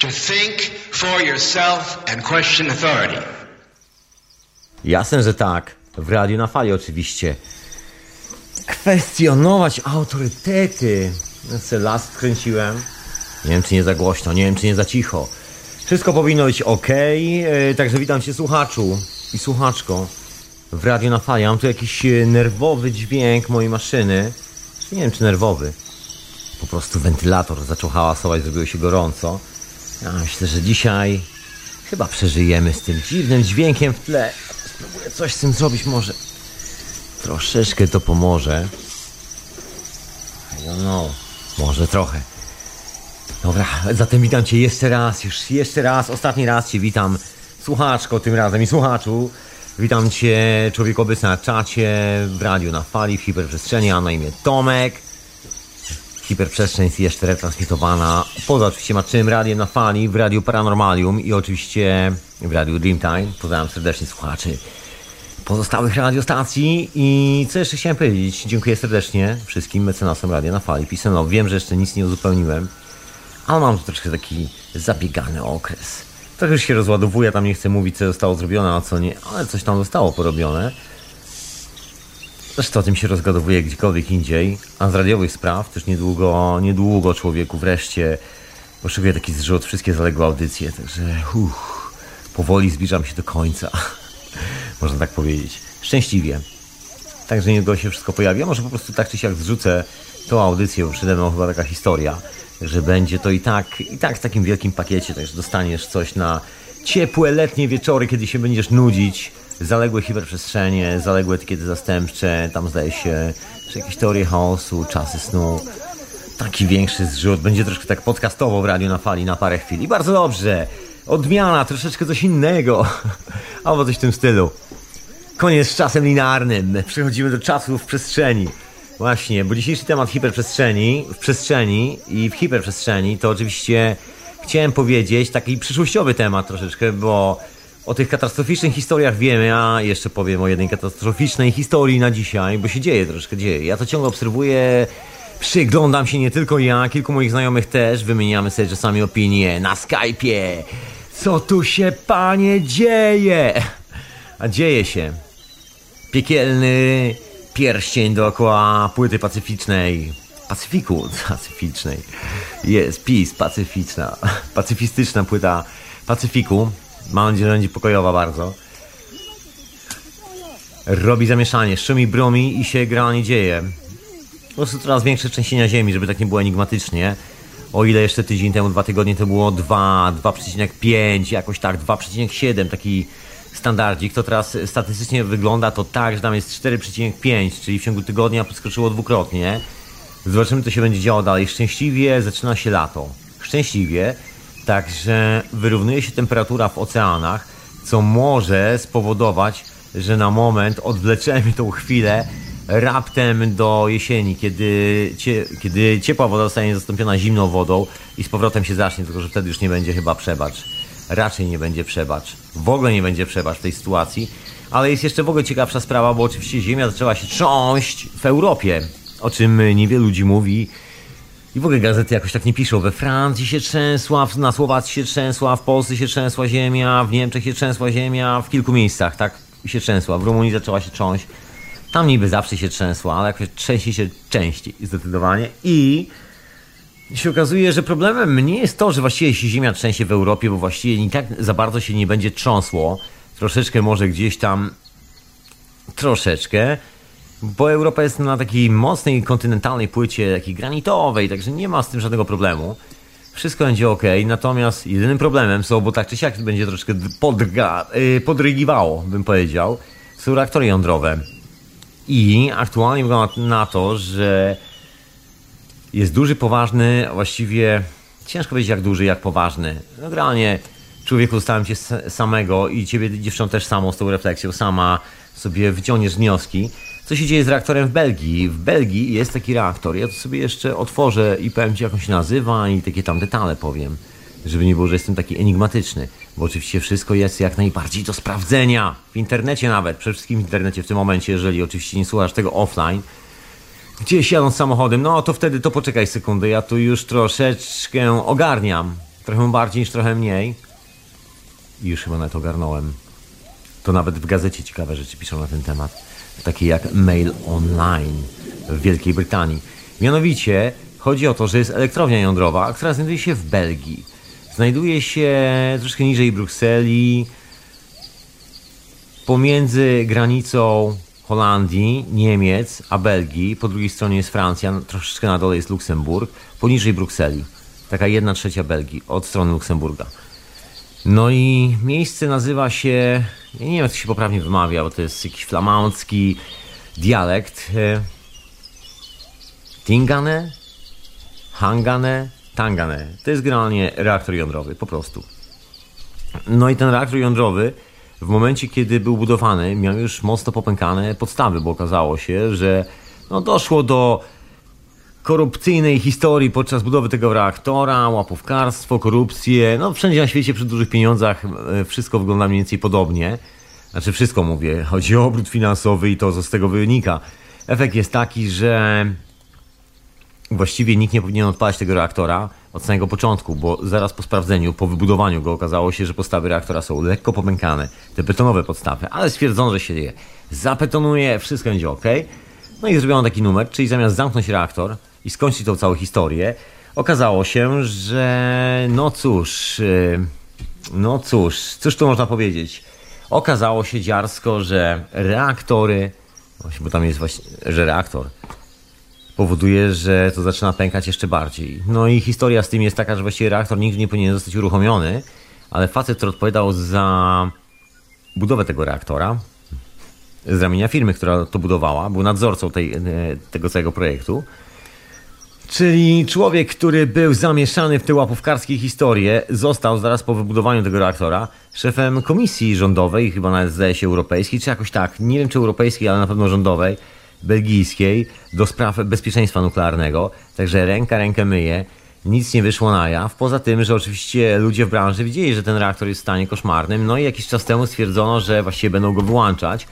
To think for yourself and question authority. Jasne, że tak. W radiu na fali oczywiście. Kwestionować autorytety. Ja se las skręciłem. Nie wiem, czy nie za głośno, nie wiem, czy nie za cicho. Wszystko powinno być ok. Także witam cię słuchaczu i słuchaczko. W radiu na fali. Mam tu jakiś e, nerwowy dźwięk mojej maszyny. Nie wiem, czy nerwowy. Po prostu wentylator zaczął hałasować, zrobiło się gorąco. Ja myślę, że dzisiaj chyba przeżyjemy z tym dziwnym dźwiękiem w tle. Spróbuję coś z tym zrobić może. Troszeczkę to pomoże. I don't know. Może trochę. Dobra, zatem witam Cię jeszcze raz, już jeszcze raz, ostatni raz Cię witam, słuchaczko tym razem i słuchaczu. Witam Cię, człowiek obecny na czacie, w radiu na fali, w hiperprzestrzeni, a na imię Tomek. Hiperprzestrzeń jest jeszcze retransmitowana poza oczywiście Maczym Radiem na fali, w Radiu Paranormalium i oczywiście w Radiu Dreamtime. Pozdrawiam serdecznie słuchaczy pozostałych radiostacji i co jeszcze chciałem powiedzieć? Dziękuję serdecznie wszystkim mecenasom Radia na Fali. Pisano, wiem, że jeszcze nic nie uzupełniłem, ale mam tu troszkę taki zabiegany okres. Trochę już się rozładowuje, tam nie chcę mówić, co zostało zrobione, a co nie, ale coś tam zostało porobione. Zresztą o tym się rozgadowuje gdziekolwiek indziej, a z radiowych spraw też niedługo, niedługo człowieku wreszcie poszukuje taki zrzut, wszystkie zaległe audycje, także uff, powoli zbliżam się do końca. Można tak powiedzieć. Szczęśliwie. Także niedługo się wszystko pojawi. A może po prostu tak czy siak zrzucę tą audycję, bo przede mną chyba taka historia, że będzie to i tak, i tak w takim wielkim pakiecie, także dostaniesz coś na ciepłe letnie wieczory, kiedy się będziesz nudzić, zaległe hiperprzestrzenie, zaległe etykiety zastępcze, tam zdaje się, jakieś teorie chaosu, czasy snu, taki większy zrzut, będzie troszkę tak podcastowo w radiu na fali na parę chwil. I bardzo dobrze, odmiana, troszeczkę coś innego, albo coś w tym stylu. Koniec z czasem linearnym, przechodzimy do czasu w przestrzeni. Właśnie, bo dzisiejszy temat hiperprzestrzeni, w przestrzeni i w hiperprzestrzeni to oczywiście chciałem powiedzieć taki przyszłościowy temat troszeczkę, bo o tych katastroficznych historiach wiemy, a jeszcze powiem o jednej katastroficznej historii na dzisiaj, bo się dzieje troszkę, dzieje. Ja to ciągle obserwuję, przyglądam się nie tylko ja, kilku moich znajomych też, wymieniamy sobie czasami opinie na Skype'ie. Co tu się, panie, dzieje? A dzieje się. Piekielny pierścień dookoła płyty pacyficznej. Pacyfiku pacyficznej. Jest, PiS, pacyficzna. Pacyfistyczna płyta Pacyfiku. Mam nadzieję, że będzie pokojowa bardzo. Robi zamieszanie, szumi, bromi i się gra nie dzieje. Po prostu coraz większe trzęsienia ziemi, żeby tak nie było enigmatycznie. O ile jeszcze tydzień temu, dwa tygodnie to było 2, 2,5, jakoś tak, 2,7, taki standardzik, to teraz statystycznie wygląda to tak, że tam jest 4,5, czyli w ciągu tygodnia podskoczyło dwukrotnie. Zobaczymy, co się będzie działo dalej. Szczęśliwie zaczyna się lato. Szczęśliwie, także wyrównuje się temperatura w oceanach, co może spowodować, że na moment odwleczemy tą chwilę raptem do jesieni, kiedy, cie, kiedy ciepła woda zostanie zastąpiona zimną wodą i z powrotem się zacznie, tylko że wtedy już nie będzie chyba przebacz. Raczej nie będzie przebacz. W ogóle nie będzie przebacz w tej sytuacji. Ale jest jeszcze w ogóle ciekawsza sprawa, bo oczywiście Ziemia zaczęła się trząść w Europie, o czym niewielu ludzi mówi. I w ogóle gazety jakoś tak nie piszą. We Francji się trzęsła, na Słowacji się trzęsła, w Polsce się trzęsła ziemia, w Niemczech się trzęsła ziemia, w kilku miejscach, tak się trzęsła. W Rumunii zaczęła się trząść. Tam niby zawsze się trzęsła, ale jakoś trzęsie się częściej, zdecydowanie. I się okazuje, że problemem nie jest to, że właściwie się ziemia trzęsie w Europie, bo właściwie nie tak za bardzo się nie będzie trząsło. Troszeczkę może gdzieś tam, troszeczkę, bo Europa jest na takiej mocnej kontynentalnej płycie, takiej granitowej, także nie ma z tym żadnego problemu. Wszystko będzie ok, natomiast jedynym problemem są, bo tak czy siak będzie troszeczkę podga, yy, podrygiwało, bym powiedział, są reaktory jądrowe. I aktualnie wygląda na to, że jest duży, poważny, właściwie ciężko powiedzieć jak duży, jak poważny. No generalnie człowieku zostałem cię samego i ciebie dziewczą też samą z tą refleksją, sama sobie wyciągniesz wnioski. Co się dzieje z reaktorem w Belgii? W Belgii jest taki reaktor. Ja to sobie jeszcze otworzę i powiem ci jak on się nazywa i takie tam detale powiem. Żeby nie było, że jestem taki enigmatyczny. Bo oczywiście wszystko jest jak najbardziej do sprawdzenia. W internecie nawet, przede wszystkim w internecie w tym momencie, jeżeli oczywiście nie słuchasz tego offline, gdzieś jadąc samochodem, no to wtedy to poczekaj sekundę, ja tu już troszeczkę ogarniam trochę bardziej niż trochę mniej. I już chyba na to ogarnąłem. To nawet w gazecie ciekawe rzeczy piszą na ten temat. Takie jak Mail Online w Wielkiej Brytanii. Mianowicie chodzi o to, że jest elektrownia jądrowa, która znajduje się w Belgii. Znajduje się troszkę niżej Brukseli, pomiędzy granicą Holandii, Niemiec, a Belgii. Po drugiej stronie jest Francja, troszeczkę na dole jest Luksemburg, poniżej Brukseli. Taka jedna trzecia Belgii od strony Luksemburga. No i miejsce nazywa się, ja nie wiem jak to się poprawnie wymawia, bo to jest jakiś flamandzki dialekt. E, Tingane? Hangane? Tangane. To jest generalnie reaktor jądrowy, po prostu. No i ten reaktor jądrowy w momencie, kiedy był budowany, miał już mocno popękane podstawy, bo okazało się, że no, doszło do korupcyjnej historii podczas budowy tego reaktora, łapówkarstwo, korupcję. No wszędzie na świecie przy dużych pieniądzach e, wszystko wygląda mniej więcej podobnie. Znaczy wszystko mówię, chodzi o obrót finansowy i to, co z tego wynika. Efekt jest taki, że właściwie nikt nie powinien odpalać tego reaktora od samego początku, bo zaraz po sprawdzeniu, po wybudowaniu go okazało się, że podstawy reaktora są lekko popękane, te betonowe podstawy, ale stwierdzono, że się je zapetonuje, wszystko będzie ok. No i zrobiono taki numer, czyli zamiast zamknąć reaktor i skończyć tą całą historię, okazało się, że no cóż, yy, no cóż, cóż tu można powiedzieć? Okazało się dziarsko, że reaktory, właśnie, bo tam jest właśnie, że reaktor powoduje, że to zaczyna pękać jeszcze bardziej. No i historia z tym jest taka, że właściwie reaktor nigdy nie powinien zostać uruchomiony, ale facet, który odpowiadał za budowę tego reaktora, z ramienia firmy, która to budowała, był nadzorcą tej, e, tego całego projektu, Czyli człowiek, który był zamieszany w te łapówkarskie historie, został zaraz po wybudowaniu tego reaktora szefem komisji rządowej, chyba nawet zdaje się europejskiej, czy jakoś tak, nie wiem czy europejskiej, ale na pewno rządowej, belgijskiej do spraw bezpieczeństwa nuklearnego. Także ręka rękę myje. Nic nie wyszło na jaw. Poza tym, że oczywiście ludzie w branży widzieli, że ten reaktor jest w stanie koszmarnym. No i jakiś czas temu stwierdzono, że właściwie będą go wyłączać.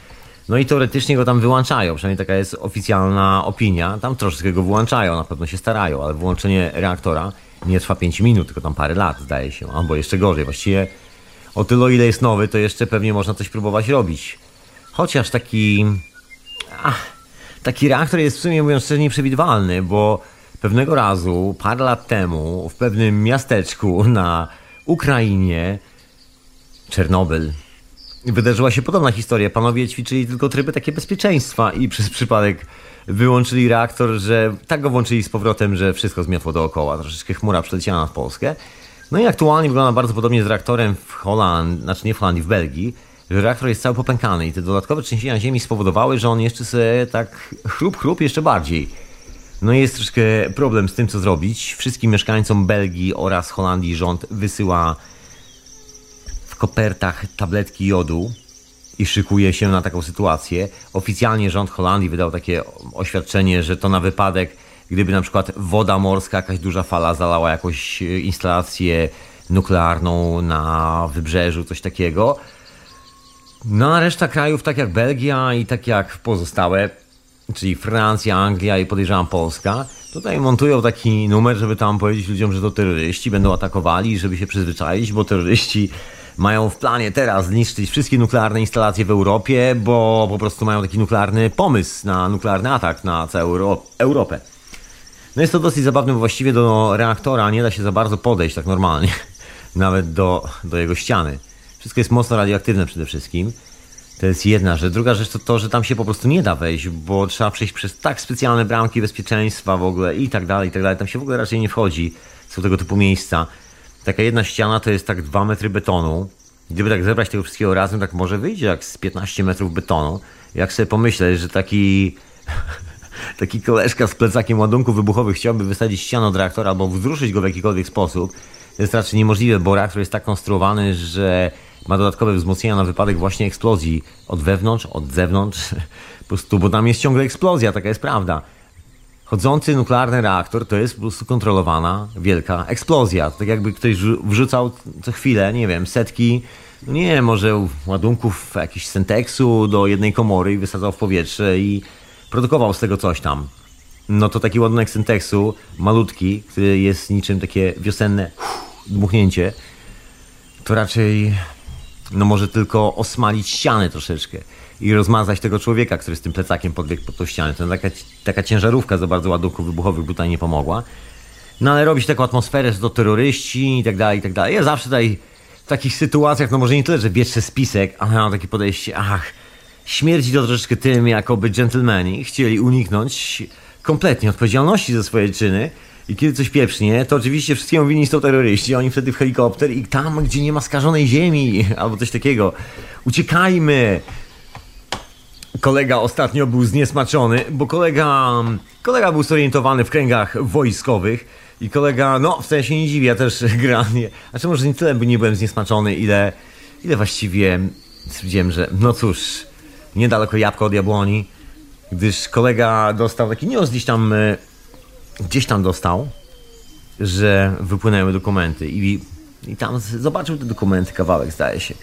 No i teoretycznie go tam wyłączają, przynajmniej taka jest oficjalna opinia. Tam troszeczkę go wyłączają, na pewno się starają, ale wyłączenie reaktora nie trwa 5 minut, tylko tam parę lat, zdaje się, albo jeszcze gorzej. Właściwie o tyle, ile jest nowy, to jeszcze pewnie można coś próbować robić. Chociaż taki. Ach, taki reaktor jest w sumie mówiąc szczerze nieprzewidywalny, bo pewnego razu, parę lat temu, w pewnym miasteczku na Ukrainie, Czernobyl, wydarzyła się podobna historia. Panowie ćwiczyli tylko tryby takie bezpieczeństwa i przez przypadek wyłączyli reaktor, że tak go włączyli z powrotem, że wszystko zmiotło dookoła. Troszeczkę chmura przeleciała nad Polskę. No i aktualnie wygląda bardzo podobnie z reaktorem w Holandii, znaczy nie w Holandii, w Belgii, że reaktor jest cały popękany i te dodatkowe trzęsienia ziemi spowodowały, że on jeszcze sobie tak chrup, chrup jeszcze bardziej. No i jest troszkę problem z tym, co zrobić. Wszystkim mieszkańcom Belgii oraz Holandii rząd wysyła kopertach tabletki jodu i szykuje się na taką sytuację. Oficjalnie rząd Holandii wydał takie oświadczenie, że to na wypadek, gdyby na przykład woda morska, jakaś duża fala zalała jakąś instalację nuklearną na wybrzeżu, coś takiego. No a reszta krajów, tak jak Belgia i tak jak pozostałe, czyli Francja, Anglia i podejrzewam Polska, tutaj montują taki numer, żeby tam powiedzieć ludziom, że to terroryści będą atakowali, żeby się przyzwyczaić, bo terroryści mają w planie teraz zniszczyć wszystkie nuklearne instalacje w Europie, bo po prostu mają taki nuklearny pomysł na nuklearny atak na całą Euro Europę. No jest to dosyć zabawne, bo właściwie do reaktora nie da się za bardzo podejść tak normalnie, nawet do, do jego ściany. Wszystko jest mocno radioaktywne przede wszystkim. To jest jedna rzecz. Druga rzecz to to, że tam się po prostu nie da wejść, bo trzeba przejść przez tak specjalne bramki bezpieczeństwa w ogóle i tak dalej, i tak dalej. Tam się w ogóle raczej nie wchodzi. Są tego typu miejsca. Taka jedna ściana to jest tak 2 metry betonu. Gdyby tak zebrać tego wszystkiego razem, tak może wyjdzie jak z 15 metrów betonu. Jak sobie pomyśleć, że taki taki koleżka z plecakiem ładunków wybuchowych chciałby wysadzić ścianę od reaktora albo wzruszyć go w jakikolwiek sposób, to jest raczej niemożliwe, bo reaktor jest tak konstruowany, że ma dodatkowe wzmocnienia na wypadek właśnie eksplozji od wewnątrz, od zewnątrz, po prostu, bo tam jest ciągle eksplozja, taka jest prawda. Chodzący nuklearny reaktor to jest po prostu kontrolowana wielka eksplozja. Tak jakby ktoś wrzucał co chwilę, nie wiem, setki, no nie może ładunków jakiś senteksu do jednej komory i wysadzał w powietrze i produkował z tego coś tam. No to taki ładunek senteksu, malutki, który jest niczym takie wiosenne dmuchnięcie, to raczej no może tylko osmalić ścianę troszeczkę i rozmazać tego człowieka, który z tym plecakiem podbiegł pod tą ścianę. To taka, taka ciężarówka za bardzo ładunków wybuchowych tutaj nie pomogła. No ale robić taką atmosferę, że to terroryści i tak dalej, i tak dalej. Ja zawsze tutaj w takich sytuacjach, no może nie tyle, że bierzę spisek, ale mam takie podejście, ach, śmierdzi to troszeczkę tym, jakoby dżentelmeni chcieli uniknąć kompletnie odpowiedzialności za swoje czyny i kiedy coś pieprznie, to oczywiście wszystkiemu winni są terroryści, oni wtedy w helikopter i tam, gdzie nie ma skażonej ziemi, albo coś takiego, uciekajmy, kolega ostatnio był zniesmaczony, bo kolega, kolega był zorientowany w kręgach wojskowych i kolega, no wcale się nie dziwi, ja też granie, znaczy może nie tyle by nie byłem zniesmaczony, ile, ile właściwie stwierdziłem, że no cóż, niedaleko jabłko od jabłoni, gdyż kolega dostał taki news gdzieś tam, e, gdzieś tam dostał, że wypłynęły dokumenty i, i tam zobaczył te dokumenty, kawałek zdaje się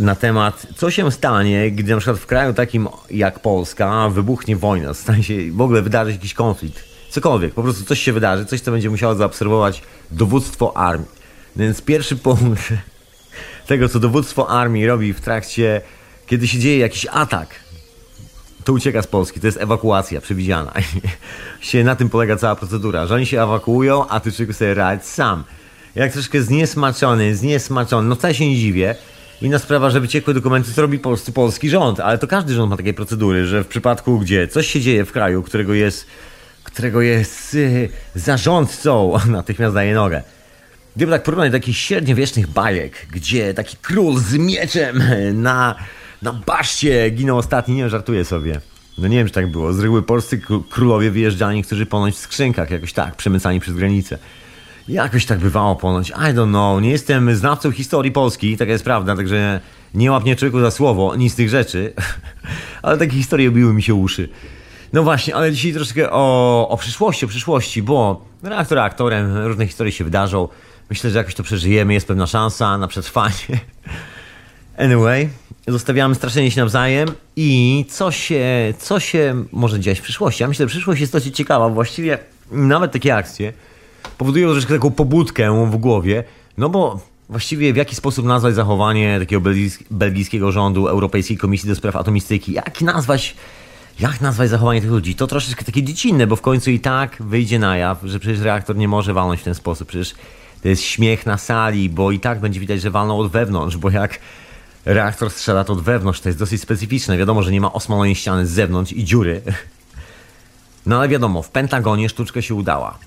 na temat, co się stanie, gdy na przykład w kraju takim jak Polska wybuchnie wojna, stanie się w ogóle wydarzy jakiś konflikt, cokolwiek, po prostu coś się wydarzy, coś, co będzie musiało zaobserwować dowództwo armii. Więc pierwszy punkt tego, co dowództwo armii robi w trakcie, kiedy się dzieje jakiś atak, to ucieka z Polski, to jest ewakuacja przewidziana. się na tym polega cała procedura, że oni się ewakuują, a ty czego sobie radź sam. Jak troszkę zniesmaczony, zniesmaczony, no wcale się nie dziwię, Inna sprawa, że wyciekłe dokumenty to robi polski, polski rząd, ale to każdy rząd ma takie procedury, że w przypadku, gdzie coś się dzieje w kraju, którego jest, którego jest yy, zarządcą, natychmiast daje nogę. Gdyby tak porównać do takich średniowiecznych bajek, gdzie taki król z mieczem na, na baszcie ginął ostatni, nie żartuję sobie. No nie wiem, czy tak było. Z reguły polscy królowie wyjeżdżali, którzy ponoć w skrzynkach, jakoś tak, przemycani przez granicę. Jakoś tak bywało ponoć. I don't know. Nie jestem znawcą historii Polski, taka jest prawda, także nie łapnie człowieku za słowo, nic z tych rzeczy. ale takie historie obiły mi się uszy. No właśnie, ale dzisiaj troszkę o, o przyszłości, o przyszłości, bo reaktor aktorem, różne historie się wydarzą. Myślę, że jakoś to przeżyjemy, jest pewna szansa na przetrwanie. Anyway, zostawiamy straszenie się nawzajem i co się, co się może dziać w przyszłości? Ja myślę, że przyszłość jest dosyć ciekawa, właściwie nawet takie akcje powodują troszkę taką pobudkę w głowie, no bo właściwie w jaki sposób nazwać zachowanie takiego belgijskiego rządu, Europejskiej Komisji do Spraw Atomistyki? Jak nazwać, jak nazwać zachowanie tych ludzi? To troszeczkę takie dziecinne, bo w końcu i tak wyjdzie na jaw, że przecież reaktor nie może walnąć w ten sposób. Przecież to jest śmiech na sali, bo i tak będzie widać, że walną od wewnątrz, bo jak reaktor strzela to od wewnątrz, to jest dosyć specyficzne. Wiadomo, że nie ma osmalonej ściany z zewnątrz i dziury. No ale wiadomo, w Pentagonie sztuczka się udała.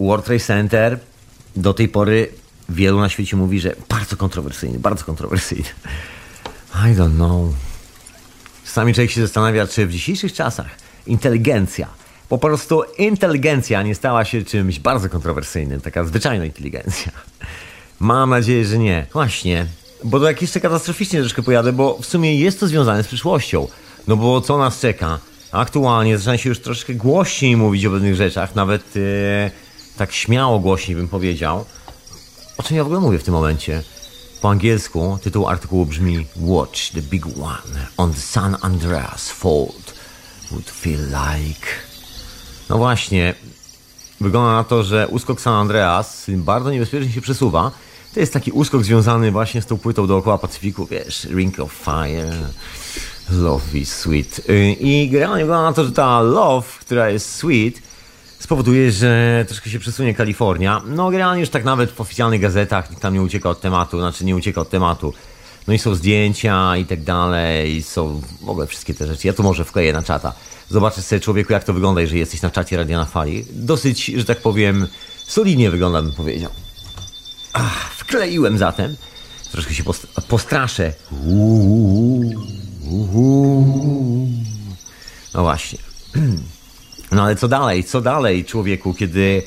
World Trade Center do tej pory wielu na świecie mówi, że bardzo kontrowersyjny, bardzo kontrowersyjny. I don't know. Czasami człowiek się zastanawia, czy w dzisiejszych czasach inteligencja, po prostu inteligencja nie stała się czymś bardzo kontrowersyjnym, taka zwyczajna inteligencja. Mam nadzieję, że nie. Właśnie, bo to jak jeszcze katastroficznie troszkę pojadę, bo w sumie jest to związane z przyszłością. No bo co nas czeka? Aktualnie zaczyna się już troszkę głośniej mówić o pewnych rzeczach, nawet... Yy, tak śmiało głośniej bym powiedział. O czym ja w ogóle mówię w tym momencie? Po angielsku tytuł artykułu brzmi Watch the big one on the San Andreas fault would feel like... No właśnie, wygląda na to, że uskok San Andreas bardzo niebezpiecznie się przesuwa. To jest taki uskok związany właśnie z tą płytą dookoła Pacyfiku, wiesz, Ring of Fire, Love is Sweet. Y, I generalnie wygląda na to, że ta Love, która jest sweet, spowoduje, że troszkę się przesunie Kalifornia. No generalnie już tak nawet w oficjalnych gazetach nikt tam nie ucieka od tematu, znaczy nie ucieka od tematu. No i są zdjęcia i tak dalej, są w ogóle wszystkie te rzeczy. Ja tu może wkleję na czata. Zobaczysz sobie człowieku, jak to wygląda, jeżeli jesteś na czacie Radia na Fali. Dosyć, że tak powiem, solidnie wygląda, bym powiedział. Ach, wkleiłem zatem. Troszkę się post postraszę. Uuu, uuu. No właśnie. No ale co dalej, co dalej, człowieku, kiedy,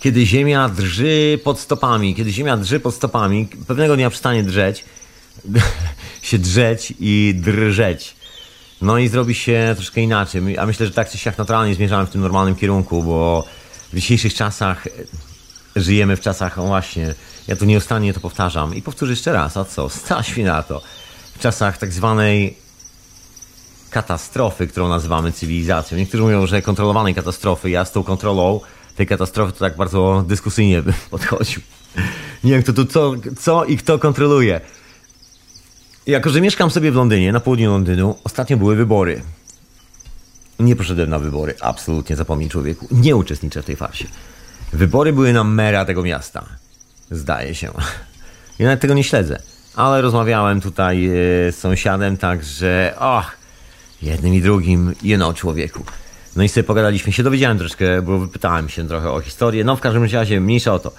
kiedy ziemia drży pod stopami, kiedy ziemia drży pod stopami, pewnego dnia przestanie drzeć, się drzeć i drżeć. No i zrobi się troszkę inaczej. A myślę, że tak czy siak naturalnie zmierzamy w tym normalnym kierunku, bo w dzisiejszych czasach żyjemy w czasach, o właśnie, ja tu nieustannie to powtarzam i powtórzę jeszcze raz, a co, stać mi na to. W czasach tak zwanej katastrofy, którą nazywamy cywilizacją. Niektórzy mówią, że kontrolowanej katastrofy. Ja z tą kontrolą tej katastrofy, to tak bardzo dyskusyjnie bym podchodził. Nie wiem, kto tu co, co i kto kontroluje. Jako, że mieszkam sobie w Londynie, na południu Londynu, ostatnio były wybory. Nie poszedłem na wybory, absolutnie zapomnij człowieku. Nie uczestniczę w tej farsie. Wybory były na mera tego miasta. Zdaje się. Ja nawet tego nie śledzę. Ale rozmawiałem tutaj e, z sąsiadem, także och, jednym i drugim, you know, człowieku. No i sobie pogadaliśmy się, dowiedziałem troszkę, bo wypytałem się trochę o historię. No w każdym razie, mniejsza o to.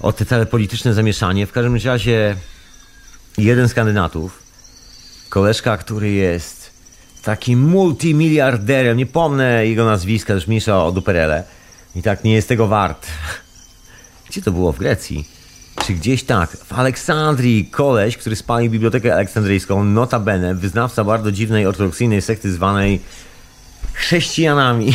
O te całe polityczne zamieszanie. W każdym razie jeden z kandydatów, koleżka, który jest takim multimiliarderem, nie pomnę jego nazwiska, też mniejsza o duperele, i tak nie jest tego wart. Gdzie to było? W Grecji? Czy gdzieś tak? W Aleksandrii koleś, który spalił bibliotekę aleksandryjską, notabene, wyznawca bardzo dziwnej ortodoksyjnej sekty zwanej chrześcijanami,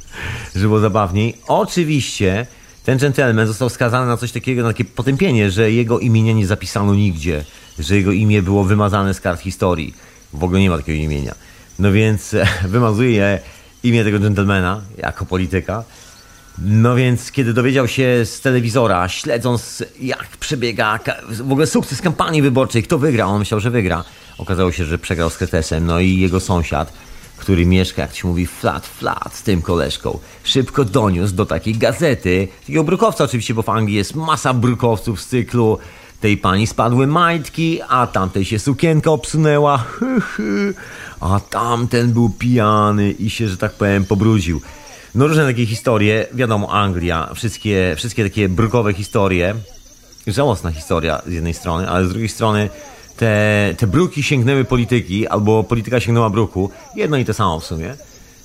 żeby było zabawniej. Oczywiście ten gentleman został skazany na coś takiego, na takie potępienie, że jego imienia nie zapisano nigdzie, że jego imię było wymazane z kart historii. W ogóle nie ma takiego imienia. No więc wymazuje imię tego gentlemana jako polityka. No więc, kiedy dowiedział się z telewizora, śledząc jak przebiega w ogóle sukces kampanii wyborczej, kto wygra, on myślał, że wygra. Okazało się, że przegrał z Kretesem. No i jego sąsiad, który mieszka, jak się mówi, flat, flat z tym koleżką, szybko doniósł do takiej gazety, takiego brukowca oczywiście, bo w Anglii jest masa brukowców z cyklu tej pani spadły majtki, a tamtej się sukienka obsunęła, a tamten był pijany i się, że tak powiem, pobrudził. No różne takie historie, wiadomo, Anglia, wszystkie, wszystkie takie brukowe historie, żałosna historia z jednej strony, ale z drugiej strony te, te bruki sięgnęły polityki, albo polityka sięgnęła bruku, jedno i to samo w sumie.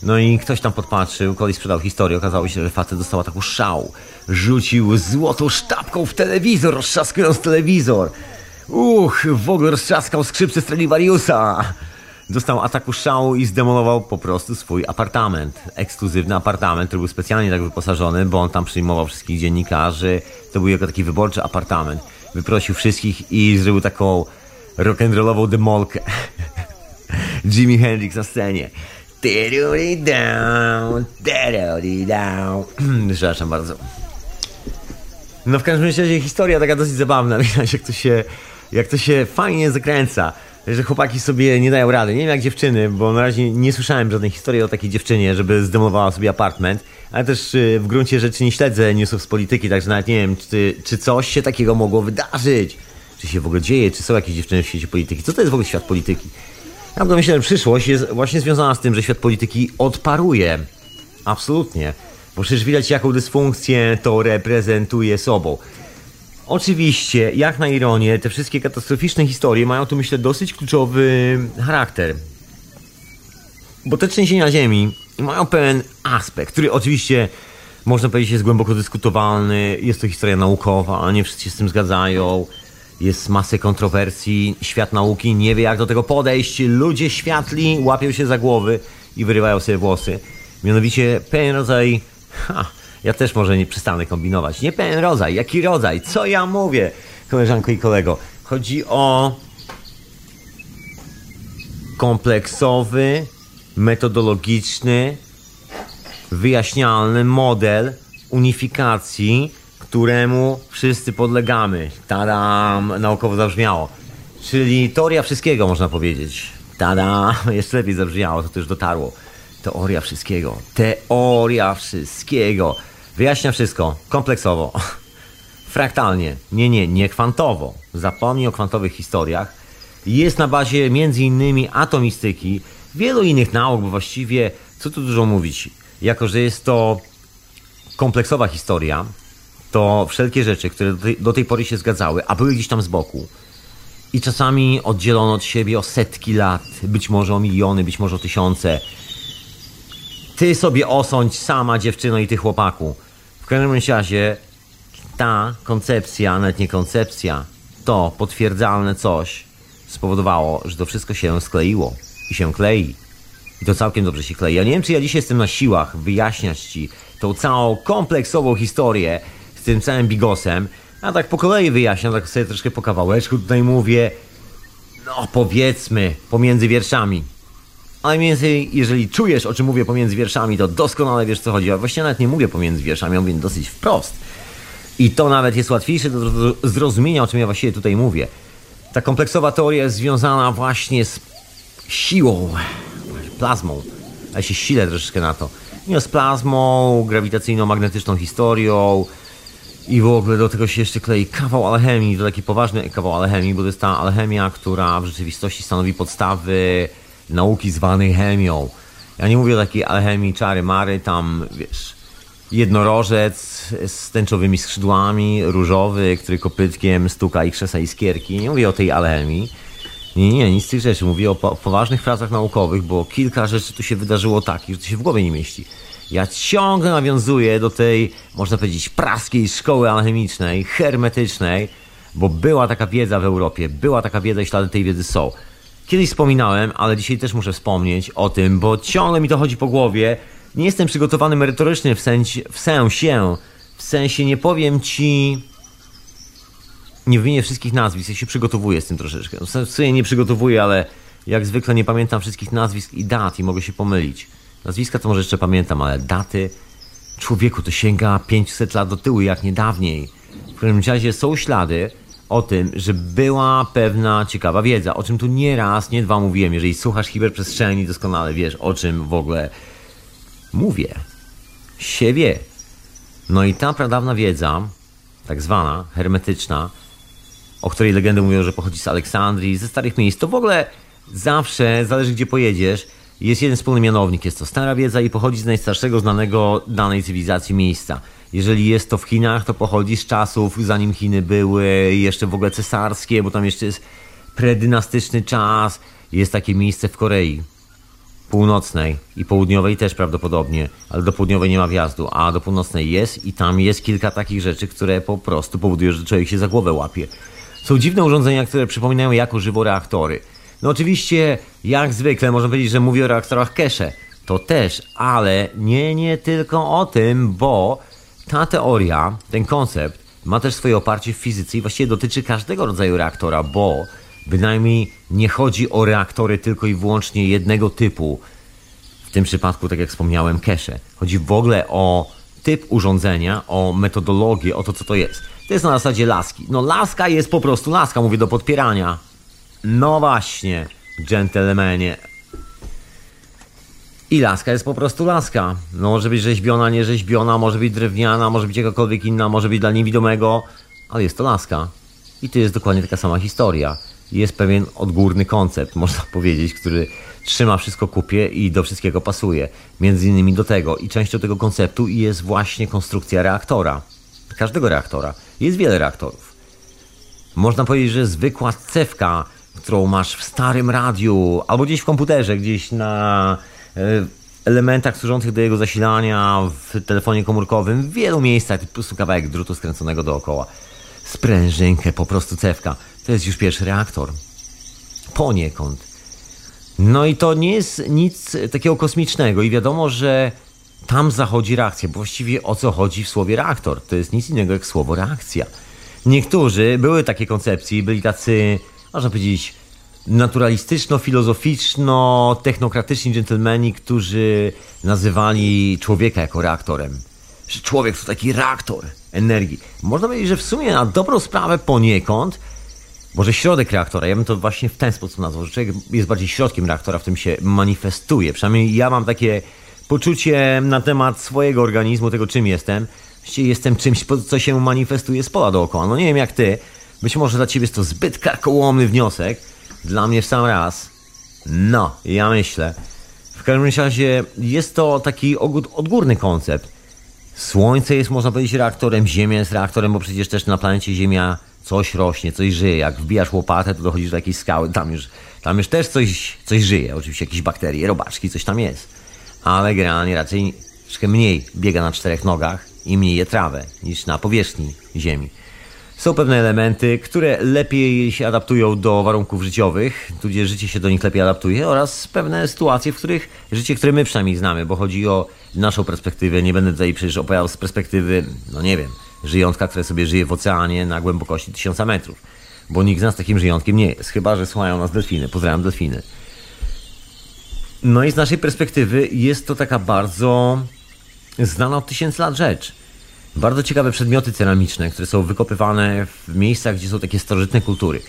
No i ktoś tam podpatrzył, kolej sprzedał historię, okazało się, że facet dostał taką szał. Rzucił złotą sztabką w telewizor, roztrzaskując telewizor. Uch, w ogóle roztrzaskał skrzypce Stradivariusa dostał ataku szału i zdemolował po prostu swój apartament. Ekskluzywny apartament, który był specjalnie tak wyposażony, bo on tam przyjmował wszystkich dziennikarzy. To był jako taki wyborczy apartament. Wyprosił wszystkich i zrobił taką rock'n'rollową demolkę. Jimi Hendrix na scenie. Przepraszam bardzo. No w każdym razie historia taka dosyć zabawna. Widać jak to się, jak to się fajnie zakręca że chłopaki sobie nie dają rady. Nie wiem jak dziewczyny, bo na razie nie słyszałem żadnej historii o takiej dziewczynie, żeby zdemolowała sobie apartment, ale też y, w gruncie rzeczy nie śledzę newsów z polityki, także nawet nie wiem, czy, czy coś się takiego mogło wydarzyć. Czy się w ogóle dzieje, czy są jakieś dziewczyny w świecie polityki. Co to jest w ogóle świat polityki? Ja myślę, że przyszłość jest właśnie związana z tym, że świat polityki odparuje. Absolutnie. Bo przecież widać, jaką dysfunkcję to reprezentuje sobą. Oczywiście, jak na ironię, te wszystkie katastroficzne historie mają tu, myślę, dosyć kluczowy charakter. Bo te trzęsienia ziemi mają pewien aspekt, który oczywiście można powiedzieć jest głęboko dyskutowalny. Jest to historia naukowa, nie wszyscy się z tym zgadzają. Jest masę kontrowersji. Świat nauki nie wie, jak do tego podejść. Ludzie światli łapią się za głowy i wyrywają sobie włosy. Mianowicie pewien rodzaj ha, ja też może nie przestanę kombinować. Nie pewien rodzaj. Jaki rodzaj? Co ja mówię, koleżanko i kolego? Chodzi o kompleksowy, metodologiczny, wyjaśnialny model unifikacji, któremu wszyscy podlegamy. Tadam, naukowo zabrzmiało. Czyli teoria wszystkiego, można powiedzieć. Tada, jeszcze lepiej zabrzmiało, to też dotarło. Teoria wszystkiego. Teoria wszystkiego. Wyjaśnia wszystko kompleksowo, fraktalnie. Nie, nie, nie kwantowo. Zapomnij o kwantowych historiach. Jest na bazie innymi atomistyki, wielu innych nauk, bo właściwie co tu dużo mówić. Jako, że jest to kompleksowa historia, to wszelkie rzeczy, które do tej pory się zgadzały, a były gdzieś tam z boku, i czasami oddzielono od siebie o setki lat, być może o miliony, być może o tysiące, ty sobie osądź sama dziewczyno i ty chłopaku. W każdym razie ta koncepcja, nawet nie koncepcja, to potwierdzalne coś spowodowało, że to wszystko się skleiło i się klei. I to całkiem dobrze się klei. Ja nie wiem, czy ja dzisiaj jestem na siłach wyjaśniać ci tą całą kompleksową historię z tym całym bigosem, a tak po kolei wyjaśniam, tak sobie troszkę po kawałeczku tutaj mówię, no powiedzmy, pomiędzy wierszami. Ale mniej więcej, jeżeli czujesz, o czym mówię pomiędzy wierszami, to doskonale wiesz, co chodzi. A właściwie nawet nie mówię pomiędzy wierszami, mówię dosyć wprost. I to nawet jest łatwiejsze do zrozumienia, o czym ja właściwie tutaj mówię. Ta kompleksowa teoria jest związana właśnie z siłą, plazmą. Ja się silę troszeczkę na to. Nie z plazmą, grawitacyjno-magnetyczną historią i w ogóle do tego się jeszcze klei kawał alchemii, to taki poważny kawał alchemii, bo to jest ta alchemia, która w rzeczywistości stanowi podstawy nauki zwanej chemią. Ja nie mówię o takiej alchemii czary-mary, tam wiesz, jednorożec z tęczowymi skrzydłami, różowy, który kopytkiem stuka i krzesa iskierki. Nie mówię o tej alchemii. Nie, nie, nic z tych rzeczy. Mówię o po poważnych pracach naukowych, bo kilka rzeczy tu się wydarzyło takich, że to się w głowie nie mieści. Ja ciągle nawiązuję do tej, można powiedzieć, praskiej szkoły alchemicznej, hermetycznej, bo była taka wiedza w Europie, była taka wiedza i ślady tej wiedzy są. Kiedyś wspominałem, ale dzisiaj też muszę wspomnieć o tym, bo ciągle mi to chodzi po głowie. Nie jestem przygotowany merytorycznie w sensie, w sensie, w sensie nie powiem ci, nie wymienię wszystkich nazwisk, ja się przygotowuję z tym troszeczkę. W sensie nie przygotowuję, ale jak zwykle nie pamiętam wszystkich nazwisk i dat i mogę się pomylić. Nazwiska to może jeszcze pamiętam, ale daty, człowieku, to sięga 500 lat do tyłu, jak nie dawniej. W każdym razie są ślady, o tym, że była pewna ciekawa wiedza, o czym tu nie raz, nie dwa mówiłem. Jeżeli słuchasz hiperprzestrzeni, doskonale wiesz, o czym w ogóle mówię. Siebie. No i ta pradawna wiedza, tak zwana, hermetyczna, o której legendy mówią, że pochodzi z Aleksandrii, ze starych miejsc, to w ogóle zawsze, zależy gdzie pojedziesz, jest jeden wspólny mianownik. Jest to stara wiedza i pochodzi z najstarszego znanego danej cywilizacji miejsca. Jeżeli jest to w Chinach, to pochodzi z czasów, zanim Chiny były jeszcze w ogóle cesarskie, bo tam jeszcze jest predynastyczny czas. Jest takie miejsce w Korei północnej i południowej też prawdopodobnie, ale do południowej nie ma wjazdu, a do północnej jest i tam jest kilka takich rzeczy, które po prostu powodują, że człowiek się za głowę łapie. Są dziwne urządzenia, które przypominają jako żywo reaktory. No oczywiście, jak zwykle, można powiedzieć, że mówię o reaktorach Kesze. To też, ale nie, nie tylko o tym, bo ta teoria, ten koncept ma też swoje oparcie w fizyce i właściwie dotyczy każdego rodzaju reaktora, bo bynajmniej nie chodzi o reaktory tylko i wyłącznie jednego typu. W tym przypadku, tak jak wspomniałem, kesze. Chodzi w ogóle o typ urządzenia, o metodologię, o to, co to jest. To jest na zasadzie laski. No laska jest po prostu laska, mówię do podpierania. No właśnie, dżentelmenie. I laska jest po prostu laska. No może być rzeźbiona, nie rzeźbiona, może być drewniana, może być jakakolwiek inna, może być dla niewidomego, ale jest to laska. I to jest dokładnie taka sama historia. Jest pewien odgórny koncept, można powiedzieć, który trzyma wszystko kupie i do wszystkiego pasuje. Między innymi do tego. I częścią tego konceptu jest właśnie konstrukcja reaktora. Każdego reaktora. Jest wiele reaktorów. Można powiedzieć, że zwykła cewka, którą masz w starym radiu, albo gdzieś w komputerze, gdzieś na elementach służących do jego zasilania w telefonie komórkowym w wielu miejscach, po prostu kawałek drutu skręconego dookoła. Sprężynkę, po prostu cewka. To jest już pierwszy reaktor. Poniekąd. No i to nie jest nic takiego kosmicznego i wiadomo, że tam zachodzi reakcja. Bo właściwie o co chodzi w słowie reaktor? To jest nic innego jak słowo reakcja. Niektórzy, były takie koncepcje, byli tacy, można powiedzieć, naturalistyczno-filozoficzno-technokratyczni dżentelmeni, którzy nazywali człowieka jako reaktorem. Że człowiek to taki reaktor energii. Można powiedzieć, że w sumie na dobrą sprawę poniekąd, może środek reaktora, ja bym to właśnie w ten sposób nazwał, że człowiek jest bardziej środkiem reaktora, w którym się manifestuje. Przynajmniej ja mam takie poczucie na temat swojego organizmu, tego czym jestem. Jestem czymś, co się manifestuje z pola dookoła. No nie wiem jak ty, być może dla ciebie jest to zbyt karkołomny wniosek, dla mnie w sam raz. No, ja myślę. W każdym razie jest to taki odgórny koncept. Słońce jest, można powiedzieć, reaktorem, Ziemia jest reaktorem, bo przecież też na planecie Ziemia coś rośnie, coś żyje. Jak wbijasz łopatę, to dochodzisz do jakiejś skały, tam już, tam już też coś, coś żyje. Oczywiście jakieś bakterie, robaczki, coś tam jest. Ale generalnie raczej troszkę mniej biega na czterech nogach i mniej je trawę niż na powierzchni Ziemi. Są pewne elementy, które lepiej się adaptują do warunków życiowych, tudzież życie się do nich lepiej adaptuje, oraz pewne sytuacje, w których życie, które my przynajmniej znamy, bo chodzi o naszą perspektywę. Nie będę tutaj przecież opowiadał z perspektywy, no nie wiem, żyjątka, które sobie żyje w oceanie na głębokości tysiąca metrów. Bo nikt z nas takim żyjątkiem nie jest, chyba że słuchają nas delfiny. Pozdrawiam delfiny. No i z naszej perspektywy jest to taka bardzo znana od tysięcy lat rzecz. Bardzo ciekawe przedmioty ceramiczne, które są wykopywane w miejscach, gdzie są takie starożytne kultury.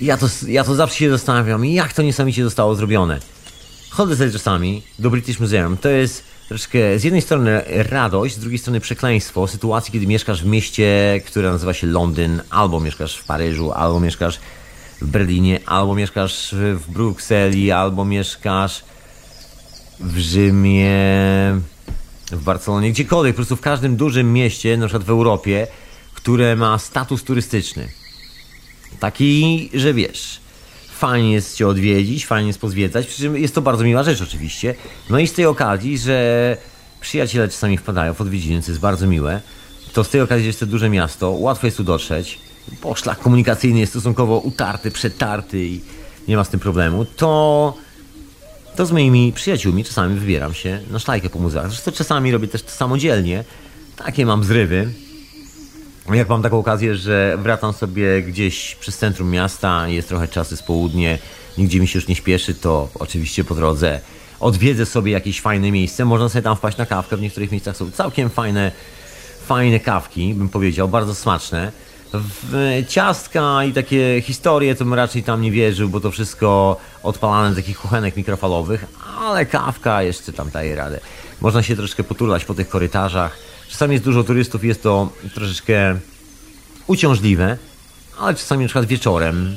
Ja to, ja to zawsze się zastanawiam, jak to niesamowicie zostało zrobione. Chodzę sobie czasami do British Museum. To jest troszkę z jednej strony radość, z drugiej strony przekleństwo sytuacji, kiedy mieszkasz w mieście, które nazywa się Londyn, albo mieszkasz w Paryżu, albo mieszkasz w Berlinie, albo mieszkasz w Brukseli, albo mieszkasz w Rzymie, w Barcelonie, gdziekolwiek, po prostu w każdym dużym mieście, na przykład w Europie, które ma status turystyczny. Taki, że wiesz, fajnie jest cię odwiedzić, fajnie jest pozwiedzać, przy czym jest to bardzo miła rzecz oczywiście. No i z tej okazji, że przyjaciele czasami wpadają w odwiedziny, co jest bardzo miłe, to z tej okazji, że jest to duże miasto, łatwo jest tu dotrzeć, poszlak komunikacyjny jest stosunkowo utarty, przetarty i nie ma z tym problemu, to to z moimi przyjaciółmi czasami wybieram się na szlajkę po muzeach. Zresztą czasami robię też to samodzielnie. Takie mam zrywy. Jak mam taką okazję, że wracam sobie gdzieś przez centrum miasta, jest trochę czasu z południe, nigdzie mi się już nie śpieszy, to oczywiście po drodze odwiedzę sobie jakieś fajne miejsce. Można sobie tam wpaść na kawkę. W niektórych miejscach są całkiem fajne, fajne kawki, bym powiedział, bardzo smaczne. W ciastka i takie historie to bym raczej tam nie wierzył, bo to wszystko odpalane z takich kuchenek mikrofalowych, ale kawka jeszcze tam daje radę. Można się troszkę poturlać po tych korytarzach. Czasami jest dużo turystów, jest to troszeczkę uciążliwe, ale czasami na przykład wieczorem,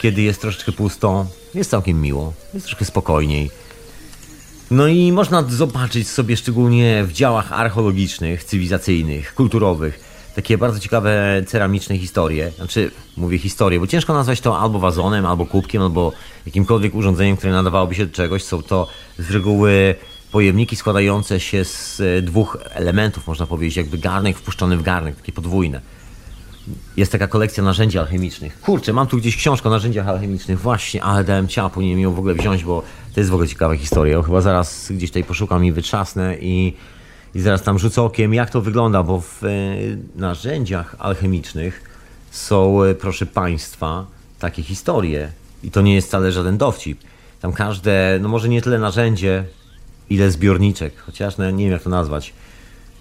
kiedy jest troszeczkę pusto, jest całkiem miło, jest troszkę spokojniej. No i można zobaczyć sobie szczególnie w działach archeologicznych, cywilizacyjnych, kulturowych, takie bardzo ciekawe ceramiczne historie. Znaczy, mówię historie, bo ciężko nazwać to albo wazonem, albo kubkiem, albo jakimkolwiek urządzeniem, które nadawałoby się do czegoś. Są to z reguły pojemniki składające się z e, dwóch elementów, można powiedzieć, jakby garnek wpuszczony w garnek, takie podwójne. Jest taka kolekcja narzędzi alchemicznych. Kurczę, mam tu gdzieś książkę o narzędziach alchemicznych, właśnie, ale dałem ciapu, nie ją w ogóle wziąć, bo to jest w ogóle ciekawa historia. Chyba zaraz gdzieś tutaj poszukam i wytrzasnę i i zaraz tam rzucę okiem, jak to wygląda, bo w e, narzędziach alchemicznych są, e, proszę Państwa, takie historie. I to nie jest wcale żaden dowcip. Tam każde, no może nie tyle narzędzie, ile zbiorniczek, chociaż no, nie wiem jak to nazwać.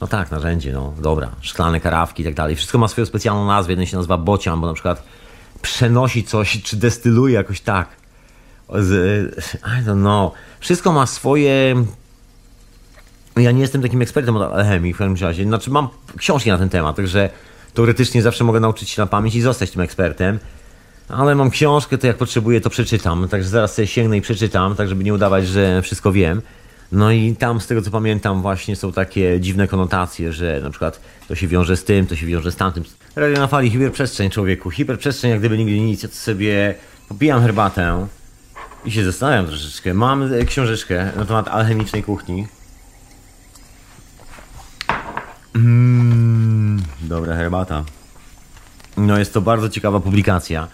No tak, narzędzie, no dobra, szklane karawki i tak dalej. Wszystko ma swoją specjalną nazwę. Jeden się nazywa bocian, bo na przykład przenosi coś, czy destyluje jakoś tak. Z, I don't know. Wszystko ma swoje ja nie jestem takim ekspertem od alchemii w każdym razie. Znaczy mam książki na ten temat, także teoretycznie zawsze mogę nauczyć się na pamięć i zostać tym ekspertem. Ale mam książkę, to jak potrzebuję, to przeczytam. Także zaraz sobie sięgnę i przeczytam, tak żeby nie udawać, że wszystko wiem. No i tam, z tego co pamiętam, właśnie są takie dziwne konotacje, że na przykład to się wiąże z tym, to się wiąże z tamtym. Radio na fali, hiperprzestrzeń człowieku. Hiperprzestrzeń, jak gdyby nigdy nic. Ja to sobie popijam herbatę i się zastanawiam troszeczkę. Mam książeczkę na temat alchemicznej kuchni. Mmm, dobra herbata. No jest to bardzo ciekawa publikacja,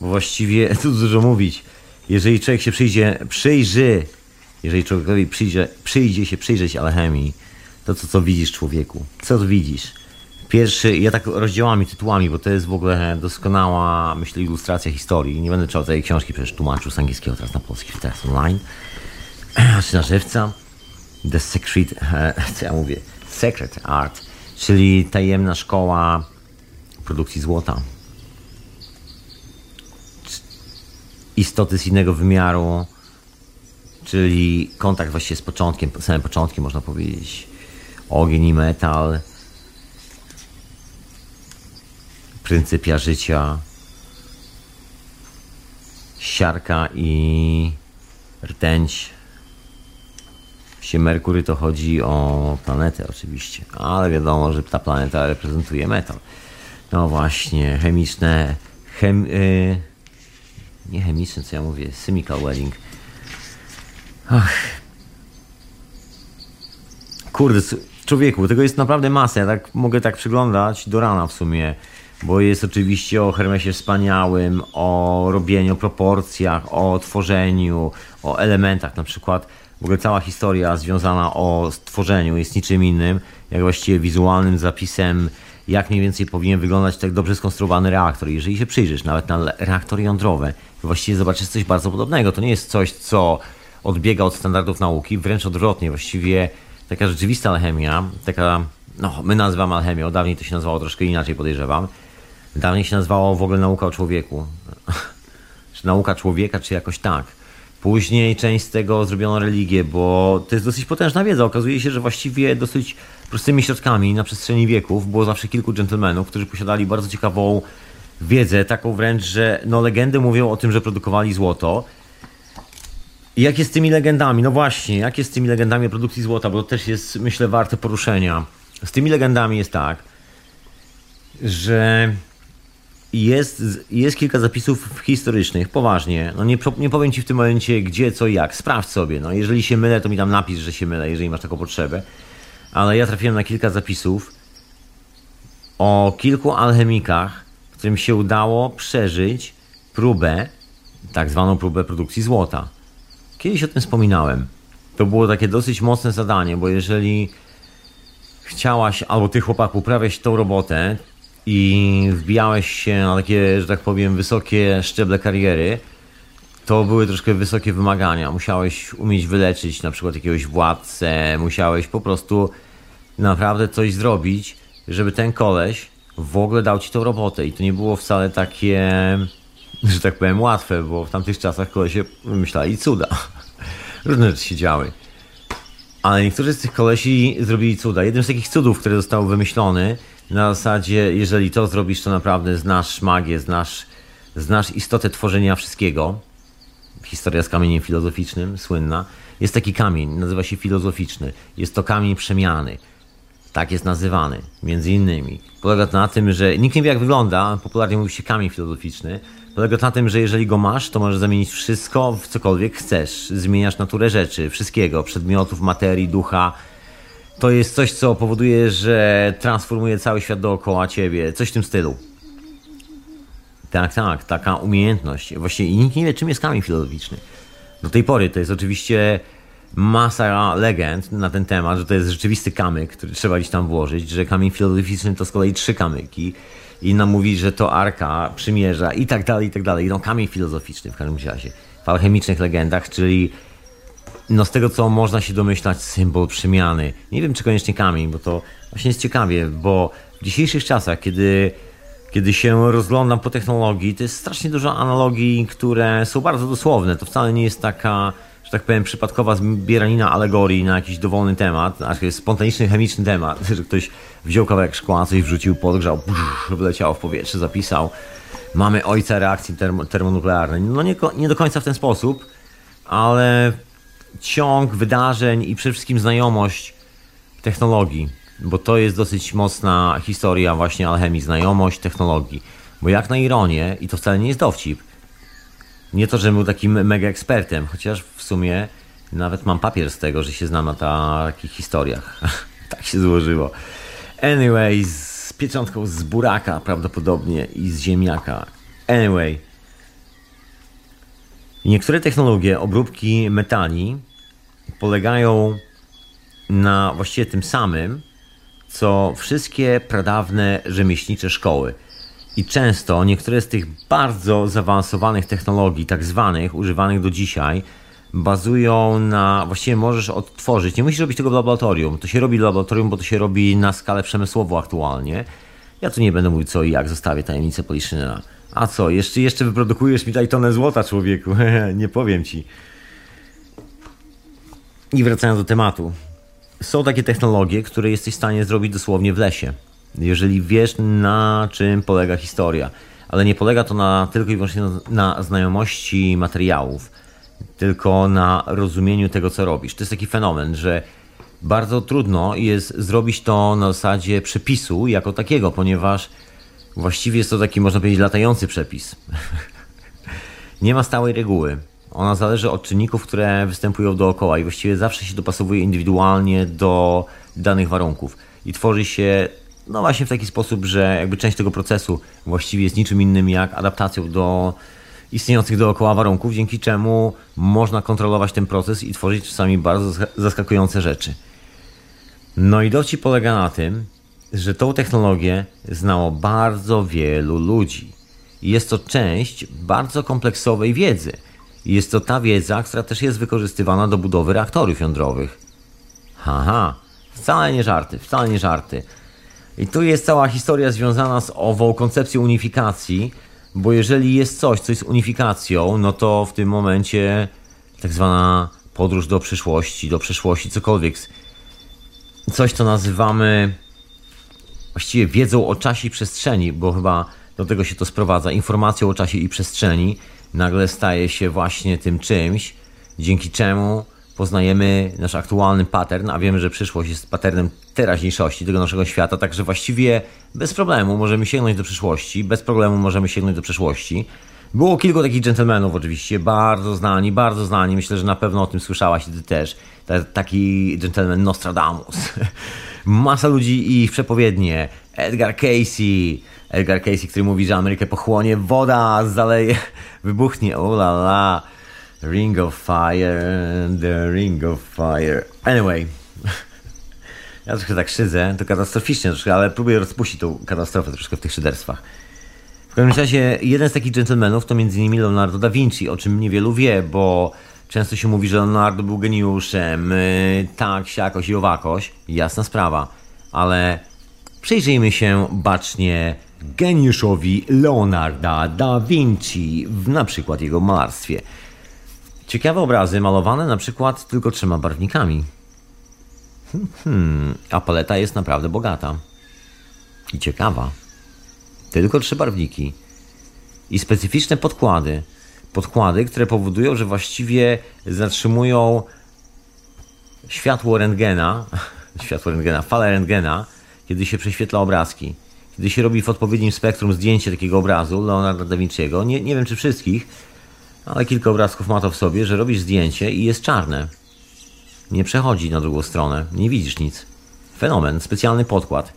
bo właściwie tu dużo mówić. Jeżeli człowiek się przyjdzie, przyjrzy, jeżeli człowiekowi przyjdzie, przyjdzie się przyjrzeć alchemii, to co, co widzisz człowieku? Co widzisz? Pierwszy, ja tak rozdziałami, tytułami, bo to jest w ogóle doskonała, myślę, ilustracja historii. Nie będę czytał tej książki, przecież tłumaczył z angielskiego teraz na polski, teraz online. Czy na żywca. The Secret, co ja mówię? Secret Art, czyli tajemna szkoła produkcji złota. Istoty z innego wymiaru, czyli kontakt właściwie z początkiem, samym początkiem można powiedzieć. Ogień i metal, pryncypia życia, siarka i rtęć, Oczywiście Merkury to chodzi o planetę oczywiście, ale wiadomo, że ta planeta reprezentuje metal. No właśnie, chemiczne, chem, yy, nie chemiczne, co ja mówię, chemical wedding. Ach. Kurde, człowieku, tego jest naprawdę masa. Ja tak mogę tak przyglądać do rana w sumie, bo jest oczywiście o Hermesie wspaniałym, o robieniu, o proporcjach, o tworzeniu, o elementach, na przykład w ogóle cała historia związana o stworzeniu jest niczym innym, jak właściwie wizualnym zapisem, jak mniej więcej powinien wyglądać tak dobrze skonstruowany reaktor. Jeżeli się przyjrzysz nawet na reaktory jądrowe, właściwie zobaczysz coś bardzo podobnego. To nie jest coś, co odbiega od standardów nauki, wręcz odwrotnie, właściwie taka rzeczywista alchemia, taka, no my nazywamy alchemią, dawniej to się nazywało troszkę inaczej podejrzewam, dawniej się nazywało w ogóle nauka o człowieku, czy nauka człowieka, czy jakoś tak. Później część z tego zrobiono religię, bo to jest dosyć potężna wiedza. Okazuje się, że właściwie dosyć prostymi środkami na przestrzeni wieków było zawsze kilku dżentelmenów, którzy posiadali bardzo ciekawą wiedzę, taką wręcz, że no legendy mówią o tym, że produkowali złoto. I jak jest z tymi legendami? No właśnie, jak jest z tymi legendami o produkcji złota, bo to też jest, myślę, warte poruszenia. Z tymi legendami jest tak, że jest, jest kilka zapisów historycznych, poważnie. No nie, nie powiem ci w tym momencie gdzie, co, jak. Sprawdź sobie. No jeżeli się mylę, to mi tam napisz, że się mylę, jeżeli masz taką potrzebę. Ale ja trafiłem na kilka zapisów o kilku alchemikach, którym się udało przeżyć próbę, tak zwaną próbę produkcji złota. Kiedyś o tym wspominałem. To było takie dosyć mocne zadanie, bo jeżeli chciałaś, albo ty chłopak uprawiać tą robotę, i wbijałeś się na takie, że tak powiem, wysokie szczeble kariery, to były troszkę wysokie wymagania. Musiałeś umieć wyleczyć na przykład jakiegoś władcę, musiałeś po prostu naprawdę coś zrobić, żeby ten koleś w ogóle dał ci tą robotę. I to nie było wcale takie, że tak powiem, łatwe, bo w tamtych czasach kolesie myśleli cuda. Różne rzeczy się działy. Ale niektórzy z tych kolesi zrobili cuda. Jednym z takich cudów, które zostały wymyślone, na zasadzie, jeżeli to zrobisz, to naprawdę znasz magię, znasz, znasz istotę tworzenia wszystkiego. Historia z kamieniem filozoficznym, słynna. Jest taki kamień, nazywa się filozoficzny. Jest to kamień przemiany. Tak jest nazywany, między innymi. Polega to na tym, że nikt nie wie jak wygląda, popularnie mówi się kamień filozoficzny. Polega to na tym, że jeżeli go masz, to możesz zamienić wszystko w cokolwiek chcesz. Zmieniasz naturę rzeczy, wszystkiego, przedmiotów, materii, ducha, to jest coś, co powoduje, że transformuje cały świat dookoła ciebie. Coś w tym stylu. Tak, tak, taka umiejętność. Właściwie i nikt nie wie, czym jest kamień filozoficzny. Do tej pory to jest oczywiście masa legend na ten temat, że to jest rzeczywisty kamyk, który trzeba gdzieś tam włożyć, że kamień filozoficzny to z kolei trzy kamyki. Inna mówi, że to arka, przymierza i tak dalej, i tak dalej. No kamień filozoficzny w każdym razie. W alchemicznych legendach, czyli no z tego co można się domyślać, symbol przemiany. Nie wiem czy koniecznie kamień, bo to właśnie jest ciekawie, bo w dzisiejszych czasach, kiedy, kiedy się rozglądam po technologii, to jest strasznie dużo analogii, które są bardzo dosłowne. To wcale nie jest taka, że tak powiem, przypadkowa zbieranina alegorii na jakiś dowolny temat, znaczy spontaniczny, chemiczny temat, że ktoś wziął kawałek szkła, coś wrzucił, podgrzał, brz, wleciało w powietrze, zapisał. Mamy ojca reakcji termo, termonuklearnej. No nie, nie do końca w ten sposób, ale ciąg wydarzeń i przede wszystkim znajomość technologii, bo to jest dosyć mocna historia właśnie alchemii, znajomość technologii. Bo jak na ironię, i to wcale nie jest dowcip, nie to, że był takim mega ekspertem, chociaż w sumie nawet mam papier z tego, że się znam na takich historiach. tak się złożyło. Anyway, z pieczątką z buraka prawdopodobnie i z ziemniaka. Anyway, Niektóre technologie obróbki metali polegają na właściwie tym samym, co wszystkie pradawne rzemieślnicze szkoły. I często niektóre z tych bardzo zaawansowanych technologii, tak zwanych, używanych do dzisiaj, bazują na. Właściwie możesz odtworzyć. Nie musisz robić tego w laboratorium. To się robi w laboratorium, bo to się robi na skalę przemysłową aktualnie. Ja tu nie będę mówił co i jak, zostawię tajemnicę Poliszynela. A co, jeszcze, jeszcze wyprodukujesz mi tutaj tonę złota, człowieku. nie powiem ci. I wracając do tematu. Są takie technologie, które jesteś w stanie zrobić dosłownie w lesie. Jeżeli wiesz, na czym polega historia. Ale nie polega to na, tylko i wyłącznie na, na znajomości materiałów, tylko na rozumieniu tego, co robisz. To jest taki fenomen, że bardzo trudno jest zrobić to na zasadzie przepisu jako takiego, ponieważ Właściwie jest to taki, można powiedzieć, latający przepis. nie ma stałej reguły. Ona zależy od czynników, które występują dookoła i właściwie zawsze się dopasowuje indywidualnie do danych warunków. I tworzy się, no właśnie w taki sposób, że jakby część tego procesu właściwie jest niczym innym jak adaptacją do istniejących dookoła warunków, dzięki czemu można kontrolować ten proces i tworzyć czasami bardzo zaskakujące rzeczy. No i dowcip polega na tym, że tą technologię znało bardzo wielu ludzi. Jest to część bardzo kompleksowej wiedzy. Jest to ta wiedza, która też jest wykorzystywana do budowy reaktorów jądrowych. Haha, wcale nie żarty, wcale nie żarty. I tu jest cała historia związana z ową koncepcją unifikacji, bo jeżeli jest coś, co jest unifikacją, no to w tym momencie tak zwana podróż do przyszłości, do przeszłości, cokolwiek, coś co nazywamy właściwie wiedzą o czasie i przestrzeni, bo chyba do tego się to sprowadza, informacją o czasie i przestrzeni, nagle staje się właśnie tym czymś, dzięki czemu poznajemy nasz aktualny pattern, a wiemy, że przyszłość jest patternem teraźniejszości tego naszego świata, także właściwie bez problemu możemy sięgnąć do przyszłości, bez problemu możemy sięgnąć do przeszłości. Było kilku takich dżentelmenów oczywiście, bardzo znani, bardzo znani, myślę, że na pewno o tym słyszałaś i ty też. Taki dżentelmen Nostradamus. Masa ludzi i ich przepowiednie. Edgar Casey, Edgar Casey, który mówi, że Amerykę pochłonie woda, zaleje, wybuchnie, o la la. Ring of Fire, the Ring of Fire. Anyway, ja trochę tak szydzę, to katastroficznie troszkę, ale próbuję rozpuścić tą katastrofę troszkę w tych szyderstwach. W każdym razie, jeden z takich dżentelmenów to m.in. Leonardo da Vinci, o czym niewielu wie, bo często się mówi, że Leonardo był geniuszem, yy, tak, siakoś i owakoś, jasna sprawa, ale przyjrzyjmy się bacznie geniuszowi Leonarda da Vinci, w na przykład jego malarstwie. Ciekawe obrazy malowane na przykład tylko trzema barwnikami. Hmm, a paleta jest naprawdę bogata. I ciekawa. Tylko trzy barwniki. I specyficzne podkłady. Podkłady, które powodują, że właściwie zatrzymują światło rentgena, światło rentgena, falę rentgena, kiedy się prześwietla obrazki. Kiedy się robi w odpowiednim spektrum zdjęcie takiego obrazu Leonardo da Vinci'ego, nie, nie wiem czy wszystkich, ale kilka obrazków ma to w sobie, że robisz zdjęcie i jest czarne. Nie przechodzi na drugą stronę, nie widzisz nic. Fenomen, specjalny podkład.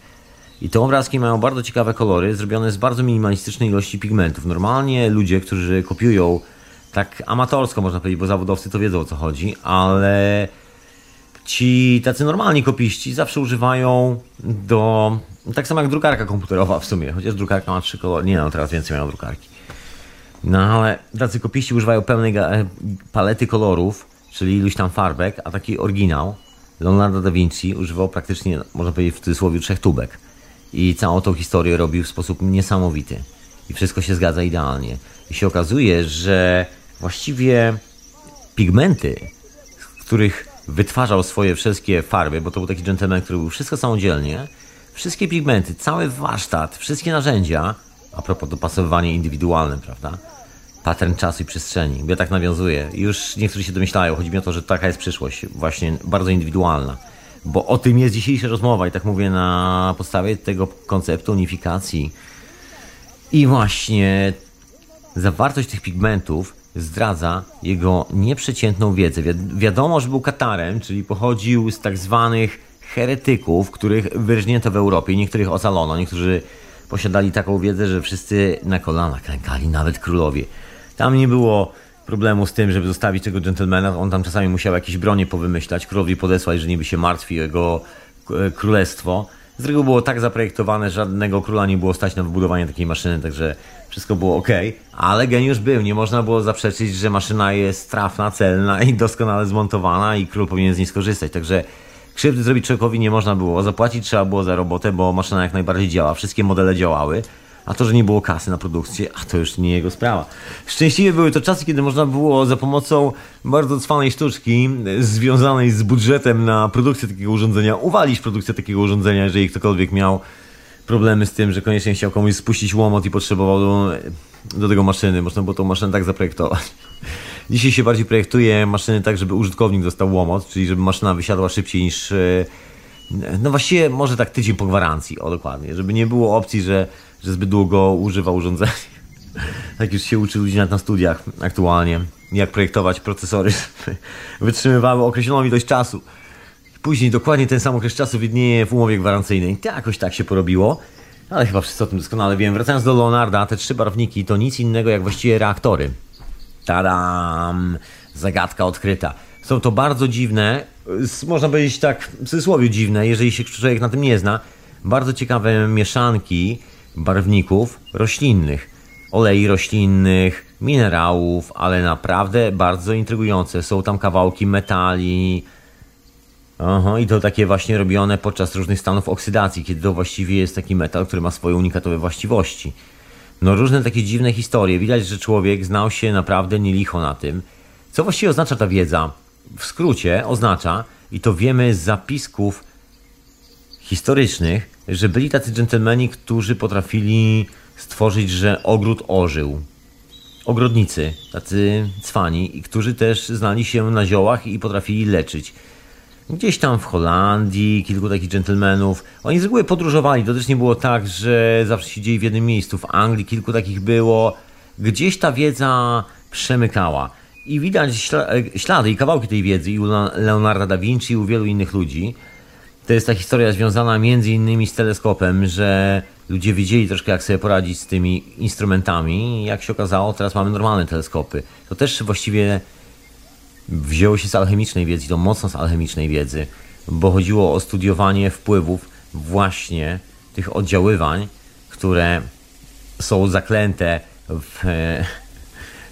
I te obrazki mają bardzo ciekawe kolory, zrobione z bardzo minimalistycznej ilości pigmentów. Normalnie ludzie, którzy kopiują tak amatorsko, można powiedzieć, bo zawodowcy to wiedzą o co chodzi, ale ci tacy normalni kopiści zawsze używają do. Tak samo jak drukarka komputerowa w sumie, chociaż drukarka ma trzy kolory. Nie no, teraz więcej mają drukarki. No ale tacy kopiści używają pełnej palety kolorów, czyli iluś tam farbek, a taki oryginał Leonardo da Vinci używał praktycznie, można powiedzieć w cudzysłowie, trzech tubek. I całą tą historię robił w sposób niesamowity. I wszystko się zgadza idealnie. I się okazuje, że właściwie pigmenty, z których wytwarzał swoje wszystkie farby, bo to był taki gentleman, który był wszystko samodzielnie, wszystkie pigmenty, cały warsztat, wszystkie narzędzia, a propos dopasowywanie indywidualne, prawda? Pattern czasu i przestrzeni. Ja tak nawiązuję. Już niektórzy się domyślają. Chodzi mi o to, że taka jest przyszłość, właśnie bardzo indywidualna. Bo o tym jest dzisiejsza rozmowa i tak mówię na podstawie tego konceptu unifikacji. I właśnie zawartość tych pigmentów zdradza jego nieprzeciętną wiedzę. Wi wiadomo, że był Katarem, czyli pochodził z tak zwanych heretyków, których wyrżnięto w Europie. Niektórych ocalono, niektórzy posiadali taką wiedzę, że wszyscy na kolanach klękali, nawet królowie. Tam nie było problemu z tym, żeby zostawić tego dżentelmena. On tam czasami musiał jakieś bronie powymyślać, królowi podesłać, że niby się martwi jego e, królestwo. Z reguły było tak zaprojektowane, że żadnego króla nie było stać na wybudowanie takiej maszyny, także wszystko było ok. Ale geniusz był, nie można było zaprzeczyć, że maszyna jest trafna, celna i doskonale zmontowana i król powinien z niej skorzystać. Także Krzywdy zrobić człowiekowi nie można było. Zapłacić trzeba było za robotę, bo maszyna jak najbardziej działa. Wszystkie modele działały. A to, że nie było kasy na produkcję, a to już nie jego sprawa. Szczęśliwie były to czasy, kiedy można było za pomocą bardzo cwanej sztuczki związanej z budżetem na produkcję takiego urządzenia uwalić produkcję takiego urządzenia, jeżeli ktokolwiek miał problemy z tym, że koniecznie chciał komuś spuścić łomot i potrzebował do, do tego maszyny. Można było tą maszynę tak zaprojektować. Dzisiaj się bardziej projektuje maszyny tak, żeby użytkownik dostał łomot, czyli żeby maszyna wysiadła szybciej niż. E, no właściwie może tak tydzień po gwarancji, o dokładnie, żeby nie było opcji, że, że zbyt długo używa urządzenia. Tak już się uczy ludzi na studiach aktualnie, jak projektować procesory, wytrzymywały określoną ilość czasu. Później dokładnie ten sam okres czasu widnieje w umowie gwarancyjnej. To jakoś tak się porobiło, ale chyba wszyscy o tym doskonale wiem. Wracając do Leonarda, te trzy barwniki to nic innego jak właściwie reaktory. Tadam! Zagadka odkryta. Są to bardzo dziwne, można powiedzieć tak w cudzysłowie dziwne, jeżeli się człowiek na tym nie zna, bardzo ciekawe mieszanki barwników roślinnych. Olei roślinnych, minerałów, ale naprawdę bardzo intrygujące. Są tam kawałki metali, Aha, i to takie właśnie robione podczas różnych stanów oksydacji, kiedy to właściwie jest taki metal, który ma swoje unikatowe właściwości. No różne takie dziwne historie. Widać, że człowiek znał się naprawdę nie licho na tym. Co właściwie oznacza ta wiedza? W skrócie oznacza, i to wiemy z zapisków historycznych, że byli tacy dżentelmeni, którzy potrafili stworzyć, że ogród ożył. Ogrodnicy, tacy cwani, i którzy też znali się na ziołach i potrafili leczyć. Gdzieś tam w Holandii, kilku takich dżentelmenów. Oni z reguły podróżowali. To też nie było tak, że zawsze siedzieli w jednym miejscu. W Anglii kilku takich było. Gdzieś ta wiedza przemykała. I widać ślady i kawałki tej wiedzy i u Leonarda da Vinci, i u wielu innych ludzi. To jest ta historia związana między innymi z teleskopem, że ludzie wiedzieli troszkę jak sobie poradzić z tymi instrumentami. Jak się okazało, teraz mamy normalne teleskopy. To też właściwie wzięło się z alchemicznej wiedzy, to mocno z alchemicznej wiedzy, bo chodziło o studiowanie wpływów właśnie tych oddziaływań, które są zaklęte w,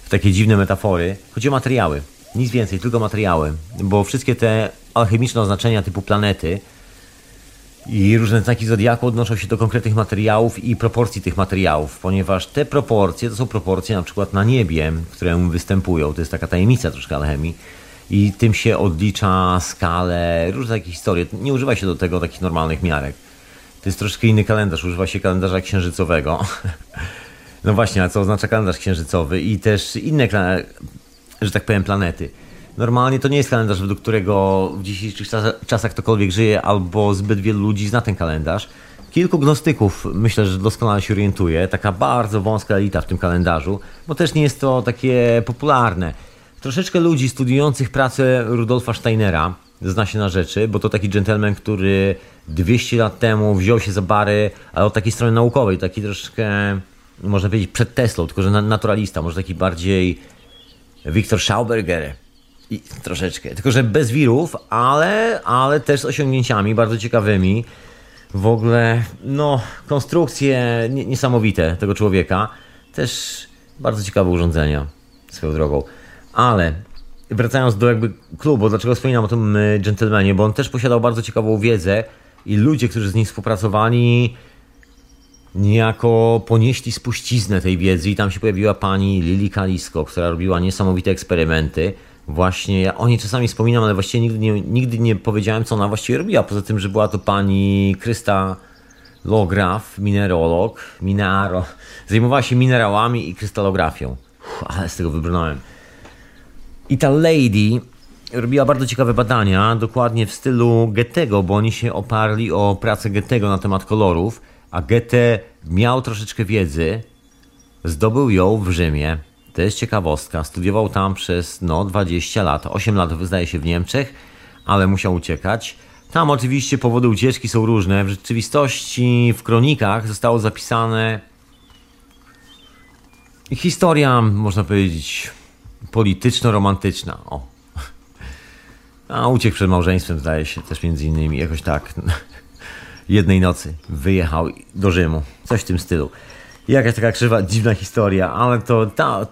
w takie dziwne metafory. Chodzi o materiały, nic więcej, tylko materiały, bo wszystkie te alchemiczne oznaczenia typu planety i różne znaki zodiaku odnoszą się do konkretnych materiałów i proporcji tych materiałów, ponieważ te proporcje to są proporcje na przykład na niebie, które występują. To jest taka tajemnica troszkę alchemii. I tym się odlicza skalę, różne takie historie. Nie używa się do tego takich normalnych miarek. To jest troszkę inny kalendarz, używa się kalendarza księżycowego. No właśnie, a co oznacza kalendarz księżycowy i też inne, że tak powiem, planety. Normalnie to nie jest kalendarz, według którego w dzisiejszych czasach ktokolwiek żyje, albo zbyt wielu ludzi zna ten kalendarz. Kilku gnostyków myślę, że doskonale się orientuje. Taka bardzo wąska elita w tym kalendarzu, bo też nie jest to takie popularne. Troszeczkę ludzi studiujących pracę Rudolfa Steinera zna się na rzeczy, bo to taki gentleman, który 200 lat temu wziął się za bary, ale od takiej strony naukowej, taki troszeczkę, można powiedzieć, przed Teslą, tylko że naturalista, może taki bardziej Wiktor Schauberger, i troszeczkę. Tylko, że bez wirów, ale, ale też z osiągnięciami bardzo ciekawymi. W ogóle, no, konstrukcje niesamowite tego człowieka. Też bardzo ciekawe urządzenia swoją drogą. Ale wracając do jakby klubu, dlaczego wspominam o tym y, gentlemanie, bo on też posiadał bardzo ciekawą wiedzę i ludzie, którzy z nim współpracowali, niejako ponieśli spuściznę tej wiedzy i tam się pojawiła pani Lili Kalisko, która robiła niesamowite eksperymenty właśnie, ja o niej czasami wspominam, ale właściwie nigdy nie, nigdy nie powiedziałem, co ona właściwie robiła. Poza tym, że była to pani Krysta Lograf, minerolog, minero, zajmowała się minerałami i krystalografią. Uff, ale z tego wybrnąłem. I ta lady robiła bardzo ciekawe badania, dokładnie w stylu Goethego, bo oni się oparli o pracę Goethego na temat kolorów, a Goethe miał troszeczkę wiedzy, zdobył ją w Rzymie to jest ciekawostka. Studiował tam przez no 20 lat. 8 lat zdaje się w Niemczech, ale musiał uciekać. Tam oczywiście powody ucieczki są różne. W rzeczywistości w kronikach zostało zapisane historia, można powiedzieć, polityczno-romantyczna. O. A uciekł przed małżeństwem, zdaje się, też między innymi, jakoś tak. Jednej nocy wyjechał do Rzymu. Coś w tym stylu. Jakaś taka krzywa, dziwna historia, ale to ta,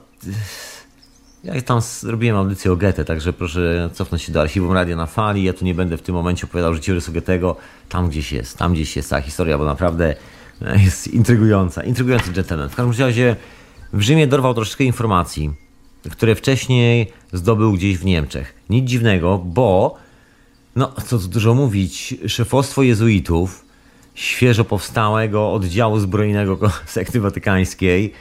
ja tam zrobiłem audycję o Goethe, także proszę cofnąć się do archiwum Radia na Fali. Ja tu nie będę w tym momencie opowiadał życiorysu Goethego. Tam gdzieś jest, tam gdzieś jest ta historia, bo naprawdę e, jest intrygująca. Intrygujący gentleman. W każdym razie w Rzymie dorwał troszeczkę informacji, które wcześniej zdobył gdzieś w Niemczech. Nic dziwnego, bo, no co tu dużo mówić, szefostwo jezuitów, świeżo powstałego oddziału zbrojnego sekty watykańskiej,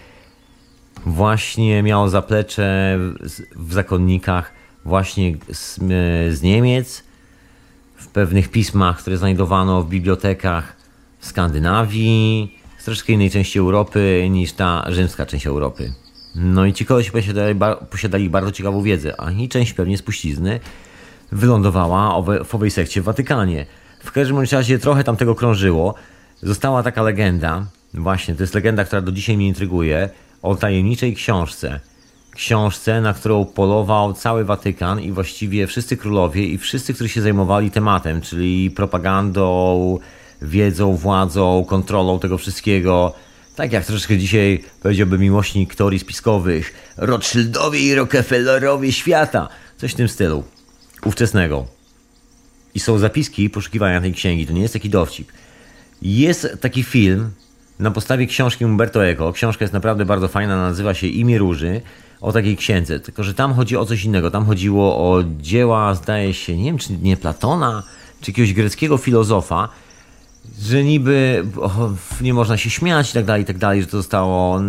właśnie miało zaplecze w zakonnikach właśnie z, z Niemiec, w pewnych pismach, które znajdowano w bibliotekach w Skandynawii, z troszkę innej części Europy niż ta rzymska część Europy. No i ci koleś posiadali, posiadali bardzo ciekawą wiedzę, a i część pewnie spuścizny wylądowała w owej sekcie w Watykanie. W każdym razie trochę tam tego krążyło. Została taka legenda, właśnie, to jest legenda, która do dzisiaj mnie intryguje, o tajemniczej książce. Książce, na którą polował cały Watykan i właściwie wszyscy królowie i wszyscy, którzy się zajmowali tematem, czyli propagandą, wiedzą, władzą, kontrolą tego wszystkiego. Tak jak troszeczkę dzisiaj powiedziałby miłośnik teorii spiskowych, Rothschildowie i Rockefellerowie świata. Coś w tym stylu. Ówczesnego. I są zapiski poszukiwania tej księgi. To nie jest taki dowcip. Jest taki film na podstawie książki Umberto Eco. Książka jest naprawdę bardzo fajna, nazywa się Imię Róży. O takiej księdze. Tylko, że tam chodzi o coś innego. Tam chodziło o dzieła, zdaje się, nie wiem, czy nie Platona, czy jakiegoś greckiego filozofa, że niby o, nie można się śmiać i tak dalej, i tak dalej, że to zostało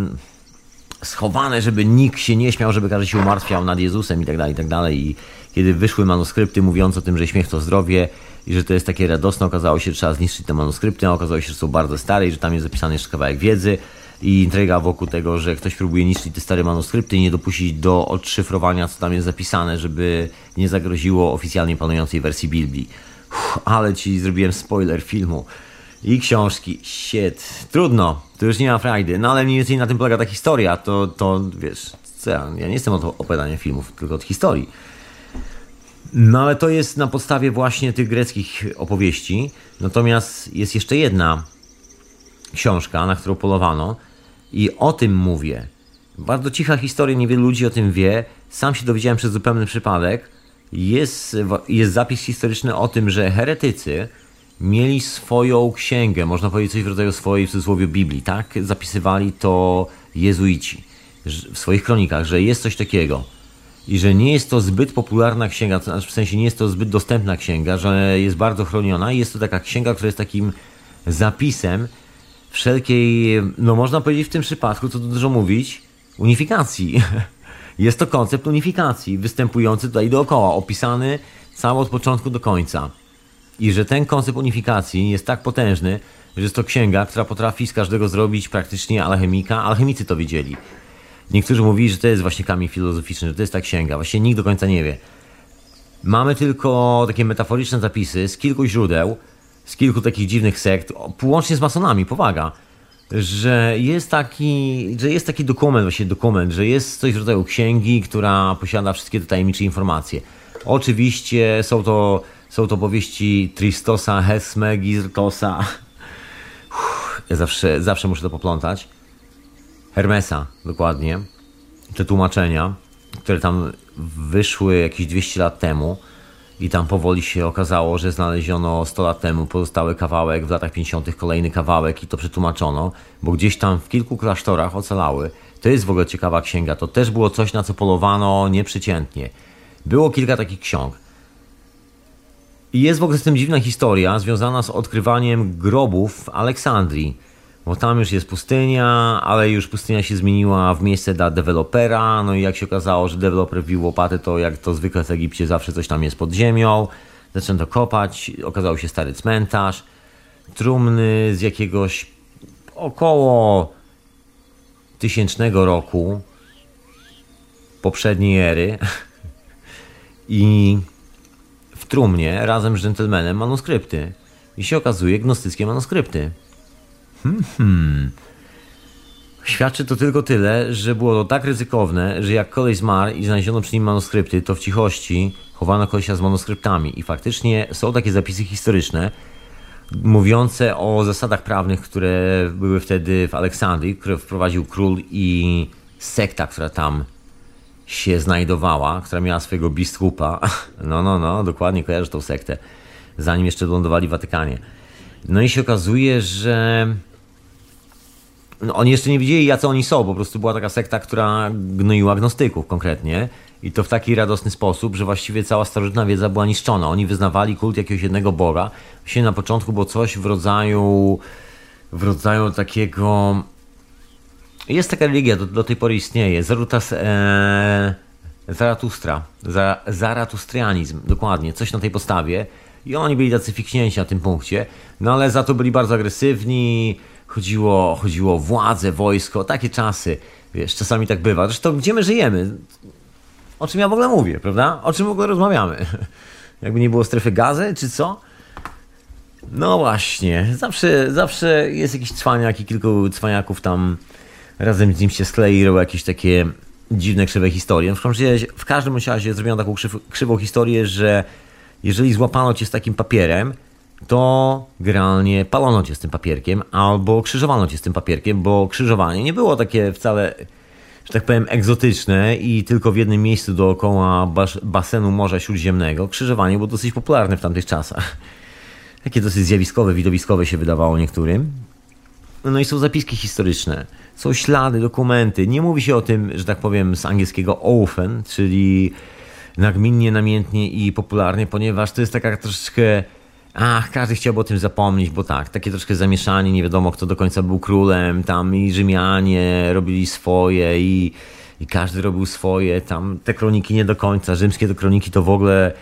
schowane, żeby nikt się nie śmiał, żeby każdy się umartwiał nad Jezusem i tak dalej, i tak dalej. I kiedy wyszły manuskrypty mówiące o tym, że śmiech to zdrowie i że to jest takie radosne, okazało się, że trzeba zniszczyć te manuskrypty, a okazało się, że są bardzo stare i że tam jest zapisany jeszcze kawałek wiedzy i intryga wokół tego, że ktoś próbuje niszczyć te stare manuskrypty i nie dopuścić do odszyfrowania, co tam jest zapisane, żeby nie zagroziło oficjalnie panującej wersji Biblii. Uff, ale ci zrobiłem spoiler filmu i książki. Shit. Trudno. To już nie ma frajdy. No ale mniej więcej na tym polega ta historia. To, to wiesz, co ja, ja nie jestem od opowiadania filmów, tylko od historii. No ale to jest na podstawie właśnie tych greckich opowieści. Natomiast jest jeszcze jedna książka, na którą polowano i o tym mówię. Bardzo cicha historia, niewielu ludzi o tym wie. Sam się dowiedziałem przez zupełny przypadek. Jest, jest zapis historyczny o tym, że heretycy mieli swoją księgę, można powiedzieć coś w rodzaju swojej w cudzysłowie Biblii, tak? Zapisywali to jezuici w swoich kronikach, że jest coś takiego i że nie jest to zbyt popularna księga, znaczy w sensie nie jest to zbyt dostępna księga, że jest bardzo chroniona i jest to taka księga, która jest takim zapisem wszelkiej, no można powiedzieć w tym przypadku, co tu dużo mówić, unifikacji. Jest to koncept unifikacji, występujący tutaj dookoła, opisany cały od początku do końca. I że ten koncept unifikacji jest tak potężny, że jest to księga, która potrafi z każdego zrobić praktycznie alchemika. Alchemicy to widzieli. Niektórzy mówili, że to jest właśnie kamień filozoficzny, że to jest ta księga. Właśnie nikt do końca nie wie. Mamy tylko takie metaforyczne zapisy z kilku źródeł, z kilku takich dziwnych sekt, łącznie z masonami, powaga, że jest taki, że jest taki dokument, właśnie dokument, że jest coś w rodzaju księgi, która posiada wszystkie te tajemnicze informacje. Oczywiście są to, są to powieści Tristosa, Hesme, Gizrtosa. Ja zawsze, zawsze muszę to poplątać. Hermesa, dokładnie. Te tłumaczenia, które tam wyszły jakieś 200 lat temu i tam powoli się okazało, że znaleziono 100 lat temu pozostały kawałek, w latach 50. kolejny kawałek i to przetłumaczono, bo gdzieś tam w kilku klasztorach ocalały. To jest w ogóle ciekawa księga. To też było coś, na co polowano nieprzeciętnie. Było kilka takich ksiąg. I jest w ogóle z tym dziwna historia związana z odkrywaniem grobów w Aleksandrii. Bo tam już jest pustynia, ale już pustynia się zmieniła w miejsce dla dewelopera. No i jak się okazało, że deweloper wbił łopatę, to jak to zwykle w Egipcie zawsze coś tam jest pod ziemią. Zaczęto kopać, okazał się stary cmentarz. Trumny z jakiegoś około tysięcznego roku poprzedniej ery. I w trumnie razem z gentlemanem manuskrypty. I się okazuje gnostyckie manuskrypty. Hmm, hmm. Świadczy to tylko tyle, że było to tak ryzykowne, że jak kolej zmarł i znaleziono przy nim manuskrypty, to w cichości chowano kolesia z manuskryptami. I faktycznie są takie zapisy historyczne, mówiące o zasadach prawnych, które były wtedy w Aleksandrii, które wprowadził król i sekta, która tam się znajdowała, która miała swojego biskupa. No, no, no, dokładnie kojarzę tą sektę, zanim jeszcze lądowali w Watykanie. No i się okazuje, że no, oni jeszcze nie wiedzieli, jacy oni są. Po prostu była taka sekta, która gnoiła gnostyków konkretnie. I to w taki radosny sposób, że właściwie cała starożytna wiedza była niszczona. Oni wyznawali kult jakiegoś jednego Boga. Właśnie na początku było coś w rodzaju w rodzaju takiego jest taka religia, do, do tej pory istnieje. Zarutas, e, Zaratustra. Zaratustrianizm, dokładnie. Coś na tej postawie. I oni byli tacy fikśnięci na tym punkcie. No ale za to byli bardzo agresywni. Chodziło, chodziło o władzę, wojsko. Takie czasy. Wiesz, czasami tak bywa. Zresztą gdzie my żyjemy? O czym ja w ogóle mówię, prawda? O czym w ogóle rozmawiamy? Jakby nie było strefy gazy, czy co? No właśnie, zawsze, zawsze jest jakiś cwaniak i kilku cwaniaków tam razem z nim się sklei i jakieś takie dziwne, krzywe historie. W każdym razie, w każdym razie zrobiono taką krzyw, krzywą historię, że jeżeli złapano cię z takim papierem, to generalnie palono cię z tym papierkiem albo krzyżowano cię z tym papierkiem, bo krzyżowanie nie było takie wcale, że tak powiem, egzotyczne i tylko w jednym miejscu dookoła bas basenu Morza Śródziemnego. Krzyżowanie było dosyć popularne w tamtych czasach. Takie dosyć zjawiskowe, widowiskowe się wydawało niektórym. No i są zapiski historyczne, są ślady, dokumenty. Nie mówi się o tym, że tak powiem, z angielskiego ofen, czyli nagminnie, namiętnie i popularnie, ponieważ to jest taka troszeczkę ach, każdy chciałby o tym zapomnieć, bo tak, takie troszkę zamieszanie, nie wiadomo kto do końca był królem, tam i Rzymianie robili swoje i, i każdy robił swoje, tam te kroniki nie do końca, rzymskie to kroniki to w ogóle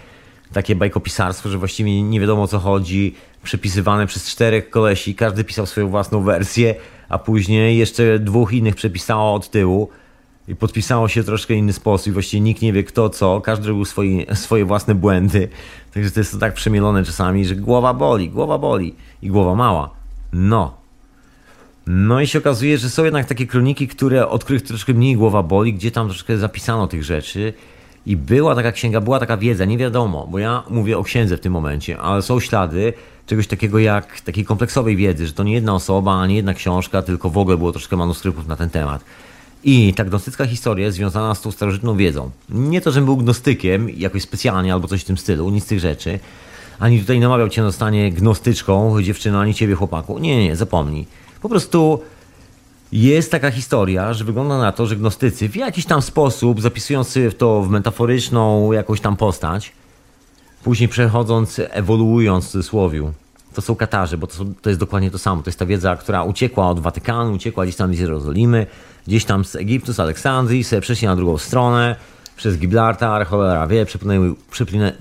takie bajkopisarstwo, że właściwie nie wiadomo o co chodzi, przepisywane przez czterech kolesi, każdy pisał swoją własną wersję, a później jeszcze dwóch innych przepisało od tyłu i podpisało się troszkę inny sposób. I właściwie nikt nie wie kto co, każdy robił swoje, swoje własne błędy. Także to jest to tak przemielone czasami, że głowa boli, głowa boli i głowa mała. No. No i się okazuje, że są jednak takie kroniki, które, od których troszkę mniej głowa boli, gdzie tam troszkę zapisano tych rzeczy. I była taka księga, była taka wiedza, nie wiadomo, bo ja mówię o księdze w tym momencie, ale są ślady czegoś takiego jak takiej kompleksowej wiedzy, że to nie jedna osoba, nie jedna książka, tylko w ogóle było troszkę manuskryptów na ten temat. I ta gnostycka historia jest związana z tą starożytną wiedzą. Nie to, żebym był gnostykiem jakoś specjalnie albo coś w tym stylu, nic z tych rzeczy. Ani tutaj namawiał cię na stanie gnostyczką, dziewczyno, ani ciebie chłopaku. Nie, nie, zapomnij. Po prostu jest taka historia, że wygląda na to, że gnostycy w jakiś tam sposób, zapisując sobie to w metaforyczną jakąś tam postać, później przechodząc, ewoluując w cudzysłowie, to są Katarzy, bo to, są, to jest dokładnie to samo. To jest ta wiedza, która uciekła od Watykanu, uciekła gdzieś tam z Jerozolimy, gdzieś tam z Egiptu, z Aleksandrii, sobie przeszli na drugą stronę, przez Gibraltar, cholera wie, przepłynęli,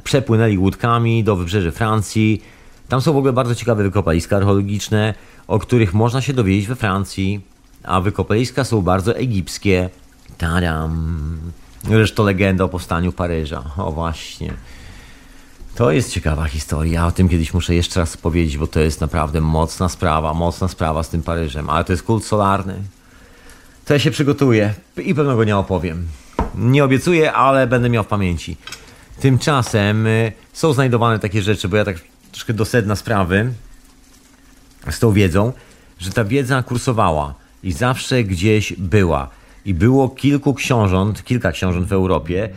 przepłynęli łódkami do wybrzeży Francji. Tam są w ogóle bardzo ciekawe wykopaliska archeologiczne, o których można się dowiedzieć we Francji, a wykopaliska są bardzo egipskie. Tadam! Zresztą legenda o powstaniu Paryża. O właśnie. To jest ciekawa historia. O tym kiedyś muszę jeszcze raz powiedzieć, bo to jest naprawdę mocna sprawa, mocna sprawa z tym Paryżem. Ale to jest kult solarny. To ja się przygotuję i pewno go nie opowiem. Nie obiecuję, ale będę miał w pamięci. Tymczasem y, są znajdowane takie rzeczy, bo ja tak troszkę do sedna sprawy z tą wiedzą, że ta wiedza kursowała i zawsze gdzieś była. I było kilku książąt, kilka książąt w Europie,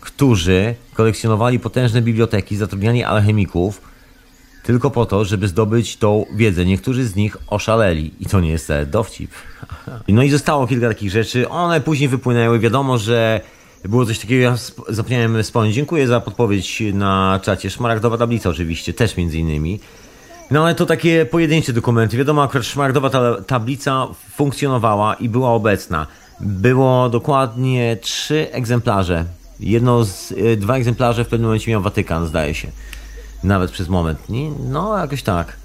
którzy kolekcjonowali potężne biblioteki, zatrudniani alchemików, tylko po to, żeby zdobyć tą wiedzę. Niektórzy z nich oszaleli i to nie jest dowcip. No i zostało kilka takich rzeczy. One później wypłynęły. Wiadomo, że było coś takiego, ja zapomniałem wspomnieć. Dziękuję za podpowiedź na czacie. Szmaragdowa tablica oczywiście, też między innymi. No ale to takie pojedyncze dokumenty. Wiadomo, akurat szmaragdowa ta tablica funkcjonowała i była obecna. Było dokładnie trzy egzemplarze. Jedno z, y, dwa egzemplarze w pewnym momencie miał Watykan, zdaje się. Nawet przez moment. Nie? No, jakoś tak.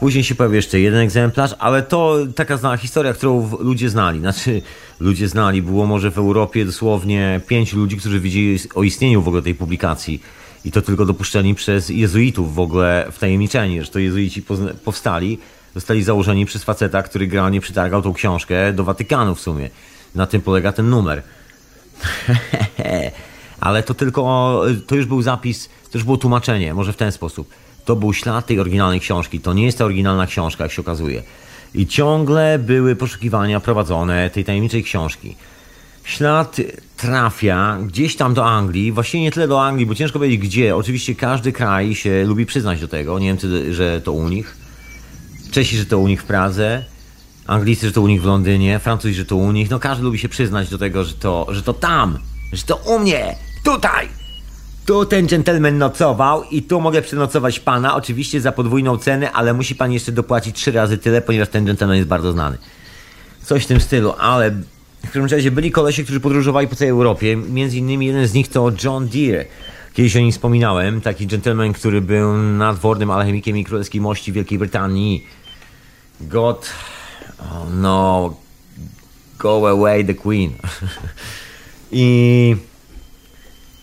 Później się pojawił jeszcze jeden egzemplarz, ale to taka znana historia, którą ludzie znali. Znaczy, ludzie znali. Było może w Europie dosłownie pięć ludzi, którzy wiedzieli o istnieniu w ogóle tej publikacji. I to tylko dopuszczeni przez jezuitów w ogóle wtajemniczeni, że to jezuici powstali, zostali założeni przez faceta, który generalnie przytargał tą książkę do Watykanu w sumie. Na tym polega ten numer. Ale to tylko, to już był zapis, to już było tłumaczenie, może w ten sposób. To był ślad tej oryginalnej książki. To nie jest ta oryginalna książka, jak się okazuje. I ciągle były poszukiwania prowadzone tej tajemniczej książki. Ślad trafia gdzieś tam do Anglii, właściwie nie tyle do Anglii, bo ciężko powiedzieć gdzie. Oczywiście każdy kraj się lubi przyznać do tego. Niemcy, że to u nich, Czesi, że to u nich w Pradze, Anglicy, że to u nich w Londynie, Francuzi, że to u nich. No każdy lubi się przyznać do tego, że to, że to tam, że to u mnie, tutaj. Tu ten gentleman nocował i tu mogę przenocować pana, oczywiście za podwójną cenę, ale musi pan jeszcze dopłacić trzy razy tyle, ponieważ ten gentleman jest bardzo znany. Coś w tym stylu, ale w każdym razie byli kolesie, którzy podróżowali po całej Europie. Między innymi jeden z nich to John Deere. Kiedyś o nim wspominałem. Taki gentleman, który był nadwornym alchemikiem i królewskiej mości Wielkiej Brytanii. God... Oh no... Go away the queen. I...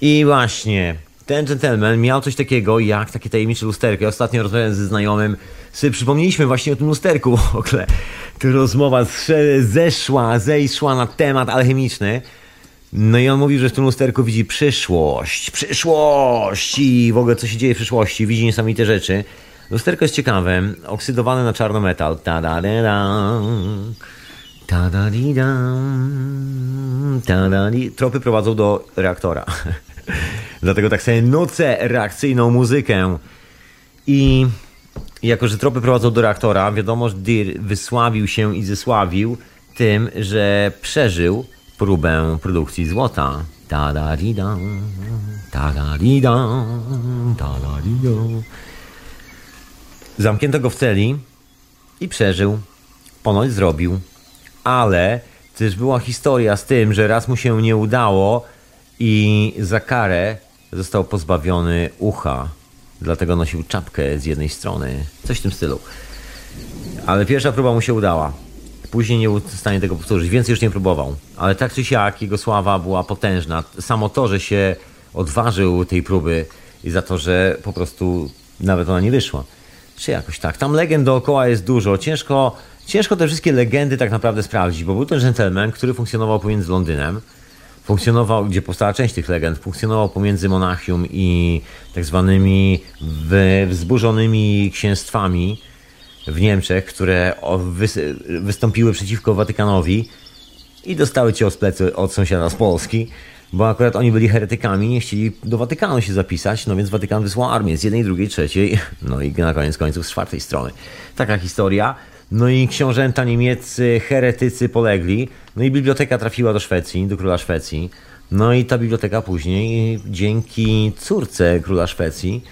I właśnie... Ten gentleman miał coś takiego jak takie tajemnicze lusterko. Ja ostatnio rozmawiałem ze znajomym, sobie przypomnieliśmy właśnie o tym lusterku w ogóle. Ta rozmowa zeszła, zeszła na temat alchemiczny. No i on mówił, że w tym lusterku widzi przyszłość, przyszłość i w ogóle co się dzieje w przyszłości, widzi niesamowite rzeczy. Lusterko jest ciekawe, oksydowane na czarno metal. ta da da da ta da di da ta da di Tropy prowadzą do reaktora. Dlatego tak sobie nucę reakcyjną muzykę. I jako, że tropy prowadzą do reaktora, wiadomo, że Dir wysławił się i zesławił tym, że przeżył próbę produkcji złota. ta da di da ta da di da ta da di da Zamknięto go w celi i przeżył. Ponoć zrobił. Ale też była historia z tym, że raz mu się nie udało i za karę został pozbawiony ucha. Dlatego nosił czapkę z jednej strony. Coś w tym stylu. Ale pierwsza próba mu się udała. Później nie był w stanie tego powtórzyć. Więcej już nie próbował. Ale tak czy siak jego sława była potężna. Samo to, że się odważył tej próby i za to, że po prostu nawet ona nie wyszła. Czy jakoś tak. Tam legend dookoła jest dużo. Ciężko, ciężko te wszystkie legendy tak naprawdę sprawdzić, bo był to gentleman, który funkcjonował pomiędzy Londynem, funkcjonował, gdzie powstała część tych legend, funkcjonował pomiędzy Monachium i tak zwanymi wzburzonymi księstwami w Niemczech, które wystąpiły przeciwko Watykanowi i dostały cios plecy od sąsiada z Polski bo akurat oni byli heretykami, nie chcieli do Watykanu się zapisać, no więc Watykan wysłał armię z jednej, drugiej, trzeciej, no i na koniec końców z czwartej strony. Taka historia. No i książęta niemieccy, heretycy polegli, no i biblioteka trafiła do Szwecji, do króla Szwecji. No i ta biblioteka później, dzięki córce króla Szwecji,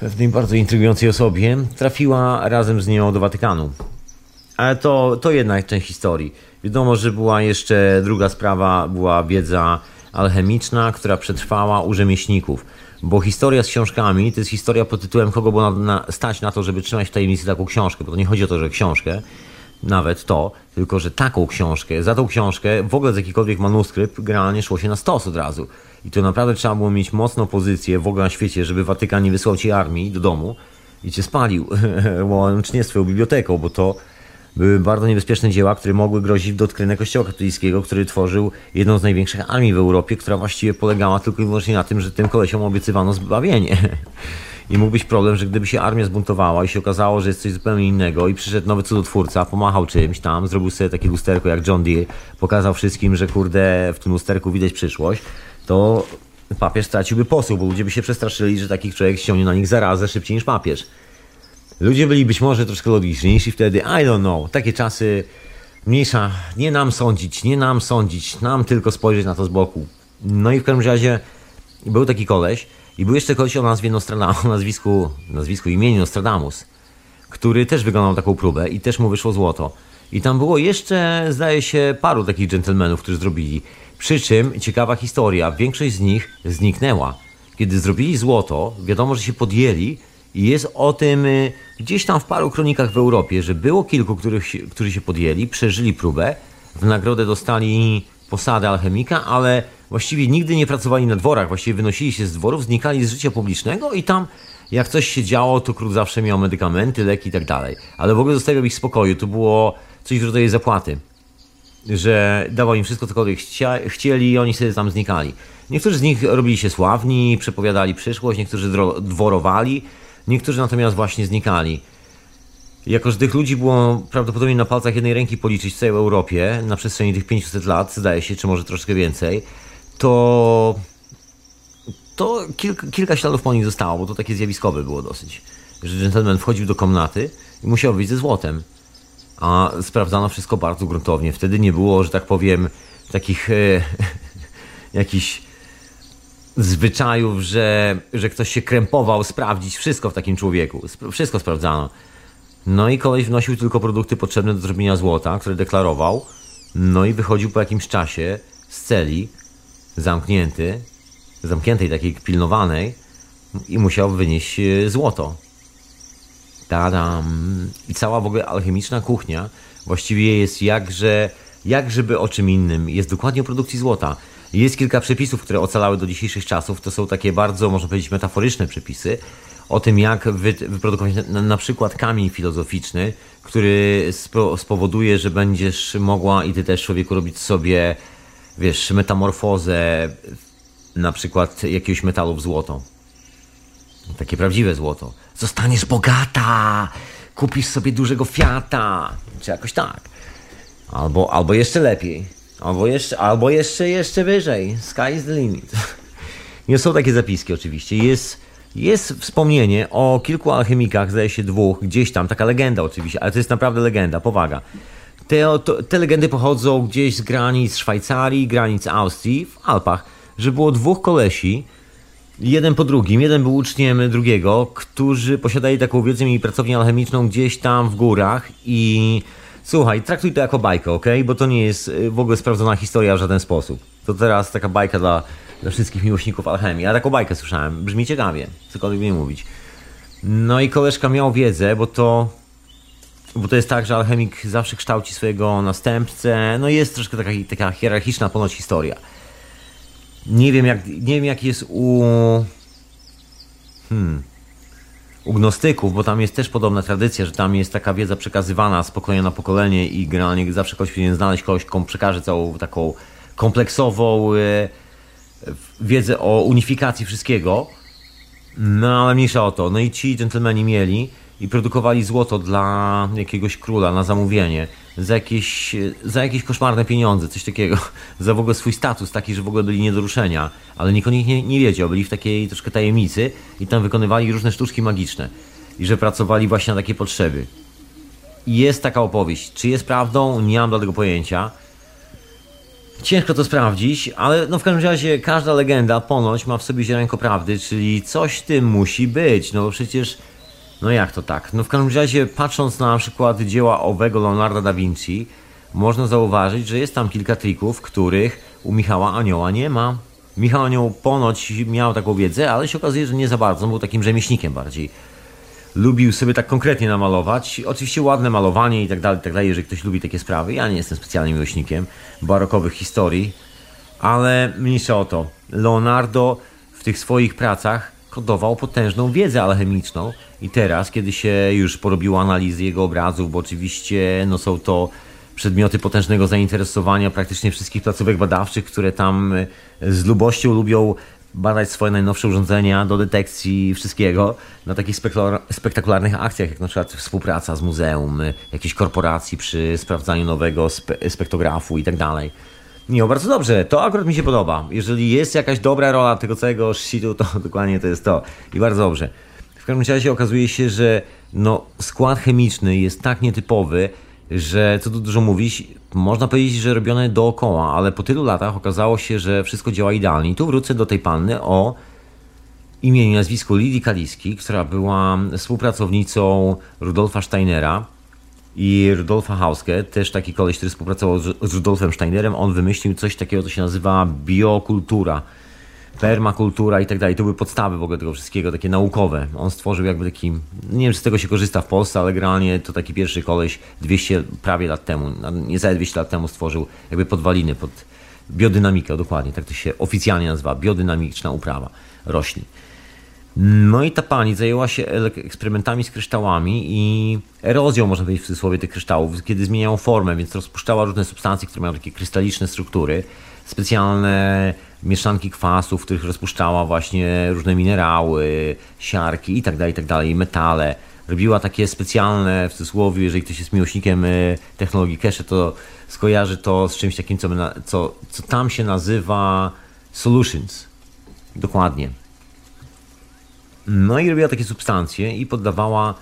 pewnej bardzo intrygującej osobie, trafiła razem z nią do Watykanu. Ale to, to jednak część historii. Wiadomo, że była jeszcze druga sprawa, była wiedza alchemiczna, która przetrwała u rzemieślników. Bo historia z książkami to jest historia pod tytułem kogo było na, na, stać na to, żeby trzymać w tajemnicy taką książkę. Bo to nie chodzi o to, że książkę, nawet to, tylko że taką książkę, za tą książkę w ogóle z jakikolwiek manuskrypt generalnie szło się na stos od razu. I to naprawdę trzeba było mieć mocną pozycję w ogóle na świecie, żeby Watykan nie wysłał ci armii do domu i cię spalił łącznie z twoją biblioteką, bo to były bardzo niebezpieczne dzieła, które mogły grozić w doktrynie Kościoła katolickiego, który tworzył jedną z największych armii w Europie, która właściwie polegała tylko i wyłącznie na tym, że tym kolesiom obiecywano zbawienie. I mógł być problem, że gdyby się armia zbuntowała i się okazało, że jest coś zupełnie innego i przyszedł nowy cudotwórca, pomachał czymś tam, zrobił sobie takie lusterko jak John Deere, pokazał wszystkim, że kurde w tym lusterku widać przyszłość, to papież straciłby posłuch, bo ludzie by się przestraszyli, że taki człowiek ściągnie na nich zarazę szybciej niż papież. Ludzie byli być może troszkę logiczniejsi wtedy, I don't know, takie czasy, mniejsza, nie nam sądzić, nie nam sądzić, nam tylko spojrzeć na to z boku. No i w każdym razie był taki koleś i był jeszcze koleś o nazwie Nostradamus, o nazwisku, nazwisku imieniu Nostradamus, który też wykonał taką próbę i też mu wyszło złoto. I tam było jeszcze, zdaje się, paru takich dżentelmenów, którzy zrobili. Przy czym ciekawa historia, większość z nich zniknęła. Kiedy zrobili złoto, wiadomo, że się podjęli jest o tym y, gdzieś tam w paru kronikach w Europie, że było kilku, których, którzy się podjęli, przeżyli próbę, w nagrodę dostali posadę alchemika, ale właściwie nigdy nie pracowali na dworach, właściwie wynosili się z dworów, znikali z życia publicznego i tam jak coś się działo, to król zawsze miał medykamenty, leki i tak dalej. Ale w ogóle zostawiał ich w spokoju, to było coś w rodzaju zapłaty. Że dawał im wszystko, cokolwiek chcieli i oni sobie tam znikali. Niektórzy z nich robili się sławni, przepowiadali przyszłość, niektórzy dworowali, Niektórzy natomiast właśnie znikali. Jako, że tych ludzi było prawdopodobnie na palcach jednej ręki policzyć w całej Europie na przestrzeni tych 500 lat, zdaje się, czy może troszkę więcej, to, to kilka, kilka śladów po nich zostało, bo to takie zjawiskowe było dosyć. Że gentleman wchodził do komnaty i musiał wyjść ze złotem. A sprawdzano wszystko bardzo gruntownie. Wtedy nie było, że tak powiem, takich e, jakichś zwyczajów, że, że ktoś się krępował sprawdzić wszystko w takim człowieku. Wszystko sprawdzano. No i koleś wnosił tylko produkty potrzebne do zrobienia złota, które deklarował. No i wychodził po jakimś czasie z celi, zamknięty, zamkniętej takiej pilnowanej i musiał wynieść e, złoto. Tadam. I cała w ogóle alchemiczna kuchnia właściwie jest jakże, jak żeby o czym innym. Jest dokładnie o produkcji złota. Jest kilka przepisów, które ocalały do dzisiejszych czasów. To są takie bardzo, można powiedzieć, metaforyczne przepisy o tym, jak wyprodukować na, przykład kamień filozoficzny, który spowoduje, że będziesz mogła i ty też człowieku robić sobie wiesz, metamorfozę na przykład jakiegoś metalu w złoto. Takie prawdziwe złoto. Zostaniesz bogata, kupisz sobie dużego Fiata, czy jakoś tak. Albo, albo jeszcze lepiej. Albo jeszcze, albo jeszcze, jeszcze wyżej. Sky is the limit. Nie są takie zapiski oczywiście. Jest, jest wspomnienie o kilku alchemikach, zdaje się dwóch, gdzieś tam, taka legenda oczywiście, ale to jest naprawdę legenda, powaga. Te, to, te legendy pochodzą gdzieś z granic Szwajcarii, granic Austrii, w Alpach, że było dwóch kolesi, jeden po drugim, jeden był uczniem drugiego, którzy posiadali taką wiedzę, mieli pracownię alchemiczną gdzieś tam w górach i słuchaj, traktuj to jako bajkę, ok? Bo to nie jest y, w ogóle sprawdzona historia w żaden sposób. To teraz taka bajka dla, dla wszystkich miłośników alchemii. Ja taką bajkę słyszałem, brzmi ciekawie, cokolwiek nie mówić. No i koleżka miał wiedzę, bo to bo to jest tak, że alchemik zawsze kształci swojego następcę. No jest troszkę taka, taka hierarchiczna ponoć historia. Nie wiem, jak, nie wiem, jak jest u. Hmm. U gnostyków, bo tam jest też podobna tradycja, że tam jest taka wiedza przekazywana z pokolenia na pokolenie i generalnie zawsze ktoś powinien znaleźć kogoś, komu przekaże całą taką kompleksową e, wiedzę o unifikacji wszystkiego. No ale mniejsza o to. No i ci dżentelmeni mieli i produkowali złoto dla jakiegoś króla na zamówienie za jakieś, za jakieś koszmarne pieniądze, coś takiego, za w ogóle swój status taki, że w ogóle byli nie do ruszenia, ale nikt o nich nie, nie wiedział, byli w takiej troszkę tajemnicy i tam wykonywali różne sztuczki magiczne i że pracowali właśnie na takie potrzeby. I jest taka opowieść. Czy jest prawdą? Nie mam do tego pojęcia. Ciężko to sprawdzić, ale no w każdym razie każda legenda ponoć ma w sobie ziarenko prawdy, czyli coś tym musi być, no bo przecież no jak to tak? No w każdym razie, patrząc na przykład dzieła owego Leonarda da Vinci, można zauważyć, że jest tam kilka trików, których u Michała Anioła nie ma. Michał Anioł ponoć miał taką wiedzę, ale się okazuje, że nie za bardzo, był takim rzemieślnikiem bardziej. Lubił sobie tak konkretnie namalować. Oczywiście ładne malowanie i tak dalej, tak dalej, jeżeli ktoś lubi takie sprawy. Ja nie jestem specjalnym miłośnikiem barokowych historii, ale mniejsza o to. Leonardo w tych swoich pracach kodował potężną wiedzę alchemiczną i teraz, kiedy się już porobiło analizy jego obrazów, bo oczywiście no, są to przedmioty potężnego zainteresowania praktycznie wszystkich placówek badawczych, które tam e, z lubością lubią badać swoje najnowsze urządzenia do detekcji wszystkiego na takich spektakularnych akcjach, jak na przykład współpraca z muzeum, e, jakiejś korporacji przy sprawdzaniu nowego spe spektografu i tak dalej. Nie, bardzo dobrze, to akurat mi się podoba. Jeżeli jest jakaś dobra rola tego całego shitu, to dokładnie to jest to. I bardzo dobrze. W każdym razie okazuje się, że no, skład chemiczny jest tak nietypowy, że co tu dużo mówić, można powiedzieć, że robione dookoła, ale po tylu latach okazało się, że wszystko działa idealnie. I tu wrócę do tej panny o imieniu i nazwisku Lidii Kaliski, która była współpracownicą Rudolfa Steinera i Rudolfa Hauske, też taki koleś, który współpracował z Rudolfem Steinerem. On wymyślił coś takiego, co się nazywa biokultura permakultura i tak dalej. To były podstawy w ogóle tego wszystkiego, takie naukowe. On stworzył jakby taki, nie wiem czy z tego się korzysta w Polsce, ale generalnie to taki pierwszy koleś 200 prawie lat temu, niecałe 200 lat temu stworzył jakby podwaliny pod biodynamikę, dokładnie, tak to się oficjalnie nazywa, biodynamiczna uprawa roślin. No i ta pani zajęła się eksperymentami z kryształami i erozją, można powiedzieć w cudzysłowie, tych kryształów, kiedy zmieniają formę, więc rozpuszczała różne substancje, które mają takie krystaliczne struktury, specjalne mieszanki kwasów, w których rozpuszczała właśnie różne minerały, siarki itd., tak itd., tak metale. Robiła takie specjalne, w cudzysłowie, jeżeli ktoś jest miłośnikiem y, technologii cache, to skojarzy to z czymś takim, co, co, co tam się nazywa solutions. Dokładnie. No i robiła takie substancje i poddawała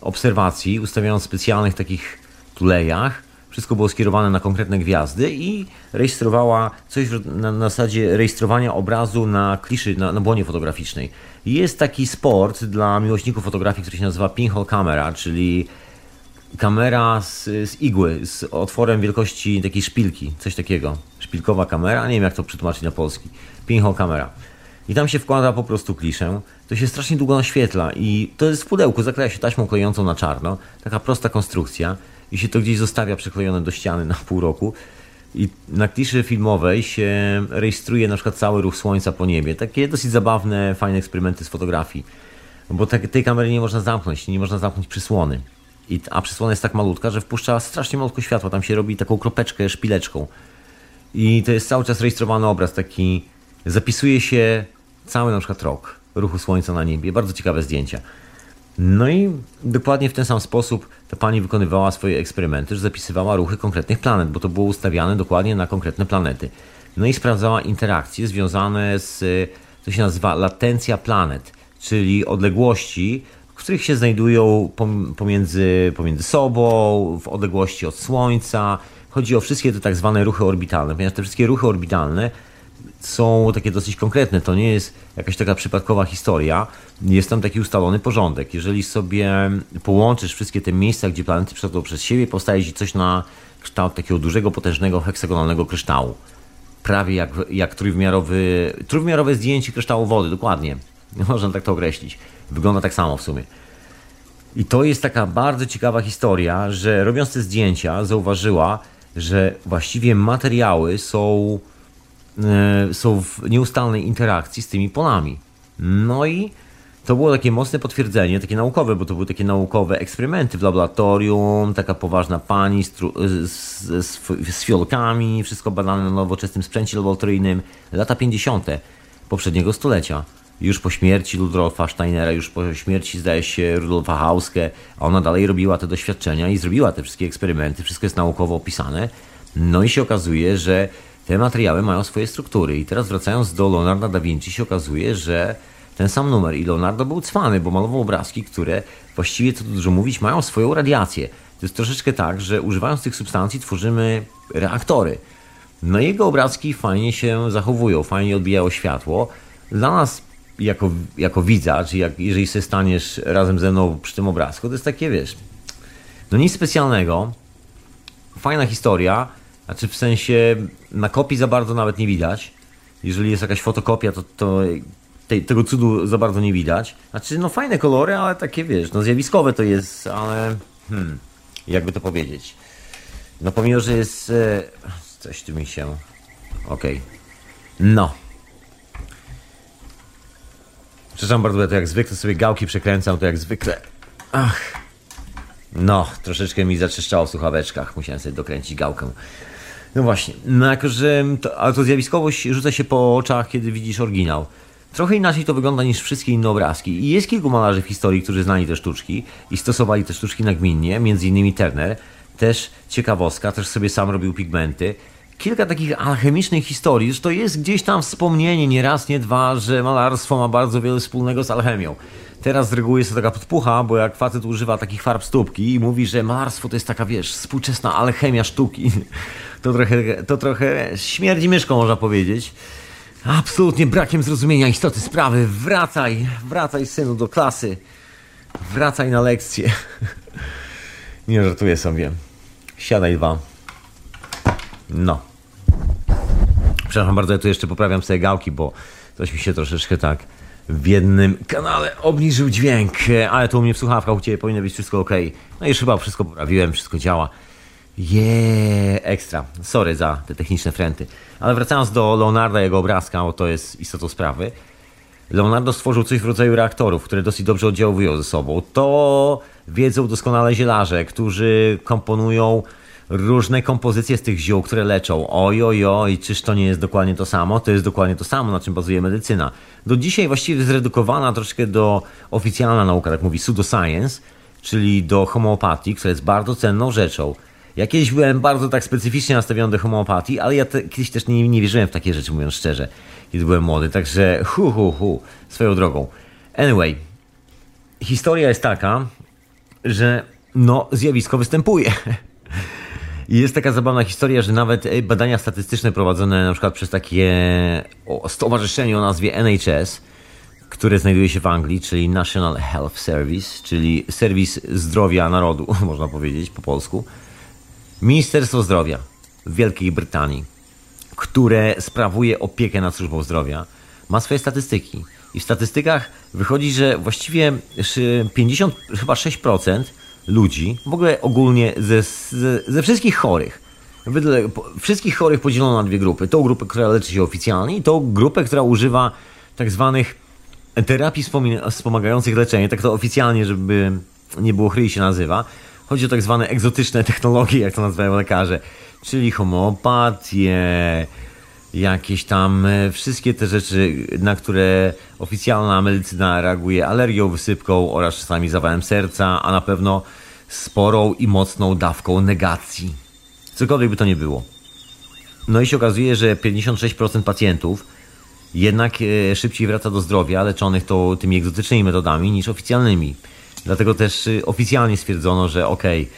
obserwacji, ustawiając w specjalnych takich tulejach, wszystko było skierowane na konkretne gwiazdy i rejestrowała coś na, na zasadzie rejestrowania obrazu na kliszy, na, na błonie fotograficznej. Jest taki sport dla miłośników fotografii, który się nazywa pinhole camera, czyli kamera z, z, igły, z otworem wielkości takiej szpilki, coś takiego. Szpilkowa kamera, nie wiem jak to przetłumaczyć na polski. Pinhole camera. I tam się wkłada po prostu kliszę. To się strasznie długo naświetla i to jest w pudełku, zakleja się taśmą klejącą na czarno. Taka prosta konstrukcja i się to gdzieś zostawia przyklejone do ściany na pół roku. I na kliszy filmowej się rejestruje na przykład cały ruch słońca po niebie. Takie dosyć zabawne, fajne eksperymenty z fotografii. Bo te, tej kamery nie można zamknąć, nie można zamknąć przysłony. I, a przysłona jest tak malutka, że wpuszcza strasznie malutko światła. Tam się robi taką kropeczkę szpileczką. I to jest cały czas rejestrowany obraz, taki zapisuje się cały na przykład rok ruchu słońca na niebie. Bardzo ciekawe zdjęcia. No i dokładnie w ten sam sposób ta pani wykonywała swoje eksperymenty, że zapisywała ruchy konkretnych planet, bo to było ustawiane dokładnie na konkretne planety. No i sprawdzała interakcje związane z, to się nazywa latencja planet, czyli odległości, w których się znajdują pomiędzy, pomiędzy sobą, w odległości od Słońca. Chodzi o wszystkie te tak zwane ruchy orbitalne, ponieważ te wszystkie ruchy orbitalne są takie dosyć konkretne. To nie jest jakaś taka przypadkowa historia. Jest tam taki ustalony porządek. Jeżeli sobie połączysz wszystkie te miejsca, gdzie planety przechodzą przez siebie, powstaje ci coś na kształt takiego dużego, potężnego, heksagonalnego kryształu. Prawie jak, jak trójwymiarowy, trójwymiarowe zdjęcie kryształu wody, dokładnie. Można tak to określić. Wygląda tak samo w sumie. I to jest taka bardzo ciekawa historia, że robiąc te zdjęcia, zauważyła, że właściwie materiały są są w nieustannej interakcji z tymi polami. No i to było takie mocne potwierdzenie, takie naukowe, bo to były takie naukowe eksperymenty w laboratorium, taka poważna pani z, z, z, z fiolkami, wszystko badane na nowoczesnym sprzęcie laboratoryjnym, lata 50. poprzedniego stulecia. Już po śmierci Ludolfa Steinera, już po śmierci zdaje się Rudolfa Hauske, a ona dalej robiła te doświadczenia i zrobiła te wszystkie eksperymenty, wszystko jest naukowo opisane. No i się okazuje, że te materiały mają swoje struktury. I teraz wracając do Leonarda da Vinci się okazuje, że ten sam numer i Leonardo był cwany, bo malował obrazki, które właściwie, co tu dużo mówić, mają swoją radiację. To jest troszeczkę tak, że używając tych substancji tworzymy reaktory. No jego obrazki fajnie się zachowują, fajnie odbijają światło. Dla nas jako, jako widza, czy jak, jeżeli się staniesz razem ze mną przy tym obrazku, to jest takie, wiesz, no nic specjalnego, fajna historia, znaczy w sensie na kopii za bardzo nawet nie widać. Jeżeli jest jakaś fotokopia, to, to te, tego cudu za bardzo nie widać. Znaczy, no fajne kolory, ale takie wiesz, no zjawiskowe to jest, ale hmm, jakby to powiedzieć. No pomimo, że jest e, coś tu mi się. Okej. Okay. No. Przepraszam bardzo, to jak zwykle sobie gałki przekręcam, to jak zwykle. Ach. No, troszeczkę mi zaczyszczało w słuchaweczkach. Musiałem sobie dokręcić gałkę. No właśnie, no jako, że to, ale to zjawiskowość rzuca się po oczach, kiedy widzisz oryginał. Trochę inaczej to wygląda niż wszystkie inne obrazki. I jest kilku malarzy w historii, którzy znali te sztuczki i stosowali te sztuczki nagminnie, między innymi Turner. Też ciekawostka, też sobie sam robił pigmenty. Kilka takich alchemicznych historii, że to jest gdzieś tam wspomnienie, nie raz, nie dwa, że malarstwo ma bardzo wiele wspólnego z alchemią. Teraz z reguły jest to taka podpucha, bo jak facet używa takich farb stópki i mówi, że malarstwo to jest taka, wiesz, współczesna alchemia sztuki, to trochę, to trochę śmierdzi myszką, można powiedzieć. Absolutnie brakiem zrozumienia istoty sprawy. Wracaj, wracaj synu do klasy. Wracaj na lekcję. Nie żartuję sobie. Siadaj dwa. No. Przepraszam bardzo, ja tu jeszcze poprawiam sobie gałki, bo coś mi się troszeczkę tak w jednym kanale obniżył dźwięk, ale to u mnie w słuchawkach, u Ciebie powinno być wszystko ok. No i chyba wszystko poprawiłem, wszystko działa. Jeee, ekstra. Sorry za te techniczne frenty. Ale wracając do Leonarda, jego obrazka, bo to jest istotą sprawy. Leonardo stworzył coś w rodzaju reaktorów, które dosyć dobrze oddziałują ze sobą. To wiedzą doskonale zielarze, którzy komponują różne kompozycje z tych ziół, które leczą. Oj, oj, oj, czyż to nie jest dokładnie to samo? To jest dokładnie to samo, na czym bazuje medycyna. Do dzisiaj właściwie zredukowana troszkę do oficjalna nauka, tak mówi pseudoscience, czyli do homeopatii, która jest bardzo cenną rzeczą. Ja kiedyś byłem bardzo tak specyficznie nastawiony do homeopatii, ale ja te, kiedyś też nie, nie wierzyłem w takie rzeczy, mówiąc szczerze, kiedy byłem młody, także hu, hu, hu, swoją drogą. Anyway, historia jest taka, że no, zjawisko występuje. Jest taka zabawna historia, że nawet e, badania statystyczne prowadzone na przykład przez takie stowarzyszenie o nazwie NHS, które znajduje się w Anglii, czyli National Health Service, czyli serwis zdrowia narodu, można powiedzieć po polsku. Ministerstwo Zdrowia w Wielkiej Brytanii, które sprawuje opiekę nad służbą zdrowia, ma swoje statystyki. I w statystykach wychodzi, że właściwie 50, chyba 6% ludzi, w ogóle ogólnie ze, ze, ze wszystkich chorych, wszystkich chorych podzielono na dwie grupy. Tą grupę, która leczy się oficjalnie i tą grupę, która używa tak zwanych terapii wspomagających leczenie, tak to oficjalnie, żeby nie było chryj się nazywa. Chodzi o tak zwane egzotyczne technologie, jak to nazywają lekarze, czyli homeopatię, jakieś tam e, wszystkie te rzeczy, na które oficjalna medycyna reaguje alergią, wysypką oraz czasami zawałem serca, a na pewno sporą i mocną dawką negacji. Cokolwiek by to nie było. No i się okazuje, że 56% pacjentów jednak e, szybciej wraca do zdrowia leczonych to tymi egzotycznymi metodami niż oficjalnymi. Dlatego też e, oficjalnie stwierdzono, że okej, okay,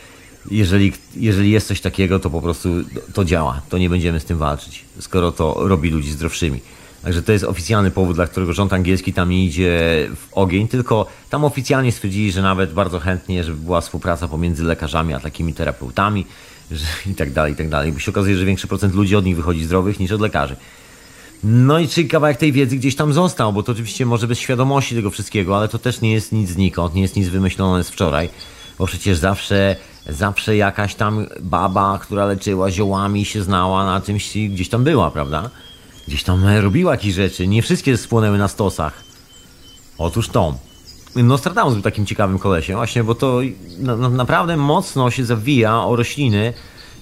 jeżeli, jeżeli jest coś takiego, to po prostu to działa, to nie będziemy z tym walczyć, skoro to robi ludzi zdrowszymi. Także to jest oficjalny powód, dla którego rząd angielski tam idzie w ogień, tylko tam oficjalnie stwierdzili, że nawet bardzo chętnie, żeby była współpraca pomiędzy lekarzami a takimi terapeutami że, i tak dalej, i tak dalej. Bo się okazuje, że większy procent ludzi od nich wychodzi zdrowych niż od lekarzy. No i czy kawałek tej wiedzy gdzieś tam został, bo to oczywiście może bez świadomości tego wszystkiego, ale to też nie jest nic znikąd, nie jest nic wymyślone z wczoraj, bo przecież zawsze, zawsze jakaś tam baba, która leczyła ziołami się znała na czymś, gdzieś tam była, prawda? Gdzieś tam robiła jakieś rzeczy, nie wszystkie spłonęły na stosach. Otóż to. Nostradamus był takim ciekawym kolesiem, właśnie, bo to na, na, naprawdę mocno się zawija o rośliny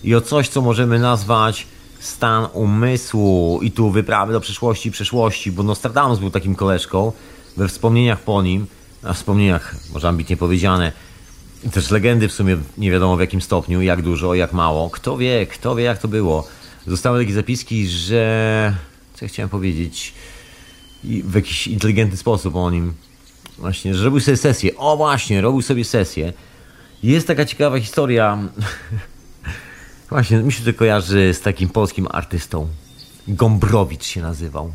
i o coś, co możemy nazwać stan umysłu i tu wyprawy do przyszłości i przeszłości, bo Nostradamus był takim koleżką we wspomnieniach po nim, a wspomnieniach, może ambitnie powiedziane, też legendy w sumie nie wiadomo w jakim stopniu, jak dużo, jak mało. Kto wie, kto wie jak to było. Zostały takie zapiski, że... Co ja chciałem powiedzieć? W jakiś inteligentny sposób o nim. Właśnie, że robił sobie sesję. O właśnie, robił sobie sesję. Jest taka ciekawa historia Właśnie, mi się to kojarzy z takim polskim artystą. Gombrowicz się nazywał.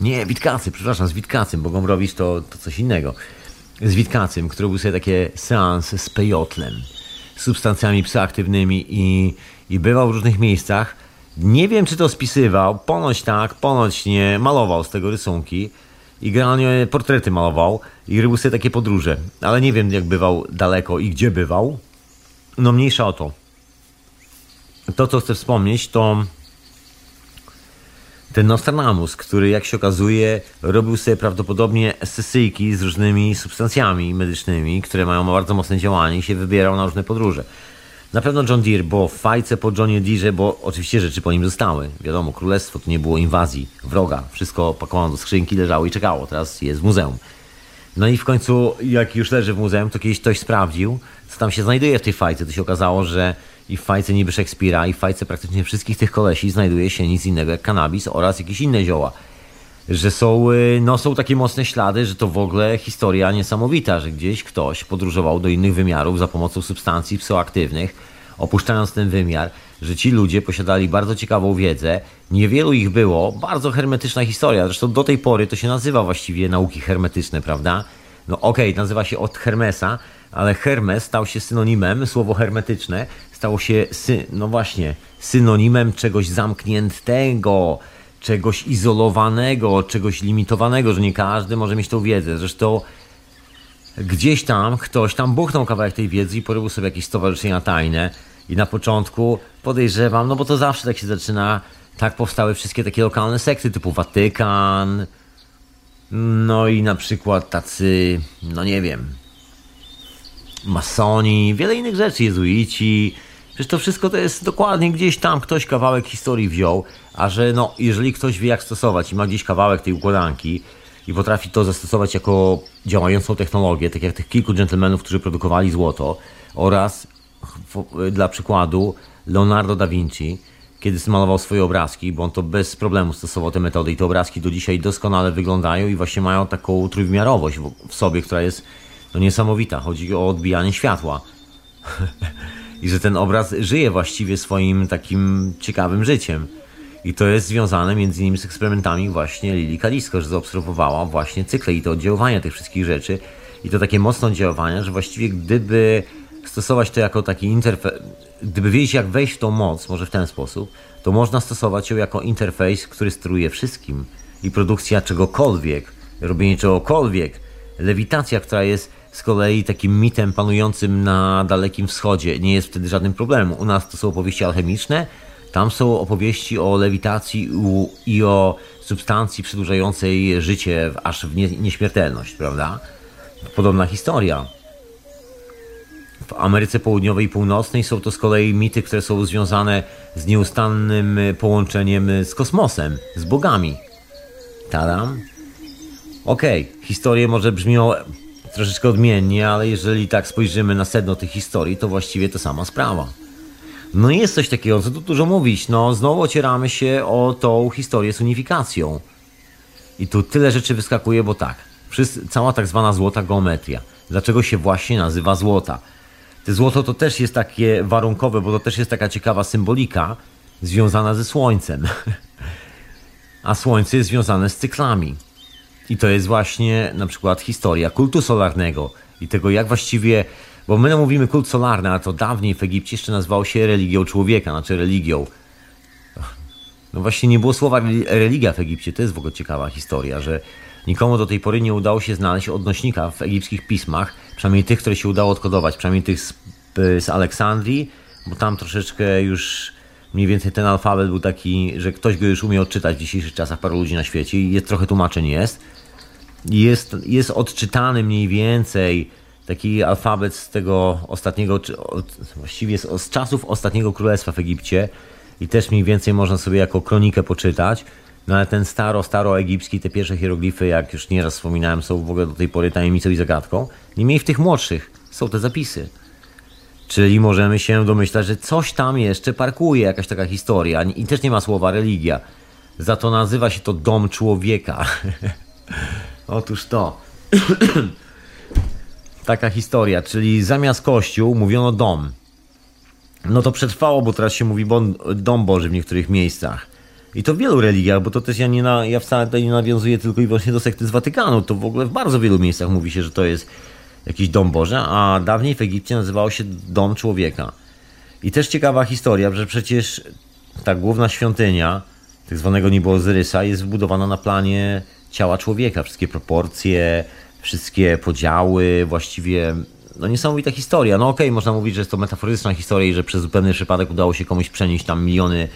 Nie, Witkacy, przepraszam, z Witkacym, bo Gombrowicz to, to coś innego. Z Witkacym, który robił sobie takie seanse z pejotlem, z substancjami psychoaktywnymi i, i bywał w różnych miejscach. Nie wiem, czy to spisywał, ponoć tak, ponoć nie, malował z tego rysunki i generalnie portrety malował i robił sobie takie podróże, ale nie wiem, jak bywał daleko i gdzie bywał, no mniejsza o to. To, co chcę wspomnieć, to ten Nostradamus, który jak się okazuje robił sobie prawdopodobnie sesyjki z różnymi substancjami medycznymi, które mają bardzo mocne działanie i się wybierał na różne podróże. Na pewno John Deere, bo w fajce po Johnie Deere, bo oczywiście rzeczy po nim zostały. Wiadomo, królestwo to nie było inwazji, wroga. Wszystko pakowano do skrzynki, leżało i czekało. Teraz jest w muzeum. No i w końcu, jak już leży w muzeum, to kiedyś ktoś sprawdził, co tam się znajduje w tej fajce. To się okazało, że i w fajce niby Szekspira, i w fajce praktycznie wszystkich tych kolesi znajduje się nic innego jak kanabis oraz jakieś inne zioła. Że są, y, no, są takie mocne ślady, że to w ogóle historia niesamowita, że gdzieś ktoś podróżował do innych wymiarów za pomocą substancji psychoaktywnych, opuszczając ten wymiar, że ci ludzie posiadali bardzo ciekawą wiedzę, niewielu ich było, bardzo hermetyczna historia, zresztą do tej pory to się nazywa właściwie nauki hermetyczne, prawda? No okej, okay, nazywa się od Hermesa, ale Hermes stał się synonimem, słowo hermetyczne stało się, sy, no właśnie, synonimem czegoś zamkniętego, czegoś izolowanego, czegoś limitowanego, że nie każdy może mieć tą wiedzę. Zresztą gdzieś tam ktoś tam buchnął kawałek tej wiedzy i porobił sobie jakieś stowarzyszenia tajne i na początku podejrzewam, no bo to zawsze tak się zaczyna, tak powstały wszystkie takie lokalne sekty typu Watykan, no i na przykład tacy, no nie wiem, masoni, wiele innych rzeczy, jezuici. Przecież to wszystko to jest dokładnie gdzieś tam ktoś kawałek historii wziął, a że no, jeżeli ktoś wie jak stosować i ma gdzieś kawałek tej układanki i potrafi to zastosować jako działającą technologię, tak jak tych kilku dżentelmenów, którzy produkowali złoto oraz dla przykładu Leonardo da Vinci, kiedy smalował swoje obrazki, bo on to bez problemu stosował te metody i te obrazki do dzisiaj doskonale wyglądają i właśnie mają taką trójwymiarowość w sobie, która jest no, niesamowita. Chodzi o odbijanie światła. I że ten obraz żyje właściwie swoim takim ciekawym życiem. I to jest związane między innymi z eksperymentami właśnie Lili Kalisko, że zaobserwowała właśnie cykle i to oddziaływania tych wszystkich rzeczy. I to takie mocne oddziaływania, że właściwie gdyby stosować to jako taki interfejs, gdyby wiedzieć jak wejść w tą moc, może w ten sposób, to można stosować ją jako interfejs, który steruje wszystkim. I produkcja czegokolwiek, robienie czegokolwiek, lewitacja, która jest z kolei takim mitem panującym na Dalekim Wschodzie, nie jest wtedy żadnym problemem. U nas to są opowieści alchemiczne, tam są opowieści o lewitacji i o substancji przedłużającej życie aż w nieśmiertelność, prawda? Podobna historia. W Ameryce Południowej i Północnej są to z kolei mity, które są związane z nieustannym połączeniem z kosmosem, z bogami. Tadam. Okej, okay. historie może brzmią troszeczkę odmiennie, ale jeżeli tak spojrzymy na sedno tych historii, to właściwie to sama sprawa. No jest coś takiego, co tu dużo mówić. No, znowu ocieramy się o tą historię z unifikacją. I tu tyle rzeczy wyskakuje, bo tak, wszyscy, cała tak zwana złota geometria. Dlaczego się właśnie nazywa złota? Te złoto to też jest takie warunkowe, bo to też jest taka ciekawa symbolika związana ze Słońcem. A Słońce jest związane z cyklami. I to jest właśnie na przykład historia kultu solarnego i tego, jak właściwie bo my mówimy kult solarny, a to dawniej w Egipcie jeszcze nazywało się religią człowieka, znaczy religią. No właśnie nie było słowa religia w Egipcie. To jest w ogóle ciekawa historia, że nikomu do tej pory nie udało się znaleźć odnośnika w egipskich pismach, przynajmniej tych, które się udało odkodować, przynajmniej tych z, z Aleksandrii, bo tam troszeczkę już mniej więcej ten alfabet był taki, że ktoś go już umie odczytać w dzisiejszych czasach, paru ludzi na świecie i jest trochę tłumaczeń jest. Jest, jest odczytany mniej więcej taki alfabet z tego ostatniego, właściwie z, z czasów ostatniego królestwa w Egipcie i też mniej więcej można sobie jako kronikę poczytać. No ale ten staro, staro egipski, te pierwsze hieroglify, jak już nieraz wspominałem, są w ogóle do tej pory tajemnicą i zagadką. Niemniej w tych młodszych są te zapisy. Czyli możemy się domyślać, że coś tam jeszcze parkuje, jakaś taka historia. I też nie ma słowa religia. Za to nazywa się to dom człowieka. Otóż to. taka historia, czyli zamiast kościół mówiono dom. No to przetrwało, bo teraz się mówi dom Boży w niektórych miejscach. I to w wielu religiach, bo to też ja, nie na, ja wcale tutaj nie nawiązuję tylko i wyłącznie do sekty z Watykanu. To w ogóle w bardzo wielu miejscach mówi się, że to jest jakiś dom Boży, a dawniej w Egipcie nazywało się dom człowieka. I też ciekawa historia, że przecież ta główna świątynia, tak zwanego niebo Ozyrysa, jest wbudowana na planie ciała człowieka. Wszystkie proporcje, wszystkie podziały, właściwie no niesamowita historia. No okej, okay, można mówić, że jest to metaforyczna historia i że przez zupełny przypadek udało się komuś przenieść tam miliony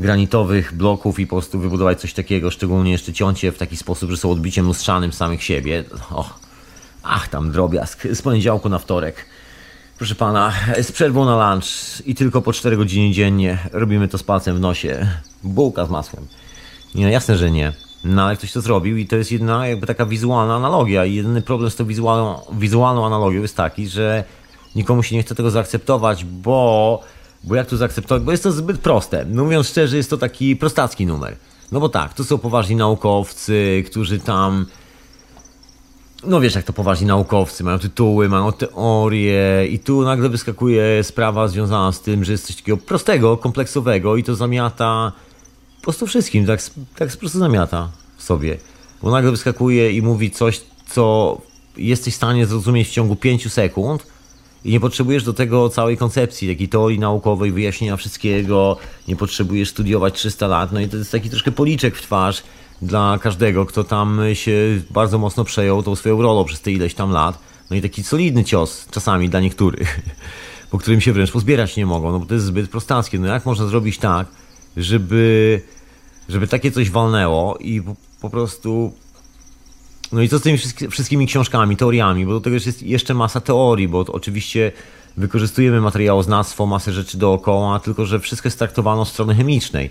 granitowych bloków i po prostu wybudować coś takiego, szczególnie jeszcze ciącie w taki sposób, że są odbiciem lustrzanym samych siebie. Och, ach, tam drobiazg. Z poniedziałku na wtorek. Proszę pana, z przerwą na lunch i tylko po 4 godziny dziennie robimy to z palcem w nosie. Bułka z masłem. Nie, no jasne, że nie. No ale ktoś to zrobił i to jest jedna jakby taka wizualna analogia i jedyny problem z tą wizualną, wizualną analogią jest taki, że nikomu się nie chce tego zaakceptować, bo, bo jak to zaakceptować, bo jest to zbyt proste. No mówiąc szczerze, jest to taki prostacki numer. No bo tak, to są poważni naukowcy, którzy tam no wiesz, jak to poważni naukowcy, mają tytuły, mają teorie i tu nagle wyskakuje sprawa związana z tym, że jest coś takiego prostego, kompleksowego i to zamiata po prostu wszystkim, tak, tak po prostu zamiata sobie. Bo nagle wyskakuje i mówi coś, co jesteś w stanie zrozumieć w ciągu 5 sekund i nie potrzebujesz do tego całej koncepcji, takiej teorii naukowej, wyjaśnienia wszystkiego, nie potrzebujesz studiować 300 lat, no i to jest taki troszkę policzek w twarz dla każdego, kto tam się bardzo mocno przejął tą swoją rolą przez te ileś tam lat. No i taki solidny cios czasami dla niektórych, po którym się wręcz pozbierać nie mogą, no bo to jest zbyt prostackie. No jak można zrobić tak, żeby, żeby takie coś walnęło i po, po prostu. No i co z tymi wszystkimi książkami, teoriami, bo do tego jest jeszcze masa teorii, bo oczywiście wykorzystujemy materiałoznawstwo, masę rzeczy dookoła, tylko że wszystko jest traktowane od strony chemicznej.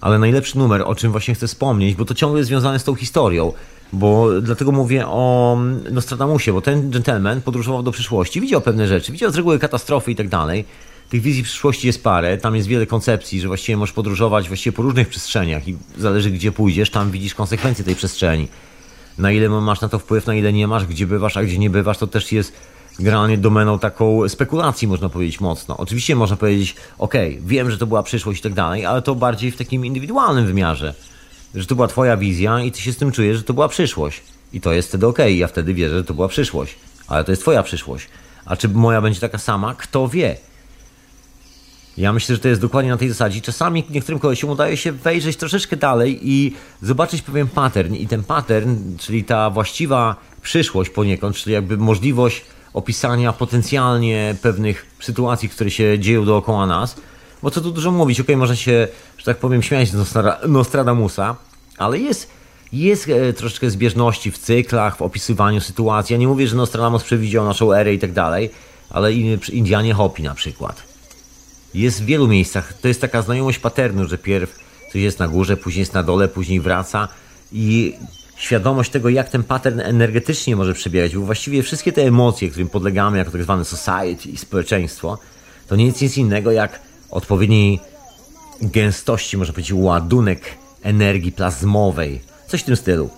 Ale najlepszy numer, o czym właśnie chcę wspomnieć, bo to ciągle jest związane z tą historią, bo dlatego mówię o Nostradamusie, bo ten gentleman podróżował do przyszłości, widział pewne rzeczy, widział z reguły katastrofy i tak dalej, tych wizji przyszłości jest parę, tam jest wiele koncepcji, że właściwie możesz podróżować właściwie po różnych przestrzeniach i zależy gdzie pójdziesz, tam widzisz konsekwencje tej przestrzeni. Na ile masz na to wpływ, na ile nie masz, gdzie bywasz, a gdzie nie bywasz, to też jest generalnie domeną taką spekulacji, można powiedzieć mocno. Oczywiście można powiedzieć, ok, wiem, że to była przyszłość i tak dalej, ale to bardziej w takim indywidualnym wymiarze. Że to była twoja wizja i ty się z tym czujesz, że to była przyszłość. I to jest wtedy ok, ja wtedy wierzę, że to była przyszłość. Ale to jest twoja przyszłość. A czy moja będzie taka sama? Kto wie? Ja myślę, że to jest dokładnie na tej zasadzie. Czasami niektórym kolesiom udaje się wejrzeć troszeczkę dalej i zobaczyć pewien pattern. I ten pattern, czyli ta właściwa przyszłość poniekąd, czyli jakby możliwość opisania potencjalnie pewnych sytuacji, które się dzieją dookoła nas. Bo co tu dużo mówić, okej, okay, można się, że tak powiem, śmiać z Nostradamusa, ale jest, jest e, troszeczkę zbieżności w cyklach, w opisywaniu sytuacji. Ja nie mówię, że Nostradamus przewidział naszą erę i tak dalej, ale Indianie Hopi na przykład. Jest w wielu miejscach, to jest taka znajomość paternu, że pierw coś jest na górze, później jest na dole, później wraca i świadomość tego, jak ten pattern energetycznie może przebiegać, bo właściwie wszystkie te emocje, którym podlegamy jako tak zwane society i społeczeństwo, to nie jest nic innego jak odpowiedniej gęstości, można powiedzieć, ładunek energii plazmowej. Coś w tym stylu.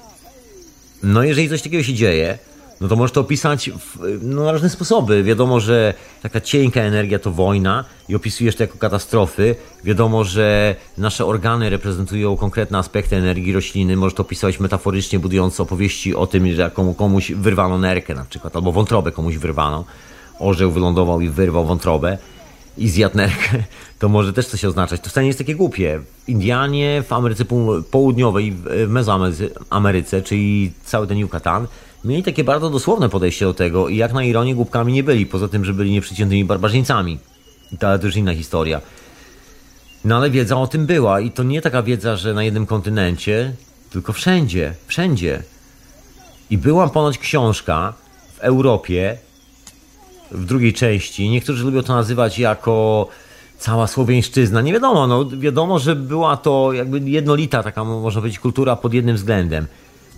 No jeżeli coś takiego się dzieje, no to możesz to opisać w, no, na różne sposoby. Wiadomo, że taka cienka energia to wojna i opisujesz to jako katastrofy. Wiadomo, że nasze organy reprezentują konkretne aspekty energii rośliny. Możesz to opisywać metaforycznie, budując opowieści o tym, że komu, komuś wyrwano nerkę na przykład, albo wątrobę komuś wyrwano. Orzeł wylądował i wyrwał wątrobę i zjadł nerkę, to może też coś oznaczać. To wcale nie jest takie głupie. Indianie w Ameryce Południowej, w Mezoameryce, czyli cały ten Yucatan, mieli takie bardzo dosłowne podejście do tego i jak na ironię głupkami nie byli, poza tym, że byli nieprzeciętnymi barbarzyńcami. To, to już inna historia. No ale wiedza o tym była i to nie taka wiedza, że na jednym kontynencie, tylko wszędzie, wszędzie. I była ponoć książka w Europie, w drugiej części. Niektórzy lubią to nazywać jako cała Słowiańszczyzna. Nie wiadomo, no wiadomo, że była to jakby jednolita taka, można powiedzieć, kultura pod jednym względem.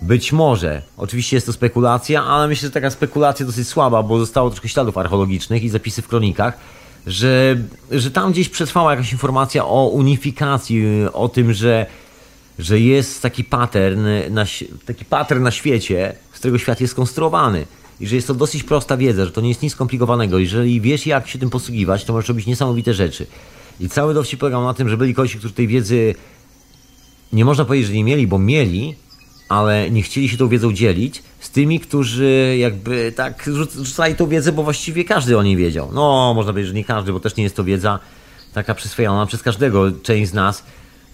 Być może. Oczywiście jest to spekulacja, ale myślę, że taka spekulacja dosyć słaba, bo zostało troszkę śladów archeologicznych i zapisy w kronikach, że, że tam gdzieś przetrwała jakaś informacja o unifikacji, o tym, że, że jest taki pattern na, taki pattern na świecie, z którego świat jest skonstruowany. I że jest to dosyć prosta wiedza, że to nie jest nic skomplikowanego. Jeżeli wiesz, jak się tym posługiwać, to możesz robić niesamowite rzeczy. I cały dowcip polegał na tym, że byli kości, którzy tej wiedzy nie można powiedzieć, że nie mieli, bo mieli, ale nie chcieli się tą wiedzą dzielić z tymi, którzy jakby tak rzucali tą wiedzę, bo właściwie każdy o niej wiedział. No, można powiedzieć, że nie każdy, bo też nie jest to wiedza taka przyswojona przez każdego. Część z nas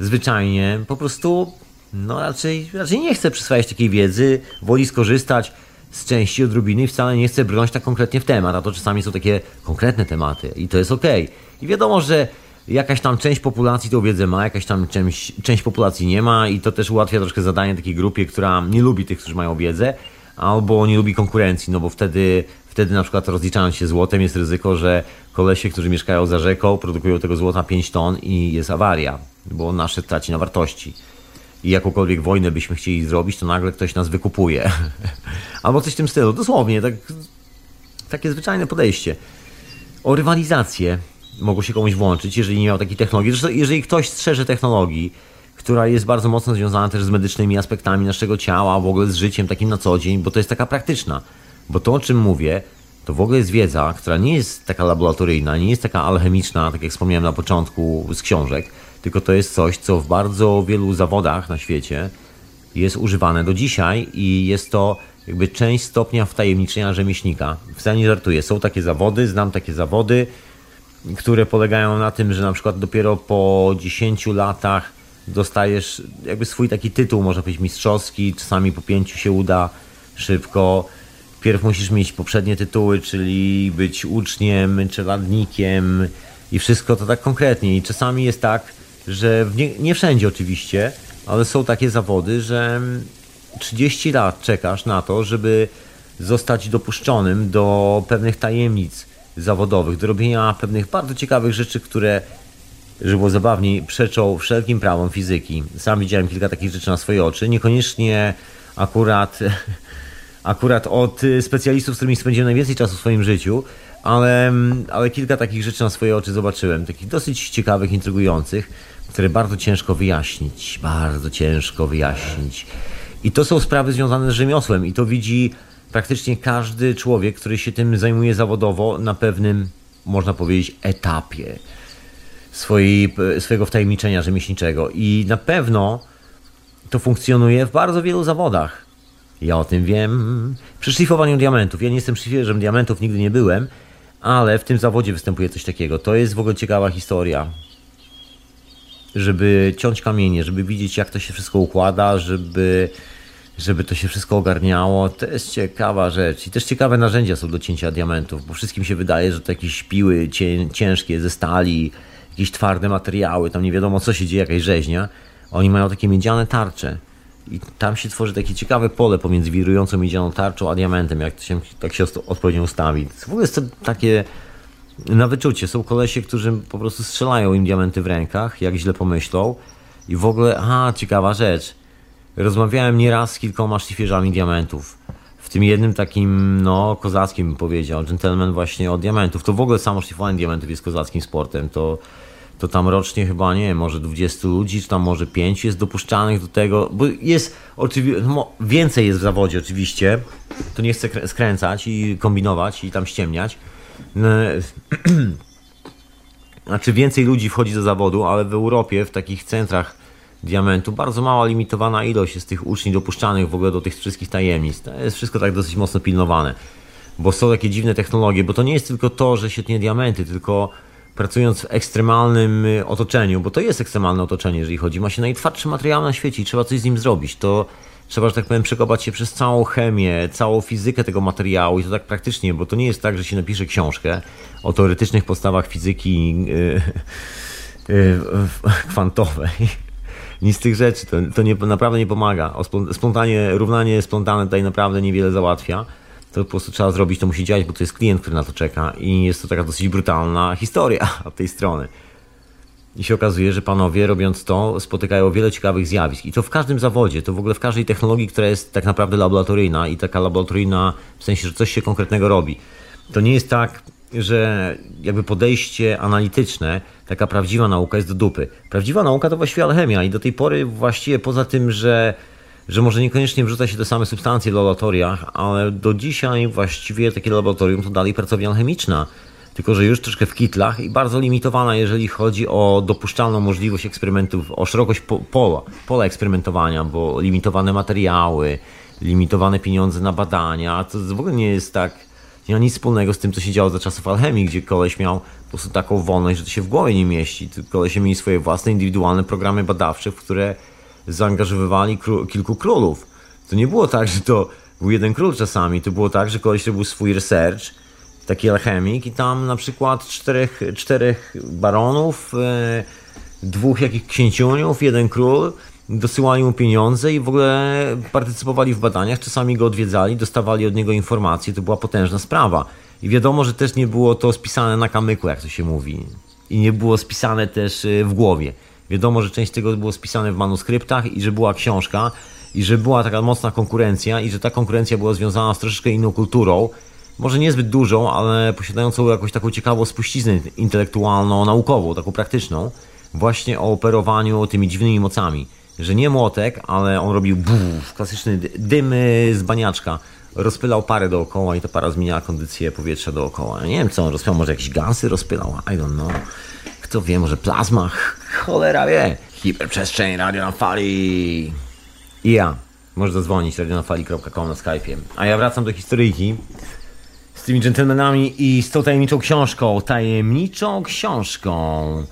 zwyczajnie po prostu no raczej, raczej nie chce przyswajać takiej wiedzy, woli skorzystać z części odrobiny i wcale nie chce brnąć tak konkretnie w temat, a to czasami są takie konkretne tematy i to jest ok. I wiadomo, że jakaś tam część populacji tą wiedzę ma, jakaś tam część, część populacji nie ma i to też ułatwia troszkę zadanie takiej grupie, która nie lubi tych, którzy mają wiedzę, albo nie lubi konkurencji, no bo wtedy, wtedy na przykład rozliczając się złotem jest ryzyko, że kolesie, którzy mieszkają za rzeką, produkują tego złota 5 ton i jest awaria, bo nasze traci na wartości. I jakąkolwiek wojnę byśmy chcieli zrobić, to nagle ktoś nas wykupuje. albo coś w tym stylu. Dosłownie, tak, takie zwyczajne podejście. O rywalizację mogło się komuś włączyć, jeżeli nie miał takiej technologii. Zresztą, jeżeli ktoś strzeże technologii, która jest bardzo mocno związana też z medycznymi aspektami naszego ciała, w ogóle z życiem takim na co dzień, bo to jest taka praktyczna. Bo to, o czym mówię, to w ogóle jest wiedza, która nie jest taka laboratoryjna, nie jest taka alchemiczna, tak jak wspomniałem na początku z książek, tylko to jest coś, co w bardzo wielu zawodach na świecie jest używane do dzisiaj i jest to jakby część stopnia wtajemniczenia rzemieślnika. Wcale nie żartuję. Są takie zawody, znam takie zawody, które polegają na tym, że na przykład dopiero po 10 latach dostajesz jakby swój taki tytuł, można powiedzieć mistrzowski, czasami po pięciu się uda szybko. Pierw musisz mieć poprzednie tytuły, czyli być uczniem, czeladnikiem i wszystko to tak konkretnie. I czasami jest tak, że nie, nie wszędzie oczywiście, ale są takie zawody, że 30 lat czekasz na to, żeby zostać dopuszczonym do pewnych tajemnic zawodowych, do robienia pewnych bardzo ciekawych rzeczy, które, żeby było zabawniej, przeczą wszelkim prawom fizyki. Sam widziałem kilka takich rzeczy na swoje oczy, niekoniecznie akurat, akurat od specjalistów, z którymi spędziłem najwięcej czasu w swoim życiu, ale, ale kilka takich rzeczy na swoje oczy zobaczyłem, takich dosyć ciekawych, intrygujących, które bardzo ciężko wyjaśnić, bardzo ciężko wyjaśnić. I to są sprawy związane z rzemiosłem i to widzi praktycznie każdy człowiek, który się tym zajmuje zawodowo na pewnym, można powiedzieć, etapie swojej, swojego wtajemniczenia rzemieślniczego. I na pewno to funkcjonuje w bardzo wielu zawodach. Ja o tym wiem. Przy szlifowaniu diamentów. Ja nie jestem szlifierzem diamentów, nigdy nie byłem, ale w tym zawodzie występuje coś takiego. To jest w ogóle ciekawa historia. Żeby ciąć kamienie, żeby widzieć, jak to się wszystko układa, żeby żeby to się wszystko ogarniało. To jest ciekawa rzecz. I też ciekawe narzędzia są do cięcia diamentów, bo wszystkim się wydaje, że to jakieś piły ciężkie ze stali, jakieś twarde materiały, tam nie wiadomo co się dzieje, jakaś rzeźnia. Oni mają takie miedziane tarcze. I tam się tworzy takie ciekawe pole pomiędzy wirującą miedzianą tarczą a diamentem, jak się, tak się odpowiednio ustawi. W ogóle jest to takie na wyczucie. Są kolesie, którzy po prostu strzelają im diamenty w rękach, jak źle pomyślą. I w ogóle, aha, ciekawa rzecz. Rozmawiałem nieraz z kilkoma szlifierzami diamentów. W tym jednym takim, no, kozackim bym powiedział, gentleman właśnie od diamentów. To w ogóle samo szlifowanie diamentów jest kozackim sportem. To, to tam rocznie chyba, nie może 20 ludzi, czy tam może 5 jest dopuszczanych do tego, bo jest oczywiście, no, więcej jest w zawodzie oczywiście. To nie chcę skręcać i kombinować i tam ściemniać. No, znaczy więcej ludzi wchodzi do zawodu, ale w Europie, w takich centrach diamentu, bardzo mała limitowana ilość jest tych uczniów dopuszczanych w ogóle do tych wszystkich tajemnic. To jest wszystko tak dosyć mocno pilnowane, bo są takie dziwne technologie, bo to nie jest tylko to, że się tnie diamenty, tylko pracując w ekstremalnym y, otoczeniu, bo to jest ekstremalne otoczenie, jeżeli chodzi, ma się najtwardszy materiał na świecie i trzeba coś z nim zrobić, to trzeba, że tak powiem, przekopać się przez całą chemię, całą fizykę tego materiału i to tak praktycznie, bo to nie jest tak, że się napisze książkę o teoretycznych podstawach fizyki yy, yy, kwantowej. Nic z tych rzeczy, to, to nie, naprawdę nie pomaga. Spontanie, równanie spontane tutaj naprawdę niewiele załatwia. To po prostu trzeba zrobić, to musi działać, bo to jest klient, który na to czeka i jest to taka dosyć brutalna historia od tej strony. I się okazuje, że panowie robiąc to spotykają wiele ciekawych zjawisk. I to w każdym zawodzie, to w ogóle w każdej technologii, która jest tak naprawdę laboratoryjna i taka laboratoryjna w sensie, że coś się konkretnego robi. To nie jest tak, że jakby podejście analityczne, taka prawdziwa nauka jest do dupy. Prawdziwa nauka to właściwie alchemia i do tej pory właściwie poza tym, że, że może niekoniecznie wrzuca się te same substancje w laboratoriach, ale do dzisiaj właściwie takie laboratorium to dalej pracownia alchemiczna tylko że już troszkę w kitlach i bardzo limitowana, jeżeli chodzi o dopuszczalną możliwość eksperymentów, o szerokość pola, pola eksperymentowania, bo limitowane materiały, limitowane pieniądze na badania, to w ogóle nie jest tak, nie ma nic wspólnego z tym, co się działo za czasów alchemii, gdzie koleś miał po prostu taką wolność, że to się w głowie nie mieści. Kolesie mieli swoje własne, indywidualne programy badawcze, w które zaangażowywali kilku królów. To nie było tak, że to był jeden król czasami, to było tak, że koleś robił swój research, taki alchemik i tam na przykład czterech, czterech baronów, e, dwóch jakich księciuniów, jeden król, dosyłali mu pieniądze i w ogóle partycypowali w badaniach, czasami go odwiedzali, dostawali od niego informacje, to była potężna sprawa. I wiadomo, że też nie było to spisane na kamyku, jak to się mówi. I nie było spisane też e, w głowie. Wiadomo, że część tego było spisane w manuskryptach i że była książka i że była taka mocna konkurencja i że ta konkurencja była związana z troszeczkę inną kulturą może niezbyt dużą, ale posiadającą jakąś taką ciekawą spuściznę intelektualną, naukową, taką praktyczną, właśnie o operowaniu tymi dziwnymi mocami. Że nie młotek, ale on robił buf, klasyczny dym z baniaczka. Rozpylał parę dookoła i ta para zmieniała kondycję powietrza dookoła. Nie wiem co on rozpylał, może jakieś gansy rozpylał, I don't know. Kto wie, może plazma? Cholera wie. Hiperprzestrzeń, radio na fali. I ja. Możesz zadzwonić radionafali.com na Skype'ie. A ja wracam do historyjki tymi dżentelmenami i z tą tajemniczą książką. Tajemniczą książką.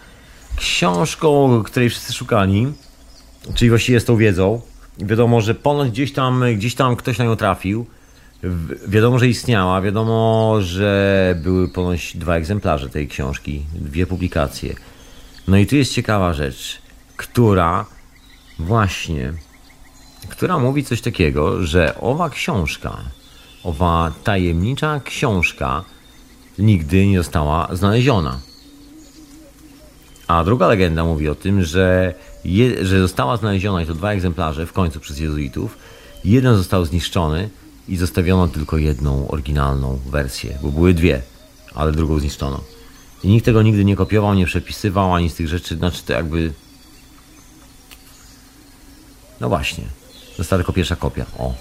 Książką, której wszyscy szukali, czyli właściwie z tą wiedzą. Wiadomo, że ponoć gdzieś tam, gdzieś tam ktoś na nią trafił. Wiadomo, że istniała, wiadomo, że były ponoć dwa egzemplarze tej książki, dwie publikacje. No i tu jest ciekawa rzecz, która właśnie, która mówi coś takiego, że owa książka owa tajemnicza książka nigdy nie została znaleziona. A druga legenda mówi o tym, że, je, że została znaleziona i to dwa egzemplarze w końcu przez jezuitów. Jeden został zniszczony i zostawiono tylko jedną oryginalną wersję, bo były dwie, ale drugą zniszczono. I nikt tego nigdy nie kopiował, nie przepisywał ani z tych rzeczy, znaczy to jakby. No właśnie. Została tylko pierwsza kopia. O,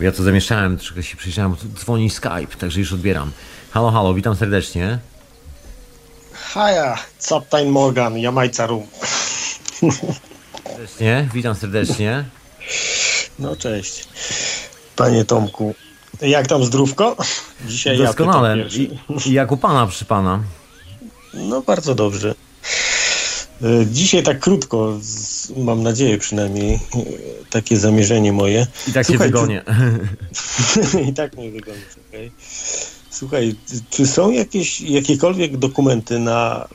ja to zamieszałem, troszkę się przyjrzałem, dzwoni Skype, także już odbieram. Halo, halo, witam serdecznie. Haja, Captain Morgan, Jamajca Rum. Serdecznie, witam serdecznie. No cześć. Panie Tomku, jak tam zdrówko? Dzisiaj Doskonale. Ja I, I jak u pana, przy pana? No bardzo dobrze. E, dzisiaj tak krótko, mam nadzieję przynajmniej, e, takie zamierzenie moje. I tak Słuchaj, się wygonię. I tak mnie wygonisz, okej. Okay. Słuchaj, czy są jakieś, jakiekolwiek dokumenty na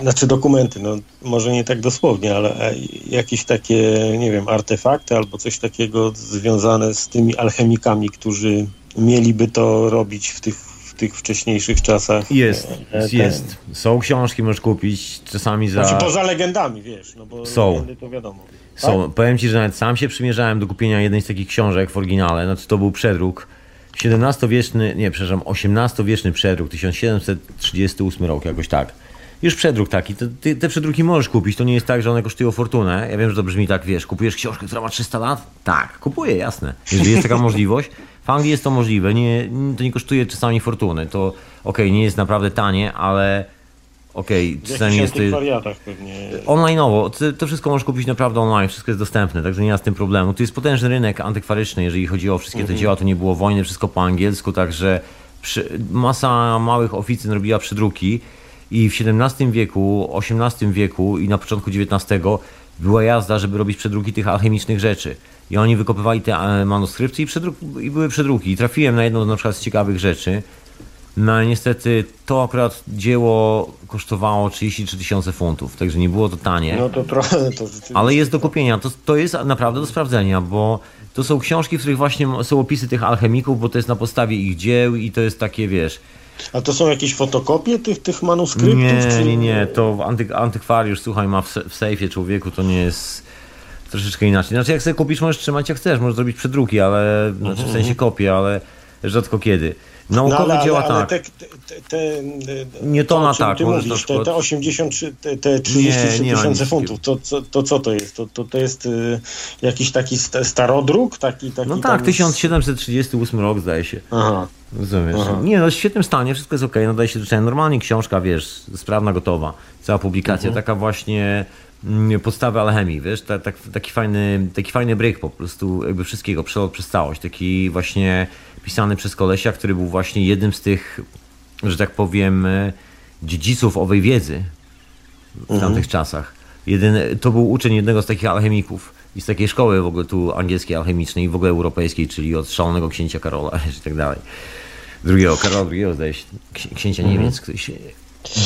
znaczy dokumenty, no może nie tak dosłownie, ale e, jakieś takie, nie wiem, artefakty albo coś takiego związane z tymi alchemikami, którzy mieliby to robić w tych, w tych wcześniejszych czasach. Jest, E, ten- jest. Są książki, możesz kupić czasami za... Znaczy poza legendami, wiesz, no bo Są. legendy to wiadomo. Są. Powiem ci, że nawet sam się przymierzałem do kupienia jednej z takich książek w oryginale. Znaczy to był przedruk. XVII-wieczny, nie, przepraszam, XVIII-wieczny przedruk, 1738 rok, jakoś tak. Już przedruk taki. Te, te przedruki możesz kupić. To nie jest tak, że one kosztują fortunę. Ja wiem, że to brzmi tak, wiesz, kupujesz książkę, która ma 300 lat? Tak, kupuję, jasne. Jeżeli jest taka możliwość. W Anglii jest to możliwe. Nie, to nie kosztuje czasami fortuny. To okej, nie jest naprawdę tanie, ale okej, czasami jakichś jest to... antykwariatach pewnie. Online'owo, to, to wszystko możesz kupić naprawdę online, wszystko jest dostępne, także nie ma z tym problemu. Tu jest potężny rynek antykwaryczny, jeżeli chodzi o wszystkie te dzieła, to nie było wojny, wszystko po angielsku, także przy, masa małych oficyn robiła przedruki i w XVII wieku, XVIII wieku i na początku XIX była jazda, żeby robić przedruki tych alchemicznych rzeczy. I oni wykopywali te e, manuskrypty i, przedruk, i były przedruki. I trafiłem na jedną na przykład z ciekawych rzeczy. No niestety to akurat dzieło kosztowało 33 tysiące funtów, także nie było to tanie. No to trochę, to. Ale jest do kupienia, to, to jest naprawdę do sprawdzenia, bo to są książki, w których właśnie są opisy tych alchemików, bo to jest na podstawie ich dzieł i to jest takie, wiesz... A to są jakieś fotokopie tych, tych manuskryptów? Nie, czy- nie, nie, to antyk, antykwariusz, słuchaj, ma w, se- w sejfie człowieku, to nie jest troszeczkę inaczej. Znaczy jak sobie kupisz, możesz trzymać jak chcesz, możesz zrobić przedruki, ale, znaczy w sensie kopie, ale rzadko kiedy. No, dzieła ale, ale tak. te, te, te, Nietona to, o czym tak, Ty mówisz, na te, przykład- te 83, te, te 33 Nie, nie tysiące funtów, to, to, to co to jest? To, to, to jest y, jakiś taki st- starodruk? Taki, taki No tak, tam z- 1738 rok zdaje się. Aha. Rozumiesz? Aha. Nie, no w świetnym stanie, wszystko jest okej, nadaje się do czytania. Normalnie książka, wiesz, sprawna, gotowa. Cała publikacja, taka właśnie mm, podstawy alchemii, wiesz, ta, tak, taki, fajny, taki fajny break po prostu jakby wszystkiego, przelot przez całość. Taki właśnie pisany przez kolesia, który był właśnie jednym z tych, że tak powiem, e, dziedziców owej wiedzy w tamtych czasach. Jeden, to był uczeń jednego z takich alchemików i z takiej szkoły w ogóle tu angielskiej alchemicznej i w ogóle europejskiej, czyli od szalonego księcia Karola i tak dalej. Drugiego, Karola II zdaje się, ksi- księcia Niemiec, który się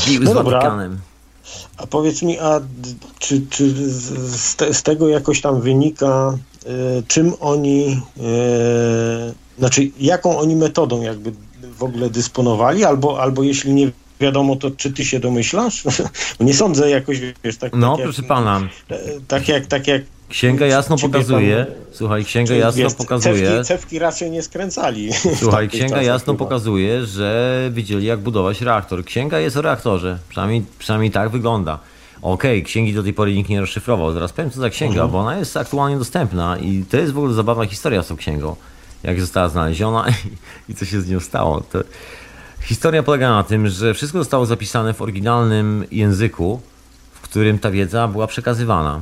bił z No dobra. A powiedz mi, a czy, czy z, te, z tego jakoś tam wynika, y, czym oni, y, znaczy jaką oni metodą jakby w ogóle dysponowali, albo, albo jeśli nie wiadomo, to czy ty się domyślasz? nie sądzę jakoś, wiesz, tak, No, tak proszę jak, pana, e, tak jak, tak jak księga jasno pokazuje, słuchaj, księga jasno pokazuje, Cewki, cewki raczej nie skręcali. słuchaj, księga jasno pokazuje, że widzieli jak budować reaktor. Księga jest o reaktorze, przynajmniej, przynajmniej tak wygląda. Okej, księgi do tej pory nikt nie rozszyfrował. Zaraz powiem, co za księga, Mhm. bo ona jest aktualnie dostępna i to jest w ogóle zabawna historia z tą księgą. Jak została znaleziona i, i co się z nią stało. To... Historia polega na tym, że wszystko zostało zapisane w oryginalnym języku, w którym ta wiedza była przekazywana.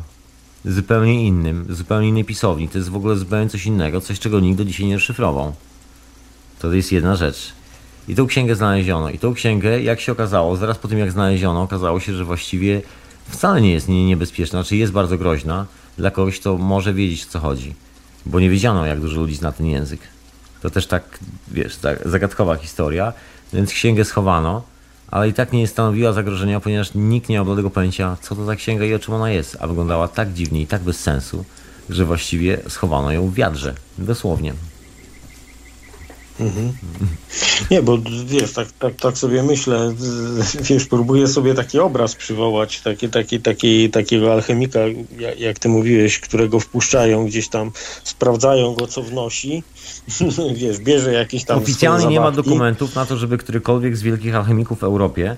Zupełnie innym, zupełnie innej pisowni. To jest w ogóle zupełnie coś innego, coś czego nikt do dzisiaj nie rozszyfrował. To jest jedna rzecz. I tą księgę znaleziono. I tą księgę, jak się okazało, zaraz po tym jak znaleziono, okazało się, że właściwie wcale nie jest nie- niebezpieczna, czy jest bardzo groźna dla kogoś, kto może wiedzieć o co chodzi. Bo nie wiedziano, jak dużo ludzi zna ten język. To też tak, wiesz, tak, zagadkowa historia, więc księgę schowano, ale i tak nie stanowiła zagrożenia, ponieważ nikt nie miał bladego pojęcia, co to za księga i o czym ona jest, a wyglądała tak dziwnie i tak bez sensu, że właściwie schowano ją w wiadrze, dosłownie. Nie, bo wiesz, tak, tak, tak sobie myślę, wiesz, próbuję sobie taki obraz przywołać, taki, taki, taki, takiego alchemika, jak, jak ty mówiłeś, którego wpuszczają gdzieś tam, sprawdzają go, co wnosi, wiesz, bierze jakieś tam Oficjalnie nie ma dokumentów na to, żeby którykolwiek z wielkich alchemików w Europie,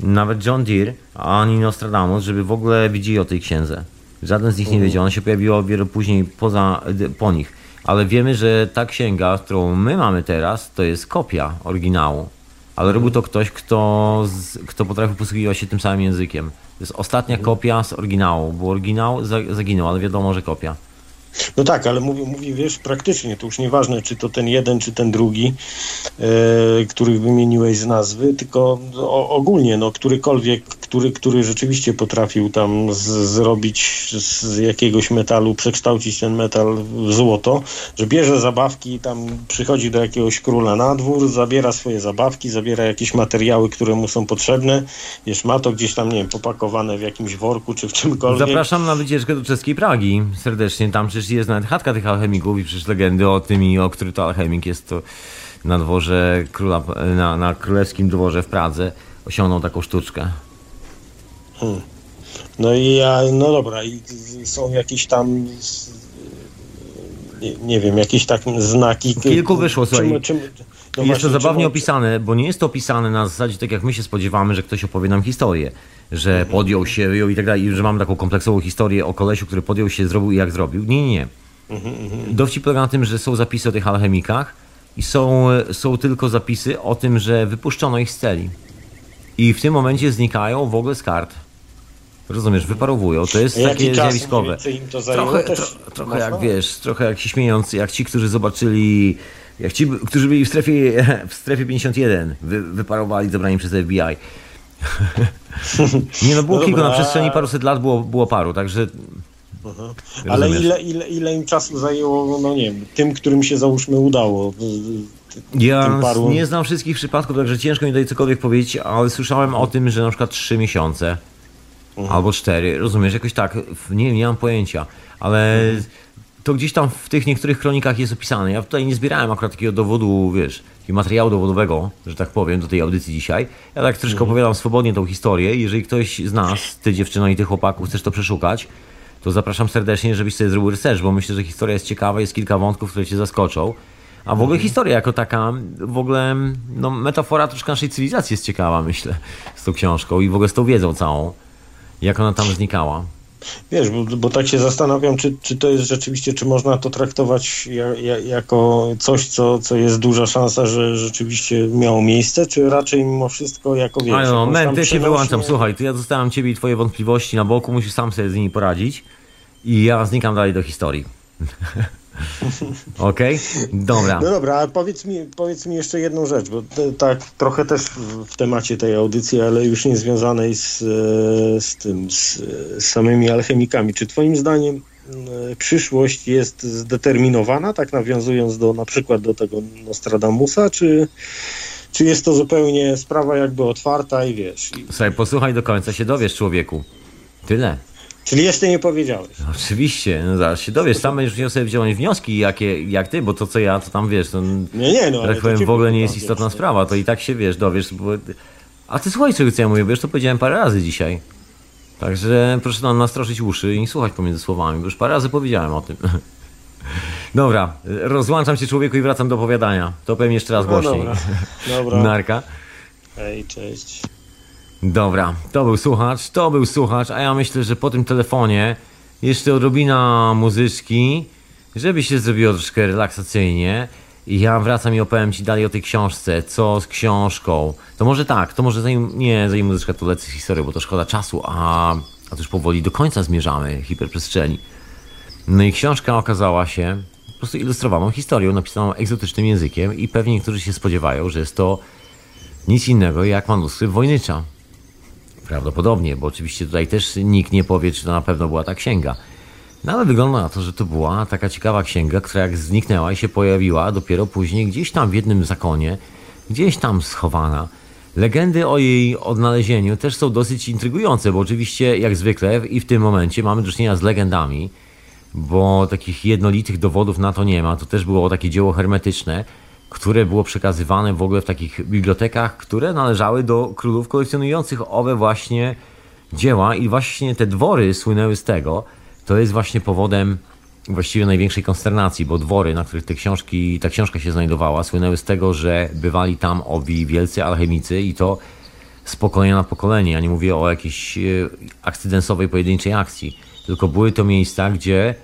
nawet John Deere, ani Nostradamus, żeby w ogóle wiedzieli o tej księdze. Żaden z nich nie wiedział, ona się pojawiła wiele później poza, po nich. Ale wiemy, że ta księga, którą my mamy teraz, to jest kopia oryginału. Ale robił to ktoś, kto, z, kto potrafił posługiwać się tym samym językiem. To jest ostatnia kopia z oryginału, bo oryginał za- zaginął, ale wiadomo, że kopia. No tak, ale mówi, mówi wiesz, praktycznie, to już nieważne, czy to ten jeden, czy ten drugi, e, których wymieniłeś z nazwy, tylko o, ogólnie, no, którykolwiek, który, który rzeczywiście potrafił tam z, zrobić z jakiegoś metalu, przekształcić ten metal w złoto, że bierze zabawki, tam przychodzi do jakiegoś króla na dwór, zabiera swoje zabawki, zabiera jakieś materiały, które mu są potrzebne, wiesz, ma to gdzieś tam, nie wiem, popakowane w jakimś worku, czy w czymkolwiek. Zapraszam na wycieczkę do czeskiej Pragi serdecznie. Tam przecież jest nawet chatka tych alchemików i przecież legendy o tym i o który to alchemik jest to na dworze króla, na, na królewskim dworze w Pradze osiągnął taką sztuczkę. Hmm. No i ja, no dobra, i są jakieś tam nie, nie wiem, jakieś tak znaki. Kilku wyszło, słuchaj. Czym, czym, no jest to zabawnie czym... opisane, bo nie jest to opisane na zasadzie tak jak my się spodziewamy, że ktoś opowie nam historię, że podjął się, wyjął i tak dalej, i że mamy taką kompleksową historię o kolesiu, który podjął się, zrobił i jak zrobił. Nie, nie, nie. Dowcip polega na tym, że są zapisy o tych alchemikach i są, są tylko zapisy o tym, że wypuszczono ich z celi. I w tym momencie znikają w ogóle z kart. Rozumiesz, wyparowują. To jest takie zjawiskowe. To trochę, tro, trochę jak wiesz, trochę jak się śmiejąc, jak ci, którzy zobaczyli, jak ci, którzy byli w strefie, w strefie 51, wy, wyparowali zabrani przez FBI. Nie no, było no kilku, na przestrzeni paruset lat było, było paru, także Mhm. Ale ile, ile, ile im czasu zajęło, no nie wiem, tym, którym się załóżmy udało? Ja paru... nie znam wszystkich przypadków, także ciężko mi tutaj cokolwiek powiedzieć, ale słyszałem o tym, że na przykład 3 miesiące mhm. albo 4, rozumiesz, jakoś tak, nie, nie mam pojęcia, ale mhm. To gdzieś tam w tych niektórych kronikach jest opisane. Ja tutaj nie zbierałem akurat takiego dowodu, wiesz, takiego materiału dowodowego, że tak powiem, do tej audycji dzisiaj. Ja tak troszkę mhm. opowiadam swobodnie tą historię. Jeżeli ktoś z nas, ty dziewczyno i tych chłopaków, chcesz to przeszukać, to zapraszam serdecznie, żebyś sobie zrobił research, bo myślę, że historia jest ciekawa, jest kilka wątków, które cię zaskoczą. A w ogóle mhm. historia jako taka, w ogóle no, metafora troszkę naszej cywilizacji jest ciekawa, myślę, z tą książką i w ogóle z tą wiedzą całą, jak ona tam znikała. Wiesz, bo, bo, tak się zastanawiam, czy, czy to jest rzeczywiście, czy można to traktować ja, ja, jako coś, co, co jest duża szansa, że rzeczywiście miało miejsce, czy raczej mimo wszystko jako wiesz... No, men, ty się wyłączam, słuchaj, ja zostawiam ciebie i twoje wątpliwości na boku, musisz sam sobie z nimi poradzić i ja znikam dalej do historii. Okej? Okay? Dobra. No dobra, a powiedz mi, powiedz mi jeszcze jedną rzecz, bo te, tak trochę też w temacie tej audycji, ale już nie związanej z, e, z tym, z, z samymi alchemikami. Czy twoim zdaniem e, przyszłość jest zdeterminowana, tak nawiązując do na przykład do tego Nostradamusa, czy, czy jest to zupełnie sprawa jakby otwarta i wiesz? I... Słuchaj, posłuchaj do końca, się dowiesz człowieku. Tyle. Czyli jeszcze nie powiedziałeś. No, oczywiście, no zaraz się dowiesz. Sam będziesz sobie wziąć wnioski, jakie, jak ty, bo to co ja, to tam wiesz, to nie, nie, no, tak powiem, w ogóle nie jest istotna wiesz, sprawa, to i tak się wiesz, dowiesz. Bo... A ty słuchaj, czego co ja mówię, wiesz, to powiedziałem parę razy dzisiaj. Także proszę nam nastroszyć uszy i nie słuchać pomiędzy słowami, bo już parę razy powiedziałem o tym. Dobra, rozłączam się człowieku i wracam do opowiadania. To powiem jeszcze raz no, głośniej. Dobra. dobra. Narka. Hej, cześć. Dobra, to był słuchacz, to był słuchacz, a ja myślę, że po tym telefonie jeszcze odrobina muzyczki, żeby się zrobiło troszkę relaksacyjnie. I ja wracam i opowiem Ci dalej o tej książce, co z książką. To może tak, to może zanim, nie, zanim muzyczka to lecę historię, bo to szkoda czasu, a, a to już powoli do końca zmierzamy hiperprzestrzeni. No i książka okazała się po prostu ilustrowaną historią, napisaną egzotycznym językiem i pewnie niektórzy się spodziewają, że jest to nic innego jak manuskrypt Wojnycza. Prawdopodobnie, bo oczywiście tutaj też nikt nie powie, czy to na pewno była ta księga. No ale wygląda na to, że to była taka ciekawa księga, która jak zniknęła i się pojawiła dopiero później gdzieś tam w jednym zakonie, gdzieś tam schowana. Legendy o jej odnalezieniu też są dosyć intrygujące, bo oczywiście jak zwykle i w tym momencie mamy do czynienia z legendami, bo takich jednolitych dowodów na to nie ma. To też było takie dzieło hermetyczne, które było przekazywane w ogóle w takich bibliotekach, które należały do królów kolekcjonujących owe właśnie dzieła i właśnie te dwory słynęły z tego. To jest właśnie powodem właściwie największej konsternacji, bo dwory, na których te książki, ta książka się znajdowała, słynęły z tego, że bywali tam owi wielcy alchemicy i to z pokolenia na pokolenie. Ja nie mówię o jakiejś e, akcydensowej, pojedynczej akcji, tylko były to miejsca, gdzie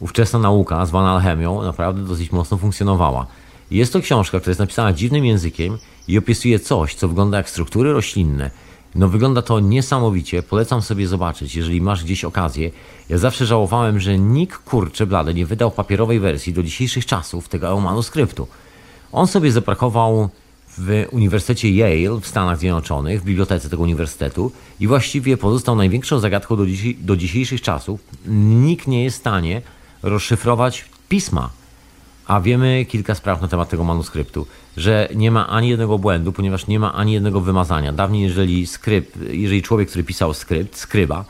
ówczesna nauka, zwana alchemią, naprawdę dosyć mocno funkcjonowała. Jest to książka, która jest napisana dziwnym językiem i opisuje coś, co wygląda jak struktury roślinne, No wygląda to niesamowicie, polecam sobie zobaczyć, jeżeli masz gdzieś okazję. Ja zawsze żałowałem, że nikt kurczę blady nie wydał papierowej wersji do dzisiejszych czasów tego manuskryptu. On sobie zaprakował w Uniwersytecie Yale w Stanach Zjednoczonych, w bibliotece tego uniwersytetu i właściwie pozostał największą zagadką do, do dzisiejszych czasów. Nikt nie jest w stanie rozszyfrować pisma. A wiemy kilka spraw na temat tego manuskryptu, że nie ma ani jednego błędu, ponieważ nie ma ani jednego wymazania. Dawniej, jeżeli skrypt, jeżeli człowiek, który pisał skrypt, skryba,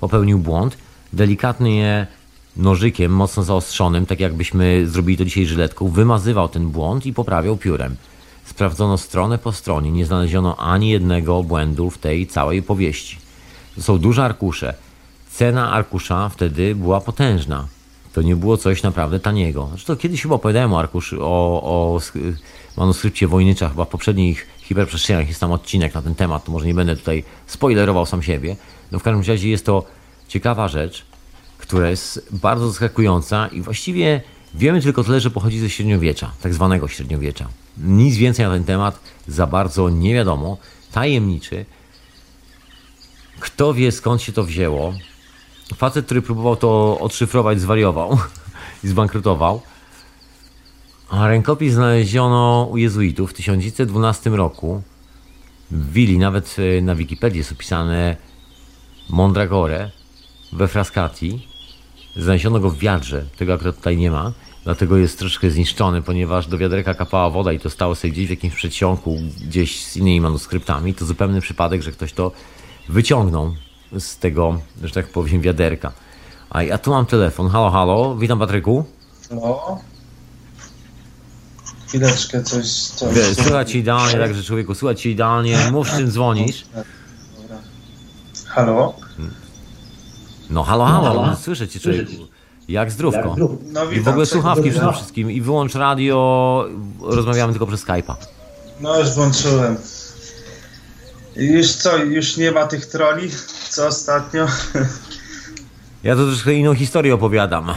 popełnił błąd, delikatnie nożykiem, mocno zaostrzonym, tak jakbyśmy zrobili to dzisiaj żyletką, wymazywał ten błąd i poprawiał piórem. Sprawdzono stronę po stronie, nie znaleziono ani jednego błędu w tej całej powieści. To są duże arkusze. Cena arkusza wtedy była potężna. To nie było coś naprawdę taniego. Zresztą kiedyś chyba opowiadałem o arkuszy, o, o manuskrypcie Wojnycza, chyba w poprzednich hiperprzestrzeniach jest tam odcinek na ten temat, to może nie będę tutaj spoilerował sam siebie. No w każdym razie jest to ciekawa rzecz, która jest bardzo zaskakująca i właściwie wiemy tylko tyle, że pochodzi ze średniowiecza, tak zwanego średniowiecza. Nic więcej na ten temat za bardzo nie wiadomo. Tajemniczy. Kto wie skąd się to wzięło? Facet, który próbował to odszyfrować, zwariował i zbankrutował. A rękopis znaleziono u jezuitów w 1912 roku. W Willi, nawet e, na Wikipedii jest opisane Mondragore we Frascati. Znaleziono go w wiadrze, tego akurat tutaj nie ma, dlatego jest troszkę zniszczony, ponieważ do wiaderka kapała woda i to stało sobie gdzieś w jakimś przedsionku, gdzieś z innymi manuskryptami. To zupełny przypadek, że ktoś to wyciągnął z tego, że tak powiem, wiaderka. A ja tu mam telefon. Halo, halo, witam Patryku. No. Chwileczkę, coś... coś Wiesz, Słychać ci idealnie, także człowieku, słychać ci idealnie. Mów, z czym dzwonisz. Dobra. Halo? No halo, halo, no, słyszę cię człowieku. Jak zdrówko. No I w ogóle słuchawki przede wszystkim. I wyłącz radio, rozmawiamy tylko przez Skype'a. No już włączyłem. Już co, już nie ma tych troli, co ostatnio? Ja to troszkę inną historię opowiadam.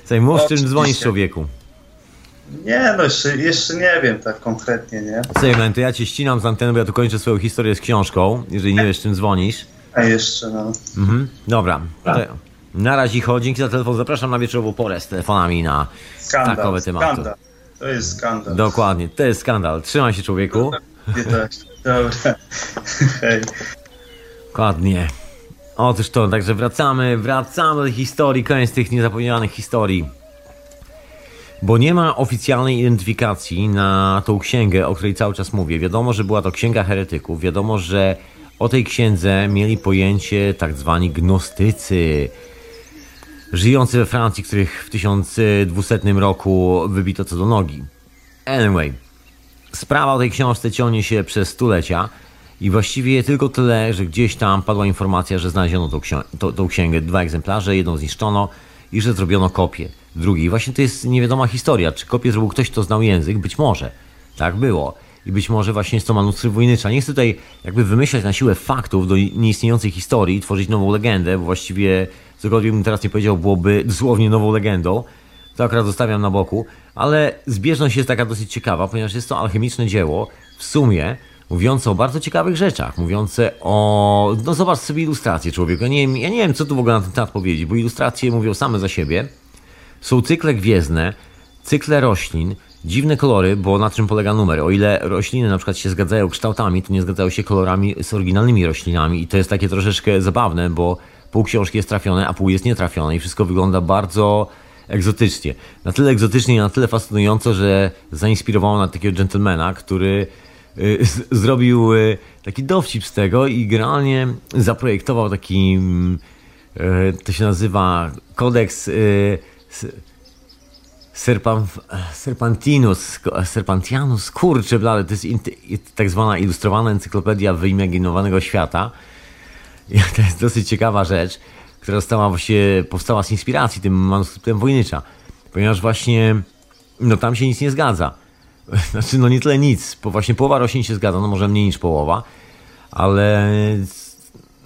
Słuchaj, mów, z czym dzwonisz człowieku. Nie no, jeszcze, jeszcze nie wiem tak konkretnie, nie? Słuchaj, man, to ja cię ścinam z anteny, bo ja tu kończę swoją historię z książką, jeżeli nie wiesz, czym dzwonisz. A jeszcze no. Mhm. Dobra. To na razie chodź, dzięki za telefon. Zapraszam na wieczorową porę z telefonami na Skandal, takowe tematy. skandal. To jest skandal. Dokładnie, to jest skandal. Trzymaj się człowieku. Tak. Dobra. Hej. Dokładnie. Otóż to, także wracamy, wracamy do historii, koniec tych niezapomnianych historii. Bo nie ma oficjalnej identyfikacji na tą księgę, o której cały czas mówię. Wiadomo, że była to księga heretyków. Wiadomo, że o tej księdze mieli pojęcie tak zwani gnostycy, żyjący we Francji, których w 1200 roku wybito co do nogi. Anyway, sprawa o tej książce ciągnie się przez stulecia i właściwie tylko tyle, że gdzieś tam padła informacja, że znaleziono tą, tą, tą księgę, dwa egzemplarze, jedną zniszczono i że zrobiono kopię drugiej. Właśnie to jest niewiadoma historia, czy kopię zrobił ktoś, kto znał język, być może. Tak było. I być może właśnie jest to manuskrypt wojnycza. Nie chcę tutaj jakby wymyślać na siłę faktów do nieistniejącej historii, tworzyć nową legendę, bo właściwie cokolwiek bym teraz nie powiedział, byłoby dosłownie nową legendą. To akurat zostawiam na boku, ale zbieżność jest taka dosyć ciekawa, ponieważ jest to alchemiczne dzieło, w sumie mówiące o bardzo ciekawych rzeczach, mówiące o... No zobacz sobie ilustracje człowieku, ja nie, ja nie wiem co tu w ogóle na ten temat powiedzieć, bo ilustracje mówią same za siebie. Są cykle gwiezdne, cykle roślin, dziwne kolory, bo na czym polega numer? O ile rośliny na przykład się zgadzają kształtami, to nie zgadzają się kolorami z oryginalnymi roślinami i to jest takie troszeczkę zabawne, bo pół książki jest trafione, a pół jest nietrafione i wszystko wygląda bardzo egzotycznie. Na tyle egzotycznie i na tyle fascynująco, że zainspirowało na takiego gentlemana, który y, zrobił y, taki dowcip z tego i generalnie zaprojektował taki, mm, y, to się nazywa kodeks Serpantinus, Serpantianus, kurczę blade, to jest tak zwana ilustrowana encyklopedia wyimaginowanego świata. To jest dosyć ciekawa rzecz, która została właśnie, powstała z inspiracji tym manuskryptem Wojnycza, ponieważ właśnie, no tam się nic nie zgadza. Znaczy, no nie tyle nic, bo właśnie połowa roślin się zgadza, no może mniej niż połowa, ale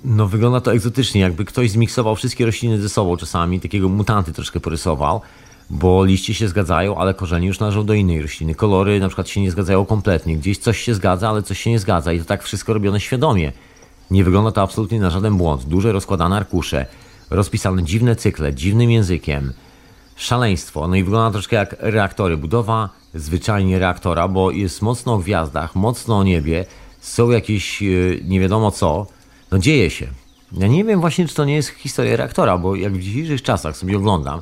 no wygląda to egzotycznie, jakby ktoś zmiksował wszystkie rośliny ze sobą czasami, takiego mutanty troszkę porysował, bo liście się zgadzają, ale korzenie już należą do innej rośliny. Kolory na przykład się nie zgadzają kompletnie, gdzieś coś się zgadza, ale coś się nie zgadza i to tak wszystko robione świadomie. Nie wygląda to absolutnie na żaden błąd. Duże rozkładane arkusze, rozpisane dziwne cykle, dziwnym językiem. Szaleństwo. No i wygląda troszkę jak reaktory. Budowa zwyczajnie reaktora, bo jest mocno o gwiazdach, mocno o niebie, są jakieś yy, nie wiadomo co. No dzieje się. Ja nie wiem właśnie, czy to nie jest historia reaktora, bo jak w dzisiejszych czasach sobie oglądam,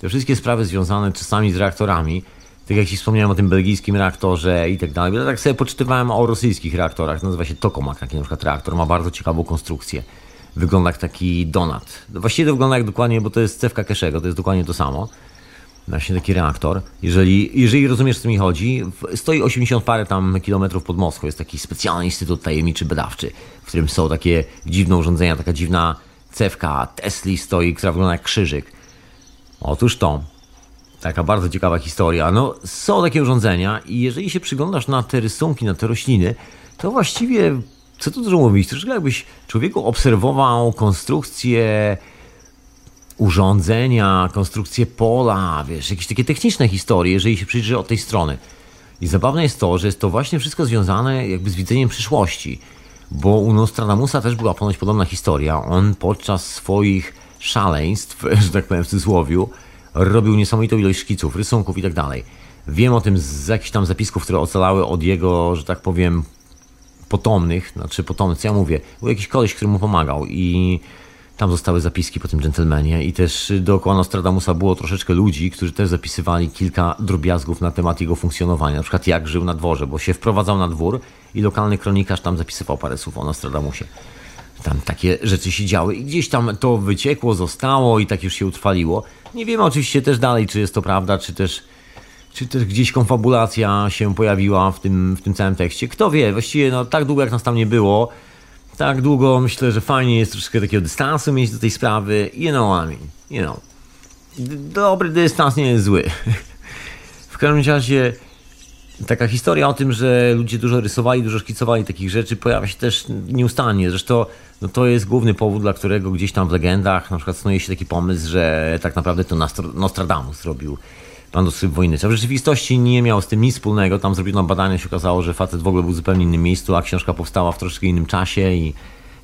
te wszystkie sprawy związane czasami z reaktorami, tak jak Ci wspomniałem o tym belgijskim reaktorze i tak dalej, ja tak sobie poczytywałem o rosyjskich reaktorach, nazywa się Tokamak, taki na przykład reaktor, ma bardzo ciekawą konstrukcję. Wygląda jak taki donat. Właściwie to wygląda jak dokładnie, bo to jest cewka Keszego, to jest dokładnie to samo. Właśnie taki reaktor. Jeżeli, jeżeli rozumiesz, o co mi chodzi, stoi 80 parę tam kilometrów pod Moskwą. Jest taki specjalny instytut tajemniczy badawczy, w którym są takie dziwne urządzenia, taka dziwna cewka Tesli stoi, która wygląda jak krzyżyk. Otóż to. Taka bardzo ciekawa historia. No, są takie urządzenia i jeżeli się przyglądasz na te rysunki, na te rośliny, to właściwie, co tu dużo mówić, troszkę jakbyś człowieku obserwował konstrukcję urządzenia, konstrukcję pola, wiesz, jakieś takie techniczne historie, jeżeli się przyjrzy od tej strony. I zabawne jest to, że jest to właśnie wszystko związane jakby z widzeniem przyszłości, bo u Nostradamusa też była ponoć podobna historia. On podczas swoich szaleństw, że tak powiem w cudzysłowiu, robił niesamowitą ilość szkiców, rysunków i tak dalej. Wiem o tym z jakichś tam zapisków, które ocalały od jego, że tak powiem, potomnych, znaczy potomnych, co ja mówię, był jakiś koleś, który mu pomagał i tam zostały zapiski po tym dżentelmenie i też dookoła Nostradamusa było troszeczkę ludzi, którzy też zapisywali kilka drobiazgów na temat jego funkcjonowania, na przykład jak żył na dworze, bo się wprowadzał na dwór i lokalny kronikarz tam zapisywał parę słów o Nostradamusie. Tam takie rzeczy się działy i gdzieś tam to wyciekło, zostało i tak już się utrwaliło. Nie wiemy oczywiście też dalej, czy jest to prawda, czy też, czy też gdzieś konfabulacja się pojawiła w tym, w tym całym tekście. Kto wie, właściwie no, tak długo jak nas tam nie było, tak długo myślę, że fajnie jest troszkę takiego dystansu mieć do tej sprawy. You know I mean. You know. Dobry dystans nie jest zły. w każdym razie taka historia o tym, że ludzie dużo rysowali, dużo szkicowali takich rzeczy pojawia się też nieustannie. Zresztą no to jest główny powód, dla którego gdzieś tam w legendach na przykład snuje się taki pomysł, że tak naprawdę to Nostradamus zrobił manuskrypt wojny. A w rzeczywistości nie miał z tym nic wspólnego. Tam zrobiono badania, się okazało, że facet w ogóle był w zupełnie innym miejscu, a książka powstała w troszkę innym czasie i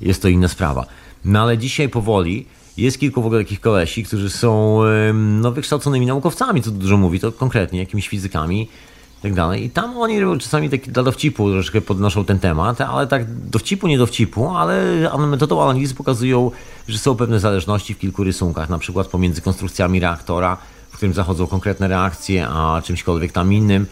jest to inna sprawa. No ale dzisiaj powoli jest kilku w ogóle takich kolesi, którzy są no, wykształconymi naukowcami, co dużo mówi, to konkretnie jakimiś fizykami i tak dalej. I tam oni czasami tak dla dowcipu troszkę podnoszą ten temat, ale tak dowcipu, nie dowcipu, ale metodą analizy pokazują, że są pewne zależności w kilku rysunkach, na przykład pomiędzy konstrukcjami reaktora, którym zachodzą konkretne reakcje, a czymśkolwiek tam innym.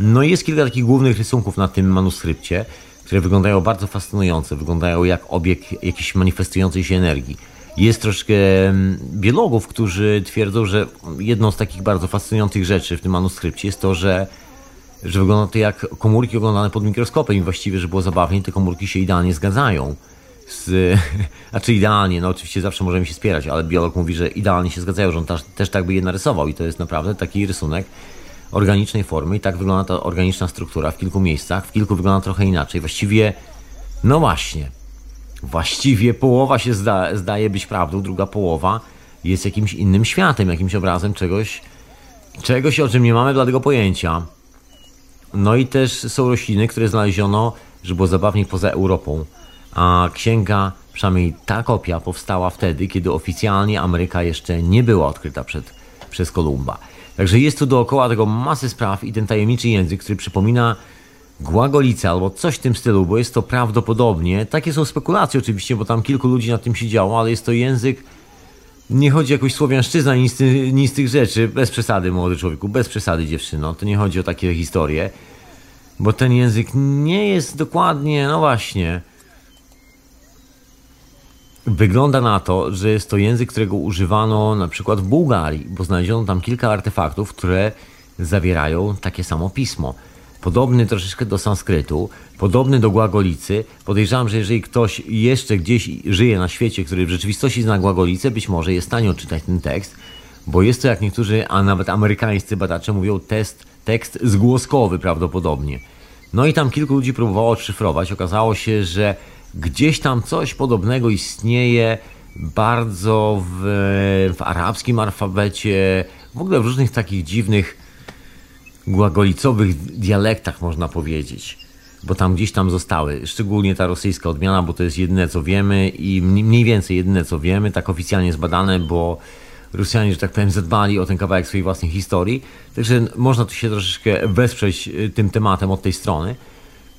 No i jest kilka takich głównych rysunków na tym manuskrypcie, które wyglądają bardzo fascynujące, wyglądają jak obiekt jakiejś manifestującej się energii. Jest troszkę mm, biologów, którzy twierdzą, że jedną z takich bardzo fascynujących rzeczy w tym manuskrypcie jest to, że, że wygląda to jak komórki oglądane pod mikroskopem i właściwie, że było zabawnie, te komórki się idealnie zgadzają z, znaczy idealnie, no oczywiście zawsze możemy się spierać, ale biolog mówi, że idealnie się zgadzają, że on też, też tak by je narysował i to jest naprawdę taki rysunek organicznej formy i tak wygląda ta organiczna struktura w kilku miejscach, w kilku wygląda trochę inaczej. Właściwie, no właśnie, właściwie połowa się zda, zdaje być prawdą, druga połowa jest jakimś innym światem, jakimś obrazem czegoś, czegoś o czym nie mamy bladego pojęcia. No i też są rośliny, które znaleziono, że było zabawniej poza Europą a księga, przynajmniej ta kopia, powstała wtedy, kiedy oficjalnie Ameryka jeszcze nie była odkryta przed, przez Kolumba. Także jest tu dookoła tego masy spraw i ten tajemniczy język, który przypomina Głagolicę albo coś w tym stylu, bo jest to prawdopodobnie, takie są spekulacje oczywiście, bo tam kilku ludzi nad tym siedziało, ale jest to język, nie chodzi o jakąś słowiańszczyznę, nic, nic z tych rzeczy, bez przesady młody człowieku, bez przesady dziewczyno, to nie chodzi o takie historie, bo ten język nie jest dokładnie, no właśnie, Wygląda na to, że jest to język, którego używano na przykład w Bułgarii, bo znaleziono tam kilka artefaktów, które zawierają takie samo pismo. Podobny troszeczkę do sanskrytu, podobny do głagolicy. Podejrzewam, że jeżeli ktoś jeszcze gdzieś żyje na świecie, który w rzeczywistości zna głagolicę, być może jest w stanie odczytać ten tekst, bo jest to, jak niektórzy, a nawet amerykańscy badacze mówią, test, tekst zgłoskowy prawdopodobnie. No i tam kilku ludzi próbowało odszyfrować. Okazało się, że gdzieś tam coś podobnego istnieje bardzo w, w arabskim alfabecie, w ogóle w różnych takich dziwnych głagolicowych dialektach można powiedzieć. bo tam gdzieś tam zostały. Szczególnie ta rosyjska odmiana, bo to jest jedyne co wiemy i mniej więcej jedyne co wiemy, tak oficjalnie zbadane, bo Rosjanie, że tak powiem, zadbali o ten kawałek swojej własnej historii. Także można tu się troszeczkę wesprzeć y, tym tematem od tej strony.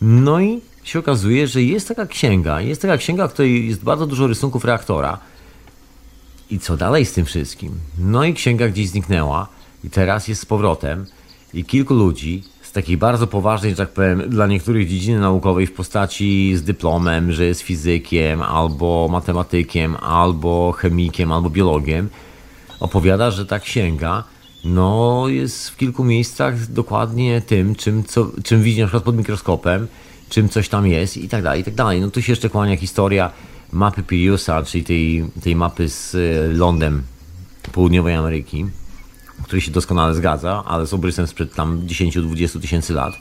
No i się okazuje, że jest taka księga, jest taka księga, w której jest bardzo dużo rysunków reaktora. I co dalej z tym wszystkim? No i księga gdzieś zniknęła i teraz jest z powrotem i kilku ludzi z takiej bardzo poważnej, że tak powiem, dla niektórych dziedziny naukowej w postaci z dyplomem, że jest fizykiem, albo matematykiem, albo chemikiem, albo biologiem, opowiada, że ta księga no, jest w kilku miejscach dokładnie tym, czym, co, czym widzi na przykład pod mikroskopem, czym coś tam jest i tak dalej, i tak dalej. No tu się jeszcze kłania historia mapy Piriusa, czyli tej, tej mapy z e, lądem południowej Ameryki, który się doskonale zgadza, ale z obrysem sprzed tam 10-20 tysięcy lat.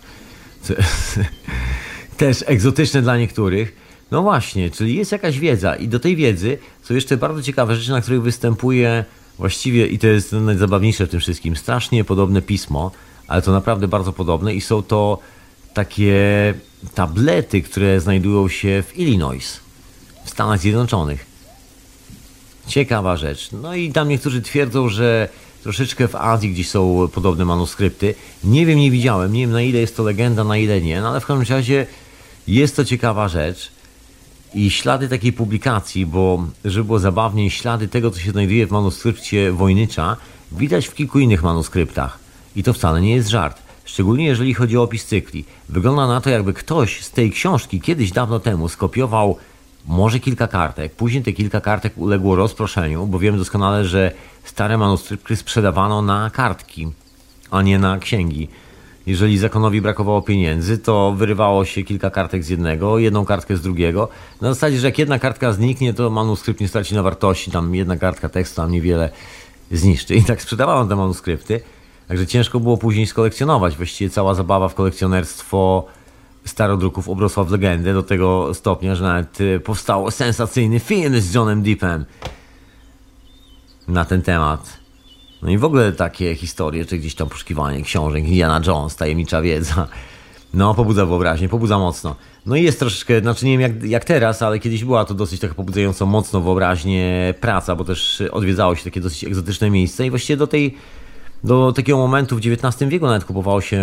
Też egzotyczne dla niektórych. No właśnie, czyli jest jakaś wiedza i do tej wiedzy są jeszcze bardzo ciekawe rzeczy, na których występuje właściwie, i to jest najzabawniejsze w tym wszystkim, strasznie podobne pismo, ale to naprawdę bardzo podobne i są to takie tablety, które znajdują się w Illinois, w Stanach Zjednoczonych. Ciekawa rzecz. No i tam niektórzy twierdzą, że troszeczkę w Azji gdzieś są podobne manuskrypty. Nie wiem, nie widziałem, nie wiem na ile jest to legenda, na ile nie, no ale w każdym razie jest to ciekawa rzecz. I ślady takiej publikacji, bo żeby było zabawniej, ślady tego, co się znajduje w manuskrypcie Wojnycza, widać w kilku innych manuskryptach. I to wcale nie jest żart. Szczególnie jeżeli chodzi o opis cykli. Wygląda na to, jakby ktoś z tej książki kiedyś dawno temu skopiował może kilka kartek. Później te kilka kartek uległo rozproszeniu, bo wiemy doskonale, że stare manuskrypty sprzedawano na kartki, a nie na księgi. Jeżeli zakonowi brakowało pieniędzy, to wyrywało się kilka kartek z jednego, jedną kartkę z drugiego. Na zasadzie, że jak jedna kartka zniknie, to manuskrypt nie straci na wartości, tam jedna kartka tekstu tam niewiele zniszczy. I tak sprzedawano te manuskrypty. Także ciężko było później skolekcjonować. Właściwie cała zabawa w kolekcjonerstwo starodruków obrosła w legendę do tego stopnia, że nawet y, powstał sensacyjny film z Johnem Deepem na ten temat. No i w ogóle takie historie, czy gdzieś tam poszukiwanie książek, Indiana Jones, tajemnicza wiedza. No, pobudza wyobraźnię, pobudza mocno. No i jest troszeczkę, znaczy nie wiem jak, jak teraz, ale kiedyś była to dosyć taka pobudzająco mocno wyobraźnię praca, bo też odwiedzało się takie dosyć egzotyczne miejsca i właściwie do tej do takiego momentu w XIX wieku nawet kupowało się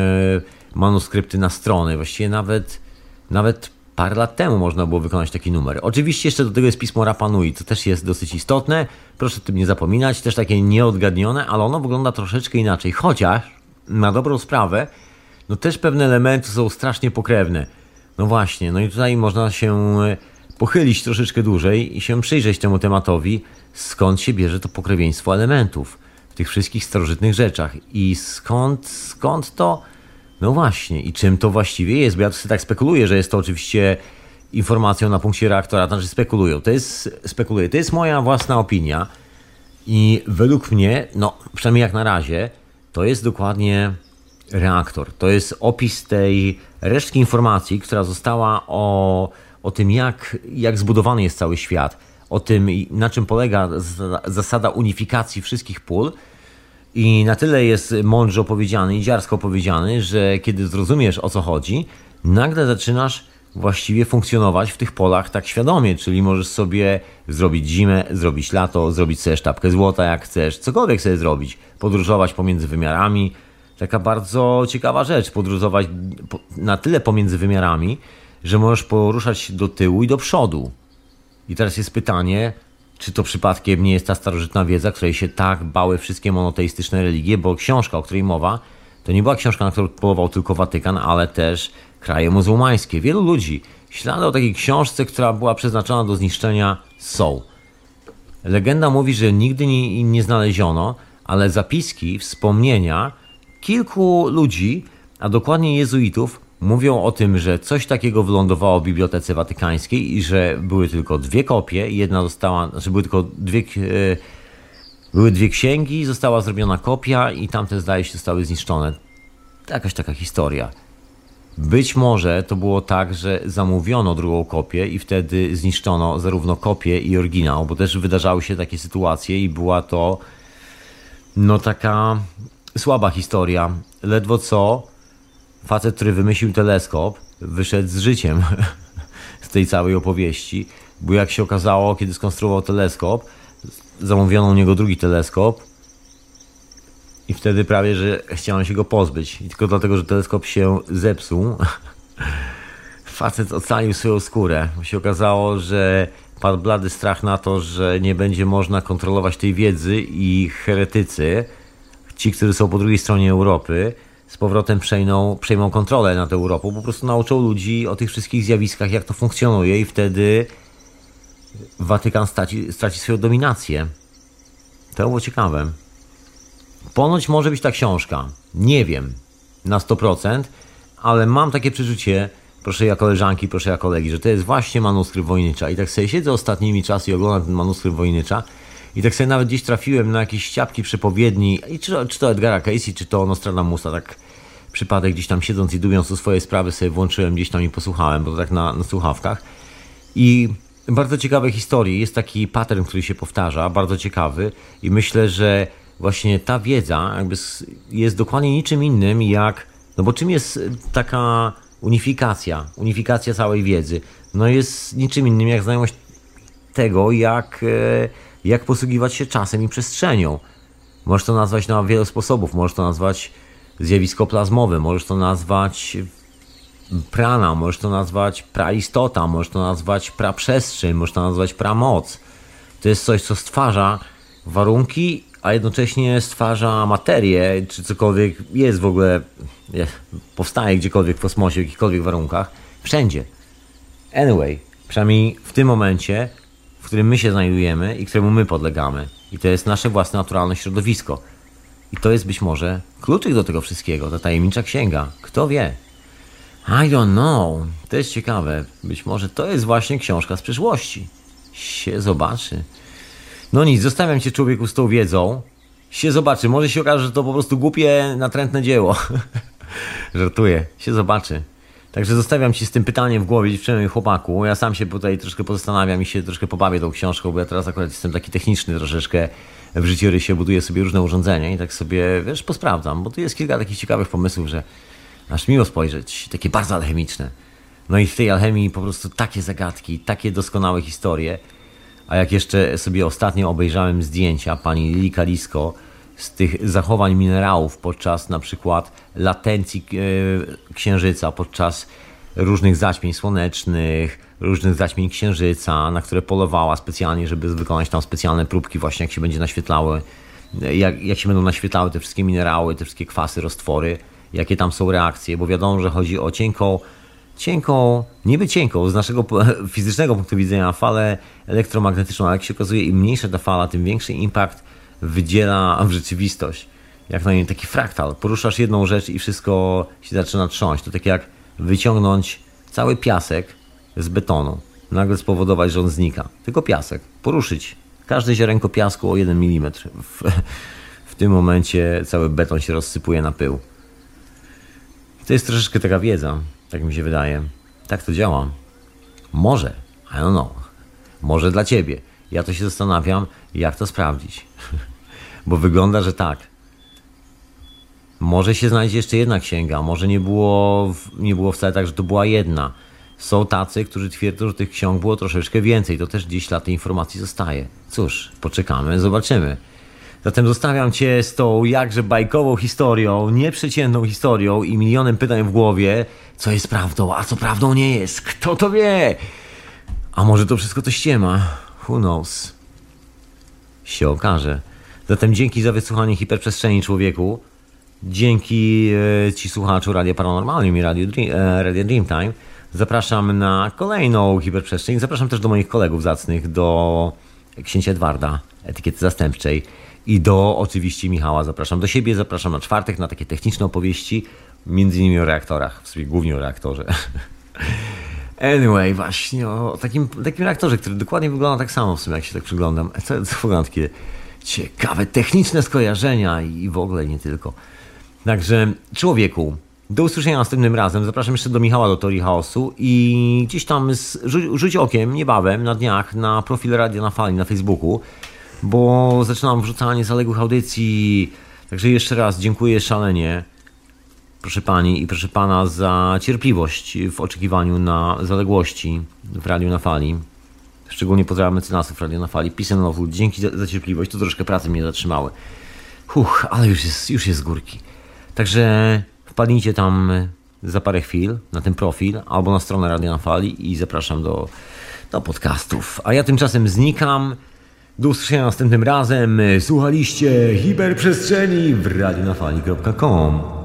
manuskrypty na strony. Właściwie nawet, nawet parę lat temu można było wykonać taki numer. Oczywiście jeszcze do tego jest pismo Rapanui, co też jest dosyć istotne. Proszę o tym nie zapominać. Też takie nieodgadnione, ale ono wygląda troszeczkę inaczej. Chociaż na dobrą sprawę, no też pewne elementy są strasznie pokrewne. No właśnie, no i tutaj można się pochylić troszeczkę dłużej i się przyjrzeć temu tematowi, skąd się bierze to pokrewieństwo elementów w tych wszystkich starożytnych rzeczach. I skąd, skąd to, no właśnie, i czym to właściwie jest, bo ja sobie tak spekuluję, że jest to oczywiście informacją na punkcie reaktora, znaczy spekulują, to jest, spekuluję, to jest moja własna opinia. I według mnie, no przynajmniej jak na razie, to jest dokładnie reaktor, to jest opis tej resztki informacji, która została o, o tym, jak, jak zbudowany jest cały świat, o tym, na czym polega zasada unifikacji wszystkich pól. I na tyle jest mądrze opowiedziany i dziarsko opowiedziany, że kiedy zrozumiesz o co chodzi, nagle zaczynasz właściwie funkcjonować w tych polach tak świadomie, czyli możesz sobie zrobić zimę, zrobić lato, zrobić sobie sztabkę złota jak chcesz, cokolwiek sobie zrobić, podróżować pomiędzy wymiarami. Taka bardzo ciekawa rzecz, podróżować na tyle pomiędzy wymiarami, że możesz poruszać do tyłu i do przodu. I teraz jest pytanie, czy to przypadkiem nie jest ta starożytna wiedza, której się tak bały wszystkie monoteistyczne religie, bo książka, o której mowa, to nie była książka, na którą polował tylko Watykan, ale też kraje muzułmańskie. Wielu ludzi ślady o takiej książce, która była przeznaczona do zniszczenia, są. Legenda mówi, że nigdy nie, nie znaleziono, ale zapiski, wspomnienia kilku ludzi, a dokładnie jezuitów, mówią o tym, że coś takiego wylądowało w Bibliotece Watykańskiej i że były tylko dwie kopie. Jedna została, znaczy były tylko dwie, e, były dwie księgi, została zrobiona kopia i tamte zdaje się zostały zniszczone. Jakaś taka historia. Być może to było tak, że zamówiono drugą kopię i wtedy zniszczono zarówno kopię i oryginał, bo też wydarzały się takie sytuacje i była to no taka słaba historia. Ledwo co facet, który wymyślił teleskop, wyszedł z życiem z tej całej opowieści, bo jak się okazało, kiedy skonstruował teleskop, zamówiono u niego drugi teleskop i wtedy prawie, że chciałem się go pozbyć. I tylko dlatego, że teleskop się zepsuł, facet ocalił swoją skórę. Bo się okazało, że padł blady strach na to, że nie będzie można kontrolować tej wiedzy i heretycy, ci, którzy są po drugiej stronie Europy, z powrotem przejmą, przejmą kontrolę nad Europą, po prostu nauczą ludzi o tych wszystkich zjawiskach, jak to funkcjonuje i wtedy Watykan straci, straci swoją dominację. To było ciekawe. Ponoć może być ta książka. Nie wiem na 100%, ale mam takie przeczucie, proszę ja koleżanki, proszę ja kolegi, że to jest właśnie manuskrypt Wojnycza. I tak sobie siedzę ostatnimi czasy i oglądam ten manuskrypt Wojnycza i tak sobie nawet gdzieś trafiłem na jakieś ściapki przepowiedni, i czy, czy to Edgara Casey, czy to Nostradamusa, tak przypadek gdzieś tam siedząc i dubiąc o swoje sprawy sobie włączyłem gdzieś tam i posłuchałem, bo to tak na, na słuchawkach. I bardzo ciekawe historie. Jest taki pattern, który się powtarza, bardzo ciekawy i myślę, że właśnie ta wiedza jakby jest dokładnie niczym innym jak, no bo czym jest taka unifikacja, unifikacja całej wiedzy? No jest niczym innym jak znajomość tego, jak, e, jak posługiwać się czasem i przestrzenią. Możesz to nazwać na wiele sposobów. Możesz to nazwać zjawisko plazmowe, możesz to nazwać prana, możesz to nazwać praistota, możesz to nazwać praprzestrzeń, możesz to nazwać pramoc. To jest coś, co stwarza warunki, a jednocześnie stwarza materię, czy cokolwiek jest w ogóle, powstaje gdziekolwiek w kosmosie, w jakichkolwiek warunkach, wszędzie. Anyway, przynajmniej w tym momencie, którym my się znajdujemy i któremu my podlegamy. I to jest nasze własne naturalne środowisko. I to jest być może kluczyk do tego wszystkiego, ta tajemnicza księga. Kto wie? I don't know. To jest ciekawe. Być może to jest właśnie książka z przyszłości. Się zobaczy. No nic, zostawiam cię człowieku z tą wiedzą. Się zobaczy. Może się okaże, że to po prostu głupie, natrętne dzieło. Żartuję. Się zobaczy. Także zostawiam ci z tym pytaniem w głowie, dziewczyny chłopaku. Ja sam się tutaj troszkę pozastanawiam i się troszkę pobawię tą książką, bo ja teraz akurat jestem taki techniczny troszeczkę w życiorysie, buduję sobie różne urządzenia i tak sobie, wiesz, posprawdzam, bo tu jest kilka takich ciekawych pomysłów, że aż miło spojrzeć, takie bardzo alchemiczne. No i w tej alchemii po prostu takie zagadki, takie doskonałe historie. A jak jeszcze sobie ostatnio obejrzałem zdjęcia pani Lili Kalisko z tych zachowań minerałów podczas na przykład latencji e, księżyca, podczas różnych zaćmień słonecznych, różnych zaćmień księżyca, na które polowała specjalnie, żeby wykonać tam specjalne próbki właśnie jak się będzie naświetlały, jak, jak się będą naświetlały te wszystkie minerały, te wszystkie kwasy, roztwory jakie tam są reakcje, bo wiadomo, że chodzi o cienką, cienką, niby cienką, z naszego fizycznego punktu widzenia falę elektromagnetyczną, ale jak się okazuje, im mniejsza ta fala, tym większy impact wydziela w rzeczywistość. Jak na niej taki fraktal. Poruszasz jedną rzecz i wszystko się zaczyna trząść. To tak jak wyciągnąć cały piasek z betonu. Nagle spowodować, że on znika. Tylko piasek. Poruszyć każde ziarenko piasku o 1 mm. W, w tym momencie cały beton się rozsypuje na pył. To jest troszeczkę taka wiedza, tak mi się wydaje. Tak to działa. Może, I don't know. Może dla ciebie. Ja to się zastanawiam, jak to sprawdzić. Bo wygląda, że tak. Może się znajdzie jeszcze jedna księga, może nie było, nie było wcale tak, że to była jedna. Są tacy, którzy twierdzą, że tych ksiąg było troszeczkę więcej. To też gdzieś dla tej informacji zostaje. Cóż, poczekamy, zobaczymy. Zatem zostawiam Cię z tą jakże bajkową historią, nieprzeciętną historią i milionem pytań w głowie, co jest prawdą, a co prawdą nie jest. Kto to wie? A może to wszystko to ściema? Who knows? Się okaże. Zatem dzięki za wysłuchanie hiperprzestrzeni człowieku. Dzięki e, Ci słuchaczu Radia Paranormalnym i Radio, Dream, e, Radio Dreamtime. Zapraszam na kolejną hiperprzestrzeń. Zapraszam też do moich kolegów zacnych, do księcia Edwarda, etykiety zastępczej i do oczywiście Michała zapraszam do siebie, zapraszam na czwartek na takie techniczne opowieści, między innymi o reaktorach, w sumie głównie o reaktorze. Anyway, właśnie o takim, takim reaktorze, który dokładnie wygląda tak samo w sumie, jak się tak przyglądam. Co, co wygląda takie ciekawe, techniczne skojarzenia i w ogóle nie tylko. Także człowieku, do usłyszenia następnym razem. Zapraszam jeszcze do Michała do Teorii Chaosu i gdzieś tam z, rzuć, rzuć okiem niebawem na dniach na profil Radia na Fali na Facebooku bo zaczynam wrzucanie zaległych audycji. Także jeszcze raz dziękuję szalenie. proszę pani i proszę pana, za cierpliwość w oczekiwaniu na zaległości w Radiu na Fali. Szczególnie pozdrawiam mecenasów Radio na Fali. Peace and love, dzięki za, za cierpliwość, to troszkę pracy mnie zatrzymały. Huch, ale już jest, już jest z górki. Także wpadnijcie tam za parę chwil na ten profil albo na stronę Radio na Fali i zapraszam do, do podcastów. A ja tymczasem znikam. Do usłyszenia następnym razem. Słuchaliście hiperprzestrzeni w radionafali.com.